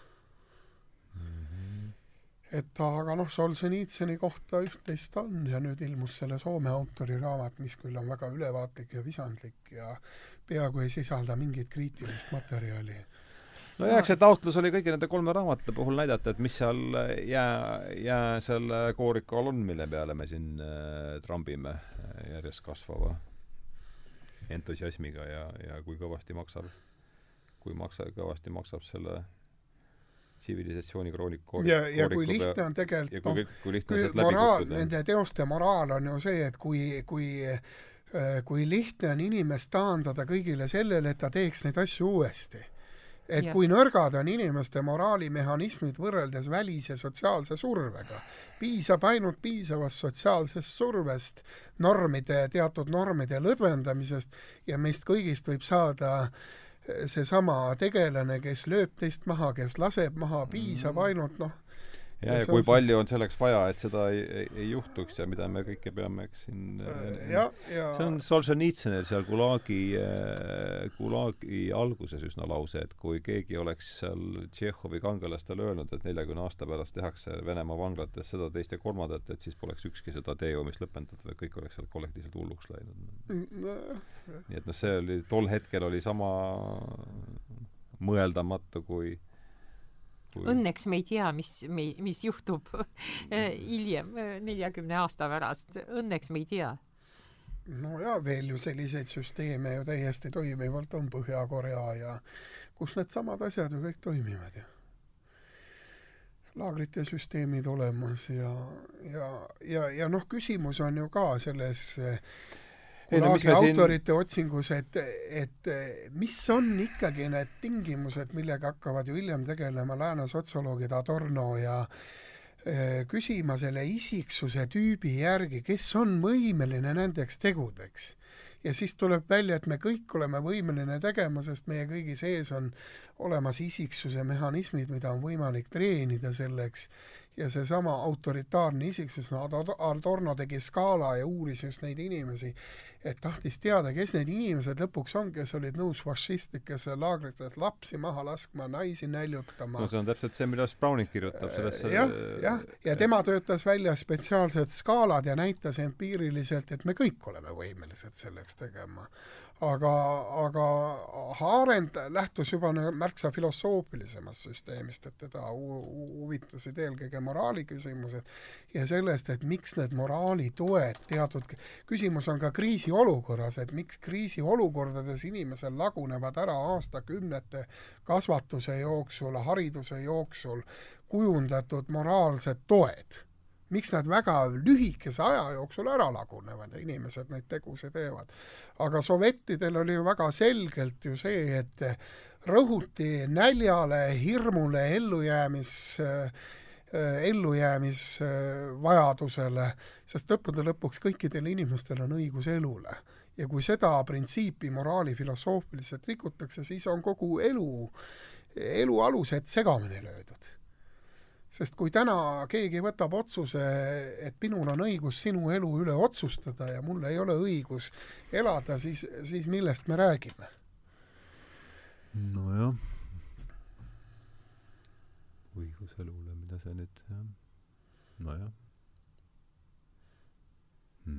C: et aga noh, Solženitsõni kohta üht-teist on ja nüüd ilmus selle Soome autori raamat, mis küll on väga ülevaatlik ja visandlik ja peaaegu ei sisalda mingit kriitilist materjali.
A: nojah, eks see taotlus oli kõigi nende kolme raamatu puhul näidata, et mis seal jää, jää selle kooriku all on, mille peale me siin äh, trambime järjest kasvava entusiasmiga ja, ja kui kõvasti maksab, kui maksa, kõvasti maksab selle tsivilisatsiooni kroonik
C: ja, ja kui lihtne on tegelikult on moraal, nende teoste moraal on ju see, et kui, kui äh, kui lihtne on inimest taandada kõigile sellele, et ta teeks neid asju uuesti. et ja. kui nõrgad on inimeste moraalimehhanismid võrreldes välise sotsiaalse survega. piisab ainult piisavast sotsiaalsest survest, normide, teatud normide lõdvendamisest ja meist kõigist võib saada äh, seesama tegelane, kes lööb teist maha, kes laseb maha, piisab mhm. ainult noh,
A: ja, ja kui palju on selleks vaja, et seda ei, ei, ei juhtuks ja mida me kõike peame, eks siin
C: äh, ja, ja
A: see on Solženitsõnil seal Gulagi, Gulagi alguses üsna lause, et kui keegi oleks seal Tšehhovi kangelastele öelnud, et neljakümne aasta pärast tehakse Venemaa vanglates seda, teist ja kolmandat, et siis poleks ükski seda teejoomist lõpetatud, vaid kõik oleks seal kollektiivselt hulluks läinud no,. nii et noh, see oli, tol hetkel oli sama mõeldamatu kui
B: kui... õnneks me ei tea, mis, mis juhtub hiljem, neljakümne aasta pärast, õnneks me ei tea.
C: no ja veel ju selliseid süsteeme ju täiesti toimivalt on Põhja-Korea ja kus needsamad asjad ju kõik toimivad ju. laagrite süsteemid olemas ja, ja, ja, ja noh, küsimus on ju ka selles Gulaagi no, autorite siin... otsingus, et, et mis on ikkagi need tingimused, millega hakkavad ju hiljem tegelema lääne sotsioloogid Adorno ja eh, küsima selle isiksuse tüübi järgi, kes on võimeline nendeks tegudeks. Ja siis tuleb välja, et me kõik oleme võimeline tegema, sest meie kõigi sees on olemas isiksuse mehhanismid, mida on võimalik treenida selleks ja seesama autoritaarne isiksus, no Adorno tegi skaala ja uuris just neid inimesi, et tahtis teada, kes need inimesed lõpuks on, kes olid nõus fašistlikesse laagritesse lapsi maha laskma, naisi näljutama.
A: no see on täpselt see, millest Browning kirjutab sellesse
C: jah, jah, ja tema töötas välja spetsiaalsed skaalad ja näitas empiiriliselt, et me kõik oleme võimelised selleks tegema aga, aga Arendt lähtus juba märksa filosoofilisemast süsteemist, et teda huvitasid eelkõige moraali küsimused ja sellest, et miks need moraalitoed teatud, küsimus on ka kriisiolukorras, et miks kriisiolukordades inimesel lagunevad ära aastakümnete kasvatuse jooksul, hariduse jooksul kujundatud moraalsed toed miks nad väga lühikese aja jooksul ära lagunevad ja inimesed neid tegusid teevad. aga sovjettidel oli ju väga selgelt ju see, et rõhuti näljale, hirmule, ellujäämis äh, ellujäämisvajadusele, sest lõppude lõpuks kõikidel inimestel on õigus elule. ja kui seda printsiipi moraali filosoofiliselt rikutakse, siis on kogu elu, elu alused segamini löödud sest kui täna keegi võtab otsuse, et minul on õigus sinu elu üle otsustada ja mul ei ole õigus elada, siis, siis millest me räägime?
A: nojah, õigus elule, mida see nüüd, jah, nojah,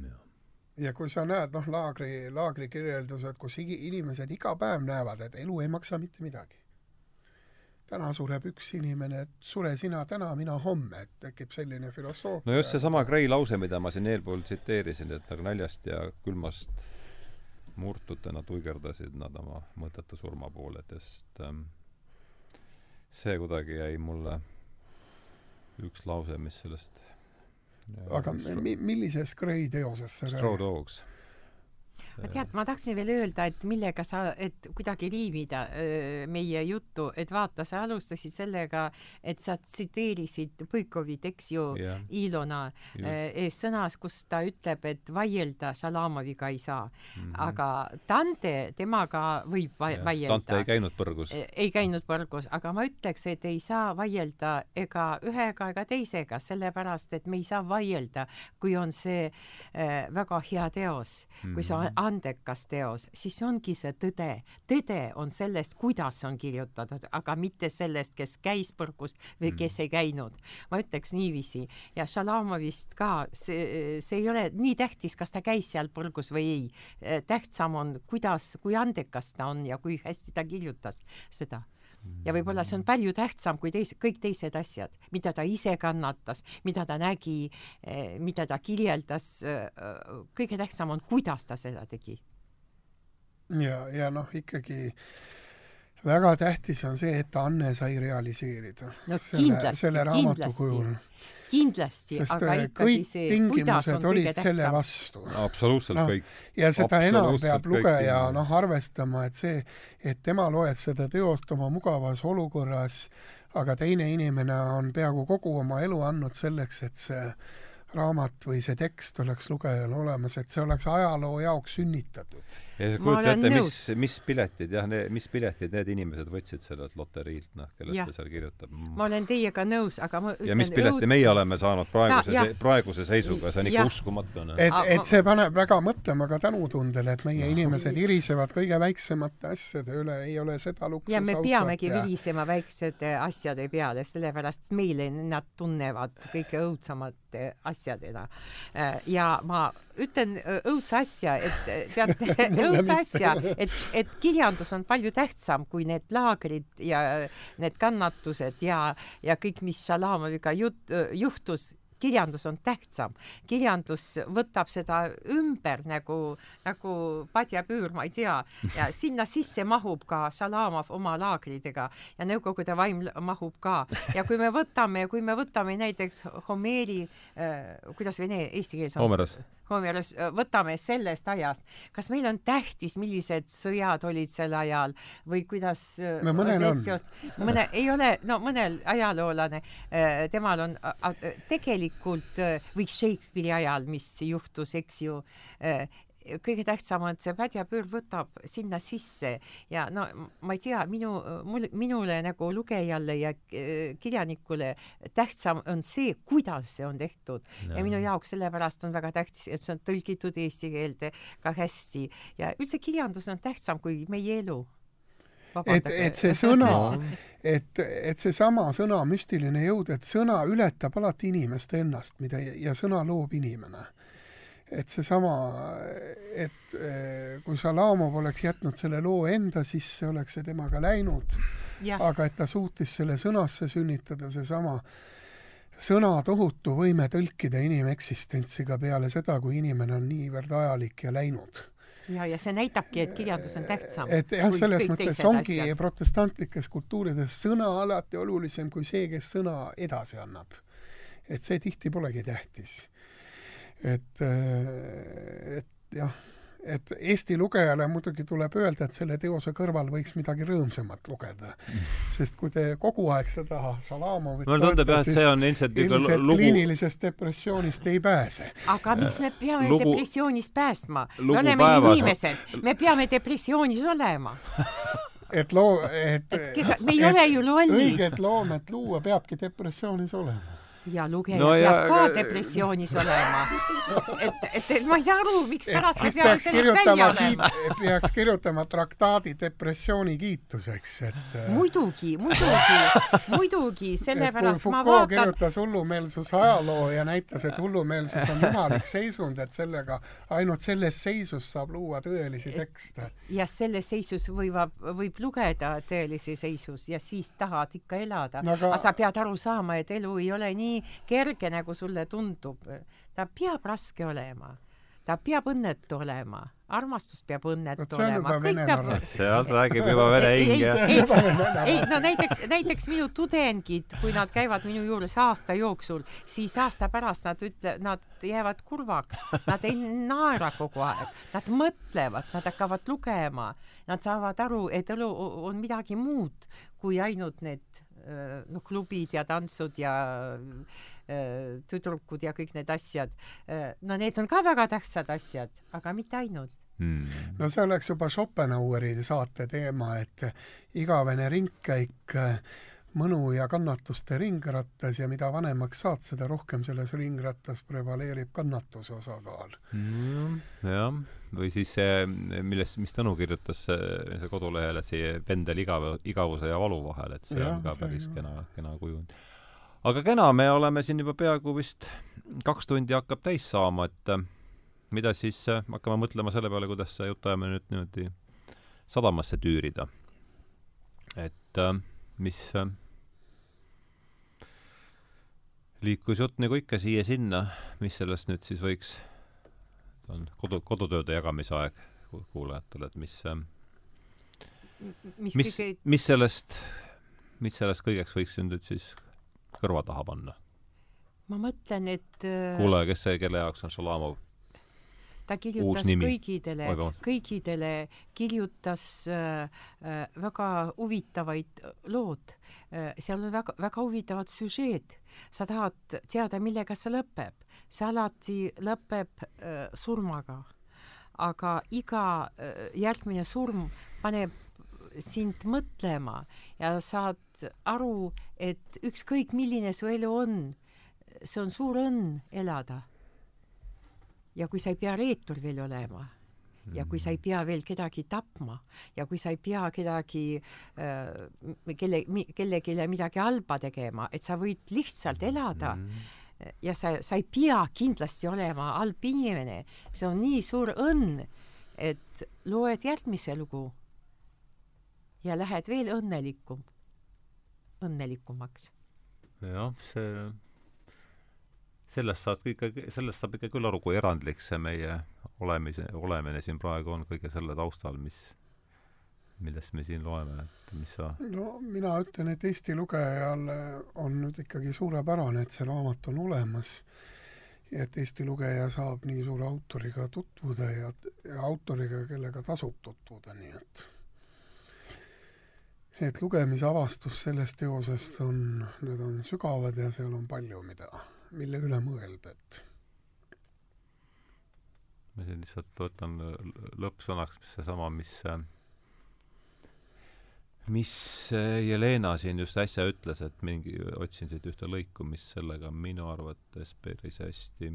C: jah. Ja kui sa näed, noh, laagri, laagri kirjeldused, kus inimesed iga päev näevad, et elu ei maksa mitte midagi täna sureb üks inimene, et sure sina täna, mina homme, et tekib selline filosoofia.
A: no just seesama Gray lause, mida ma siin eelpool tsiteerisin, et nagu naljast ja külmast murtutena tuigerdasid nad oma mõttetu surma poole, sest ähm, see kuidagi jäi mulle üks lause, mis sellest
C: aga mi-, millises Gray teoses
A: see Straw Dogs
B: ma tead, ma tahtsin veel öelda, et millega sa, et kuidagi liimida öö, meie juttu, et vaata, sa alustasid sellega, et sa tsiteerisid Põikovit, eks ju yeah., Ilona ees sõnas, kus ta ütleb, et vaielda Šalamoviga ei saa mm. -hmm. aga Dante, temaga võib va yeah, vaielda.
A: Dante ei käinud põrgus.
B: ei käinud põrgus, aga ma ütleks, et ei saa vaielda ega ühega ega teisega, sellepärast et me ei saa vaielda, kui on see äh, väga hea teos mm, -hmm. kui see on mhm andekas teos, siis ongi see tõde. tõde on sellest, kuidas on kirjutatud, aga mitte sellest, kes käis põrgus või kes mm. ei käinud. ma ütleks niiviisi ja Šalamovist ka, see, see ei ole nii tähtis, kas ta käis seal põrgus või ei. tähtsam on, kuidas, kui andekas ta on ja kui hästi ta kirjutas seda ja võib-olla see on palju tähtsam kui teis-, kõik teised asjad, mida ta ise kannatas, mida ta nägi, eh, mida ta kirjeldas, eh, kõige tähtsam on, kuidas ta seda tegi.
C: ja, ja noh, ikkagi väga tähtis on see, et Anne sai realiseerida
B: no, selle,
C: selle raamatu kujul
B: kindlasti, aga
C: äh, ikkagi see, tingimused olid selle vastu.
A: absoluutselt no, kõik.
C: ja seda enam peab lugeja noh, arvestama, et see, et tema loeb seda teost oma mugavas olukorras, aga teine inimene on peaaegu kogu oma elu andnud selleks, et see raamat või see tekst oleks lugejal olemas, et see oleks ajaloo jaoks sünnitatud.
A: Ja sa kujuta ette, mis, mis piletid jah, mis piletid need inimesed võtsid sellelt loteriilt, noh, kellest ja. ta seal kirjutab
B: mm.. ma olen teiega nõus, aga ma
A: ütlen ja mis pileti õuds... meie oleme saanud praeguse Sa, se, praeguse seisuga, see on ikka ja. uskumatu,
C: et, et see paneb väga mõtlema ka tänutundele, et meie no. inimesed irisevad kõige väiksemate asjade üle, ei ole seda luksust
B: ja me peamegi ja... virisema väiksete asjade peale, sellepärast meile nad tunnevad kõige õudsemate asjade asjadena. Ja ma ütlen õudse asja, et teate õudse asja, et, et kirjandus on palju tähtsam kui need laagrid ja need kannatused ja, ja kõik, mis Šalamoviga jut-, juhtus kirjandus on tähtsam. kirjandus võtab seda ümber nagu, nagu padjapüür, ma ei tea, ja sinna sisse mahub ka Šalamov oma laagridega ja Nõukogude vaim mahub ka. ja kui me võtame, kui me võtame näiteks Homeri äh,, kuidas vene, eesti keeles on?
A: Homeros
B: Homeros, võtame sellest ajast, kas meil on tähtis, millised sõjad olid sel ajal või kuidas
C: no mõnel on.
B: mõne, ei ole, no mõnel ajaloolane, temal on tegelikult või Shakespeare'i ajal, mis juhtus, eks ju, kõige tähtsam on, et see pädjapöör võtab sinna sisse. Ja no ma ei tea, minu, mul, minule nagu lugejale ja äh, kirjanikule tähtsam on see, kuidas see on tehtud. Ja, ja minu jaoks sellepärast on väga tähtis, et see on tõlgitud eesti keelde ka hästi. Ja üldse kirjandus on tähtsam kui meie elu.
C: Et, et see sõna, et, et seesama sõna müstiline jõud, et sõna ületab alati inimest ennast, mida ja sõna loob inimene et seesama, et eh, kui Šalamov oleks jätnud selle loo enda sisse, oleks see temaga läinud, aga et ta suutis selle sõnasse sünnitada, seesama sõna tohutu võime tõlkida inimeksistentsi ka peale seda, kui inimene on niivõrd ajalik ja läinud
B: ja, ja see näitabki, et kirjandus on tähtsam.
C: et jah, selles mõttes ongi asjad. protestantlikes kultuurides sõna alati olulisem kui see, kes sõna edasi annab. et see tihti polegi tähtis et, äh, et jah, et Eesti lugejale muidugi tuleb öelda, et selle teose kõrval võiks midagi rõõmsamat lugeda. sest kui te kogu aeg seda Salamovit
A: mulle tundub jah, et see on ilmselt
C: ilmselt lugu... kliinilisest depressioonist ei pääse.
B: aga miks me peame lugu... depressioonist päästma? me oleme päevas... inimesed, me peame depressioonis olema
C: et loo, et,
B: et me ei et, ole ju lollid.
C: õiget loomet luua peabki depressioonis olema
B: ja lugeja no, peab ja, ka depressioonis olema. et, et, et ma ei saa aru, mikspärast me peame sellest välja olema.
C: peaks kirjutama traktaadi depressiooni kiituseks, et
B: äh, muidugi, muidugi, muidugi, sellepärast ma vaatan
C: kirjutas hullumeelsuse ajaloo ja näitas, et hullumeelsus on jumalik seisund, et sellega, ainult selles seisus saab luua tõelisi tekste.
B: ja selles seisus võivad, võib lugeda tõelisi seisus ja siis tahad ikka elada no,. aga sa pead aru saama, et elu ei ole nii nii kerge, nagu sulle tundub. ta peab raske olema, ta peab õnnetu olema, armastus peab õnnetu olema, kõik peab.
A: sealt räägib juba vene hing ja.
B: ei, ei, no näiteks, näiteks minu tudengid, kui nad käivad minu juures aasta jooksul, siis aasta pärast nad ütle-, nad jäävad kurvaks, nad ei naera kogu aeg, nad mõtlevad, nad hakkavad lugema, nad saavad aru, et elu on midagi muud kui ainult need noh, klubid ja tantsud ja äh, tüdrukud ja kõik need asjad. Äh, no need on ka väga tähtsad asjad, aga mitte ainult
C: hmm.. no see oleks juba Schopenhaueri saate teema, et igavene ringkäik mõnu ja kannatuste ringrattas ja mida vanemaks saad, seda rohkem selles ringrattas prevaleerib kannatuse osakaal
A: mm,. jah, või siis see, millest, mis Tõnu kirjutas see kodulehele, see pendel igav, igavuse ja valu vahel, et see ja, on ka päris see, kena, kena kujund. aga kena, me oleme siin juba peaaegu vist kaks tundi hakkab täis saama, et mida siis hakkame mõtlema selle peale, kuidas see jutuajamine nüüd niimoodi sadamasse tüürida. et mis liikus jutt nagu ikka siia-sinna, mis sellest nüüd siis võiks, on kodu, kodutööde jagamise aeg kuulajatele, et mis mis, mis, kõige... mis sellest, mis sellest kõigeks võiks nüüd siis kõrva taha panna?
B: ma mõtlen, et
A: äh, kuulaja, kes see, kelle jaoks on Šalamov
B: ta kirjutas kõigidele, kõigidele kirjutas äh, äh, väga huvitavaid lood äh,. seal on väga, väga huvitavad süžeed. sa tahad teada, millega see lõpeb. see alati lõpeb äh, surmaga. aga iga äh, järgmine surm paneb sind mõtlema ja saad aru, et ükskõik milline su elu on, see on suur õnn elada ja kui sa ei pea reetur veel olema ja kui sa ei pea veel kedagi tapma ja kui sa ei pea kedagi äh, kelle, kellelegi midagi halba tegema, et sa võid lihtsalt elada mm. ja sa, sa ei pea kindlasti olema halb inimene, see on nii suur õnn, et loed järgmise lugu ja lähed veel õnnelikum, õnnelikumaks.
A: jah, see sellest saad ikka, sellest saab ikka küll aru, kui erandlik see meie olemise, olemine siin praegu on kõige selle taustal, mis, millest me siin loeme, et mis sa
C: no mina ütlen, et Eesti lugejale on nüüd ikkagi suurepärane, et see raamat on olemas. Ja et Eesti lugeja saab nii suure autoriga tutvuda ja, ja autoriga, kellega tasub tutvuda, nii et. Et lugemisavastus sellest teosest on, need on sügavad ja seal on palju, mida, mille üle mõelda, et
A: ma siin lihtsalt võtan lõppsõnaks seesama, mis mis Jelena siin just äsja ütles, et mingi, otsin siit ühte lõiku, mis sellega minu arvates päris hästi,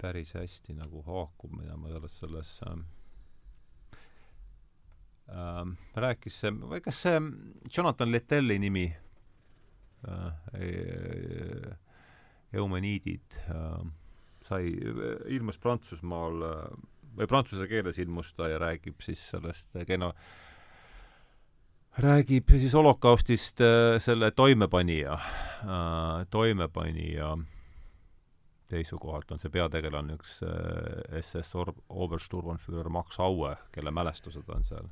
A: päris hästi nagu haakub, mida ma selles, selles äh, rääkis see, või kas see Jonathan Lettelli nimi Eumeniidid äh, sai, ilmus Prantsusmaal või prantsuse keeles ilmus ta ja räägib siis sellest geno-, räägib siis holokaustist selle toimepanija, toimepanija seisukohalt on see peategelane üks SS Obersturmführer Max Aue, kelle mälestused on seal.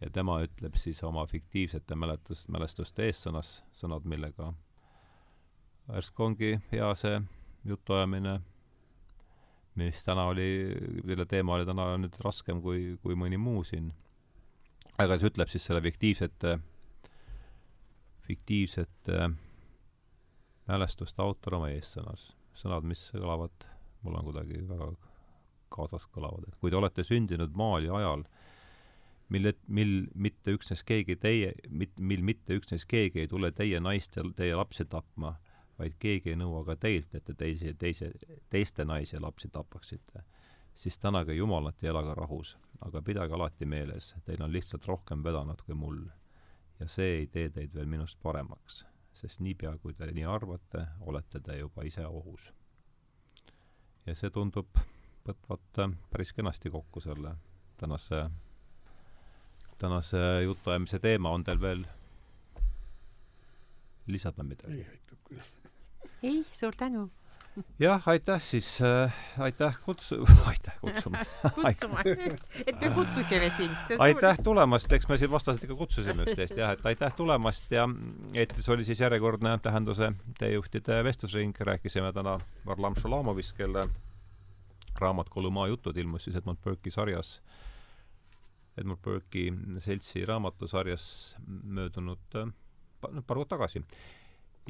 A: Ja tema ütleb siis oma fiktiivsete mäletust, mälestuste eessõnas, sõnad, millega järsku ongi hea see jutuajamine, mis täna oli, mille teema oli täna nüüd raskem kui, kui mõni muu siin. aga see ütleb siis selle fiktiivsete, fiktiivsete mälestuste autor oma eessõnas sõnad, mis kõlavad, mul on kuidagi väga kaasas kõlavad, et kui te olete sündinud maal ja ajal, mille, mil mitte üksnes keegi teie, mil mitte üksnes keegi ei tule teie naist ja teie lapsi tapma, vaid keegi ei nõua ka teilt, et te teisi, teise, teiste naisi ja lapsi tapaksite, siis tänage Jumalat ja elage rahus. aga pidage alati meeles, teil on lihtsalt rohkem vedanud kui mul. ja see ei tee teid veel minust paremaks sest niipea, kui te nii arvate, olete te juba ise ohus. ja see tundub võtvat päris kenasti kokku selle tänase, tänase jutuajamise teema, on teil veel lisada midagi?
C: ei, aitab küll.
B: ei, suur tänu.
A: Jah, aitäh siis äh,, aitäh kutsu-, aitäh kutsumast
B: kutsuma. Et me kutsusime sind.
A: aitäh tulemast, eks me siin vastased ikka kutsusime üksteist jah, et aitäh tulemast! Ja eetris oli siis järjekordne Tähenduse teejuhtide vestlusring, rääkisime täna Varlam Šalamovist, kelle raamat Kolumaa jutud ilmus siis Edmund Burke'i sarjas, Edmund Burke'i seltsi raamatusarjas möödunud äh, paar kuud tagasi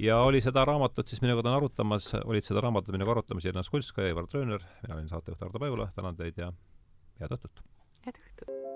A: ja oli seda raamatut siis minuga täna arutamas, olid seda raamatut minuga arutamas Jelena Skulska ja Ivar Trööner, mina olin saatejuht Ardo Pajula, tänan teid ja head õhtut!
B: head õhtut!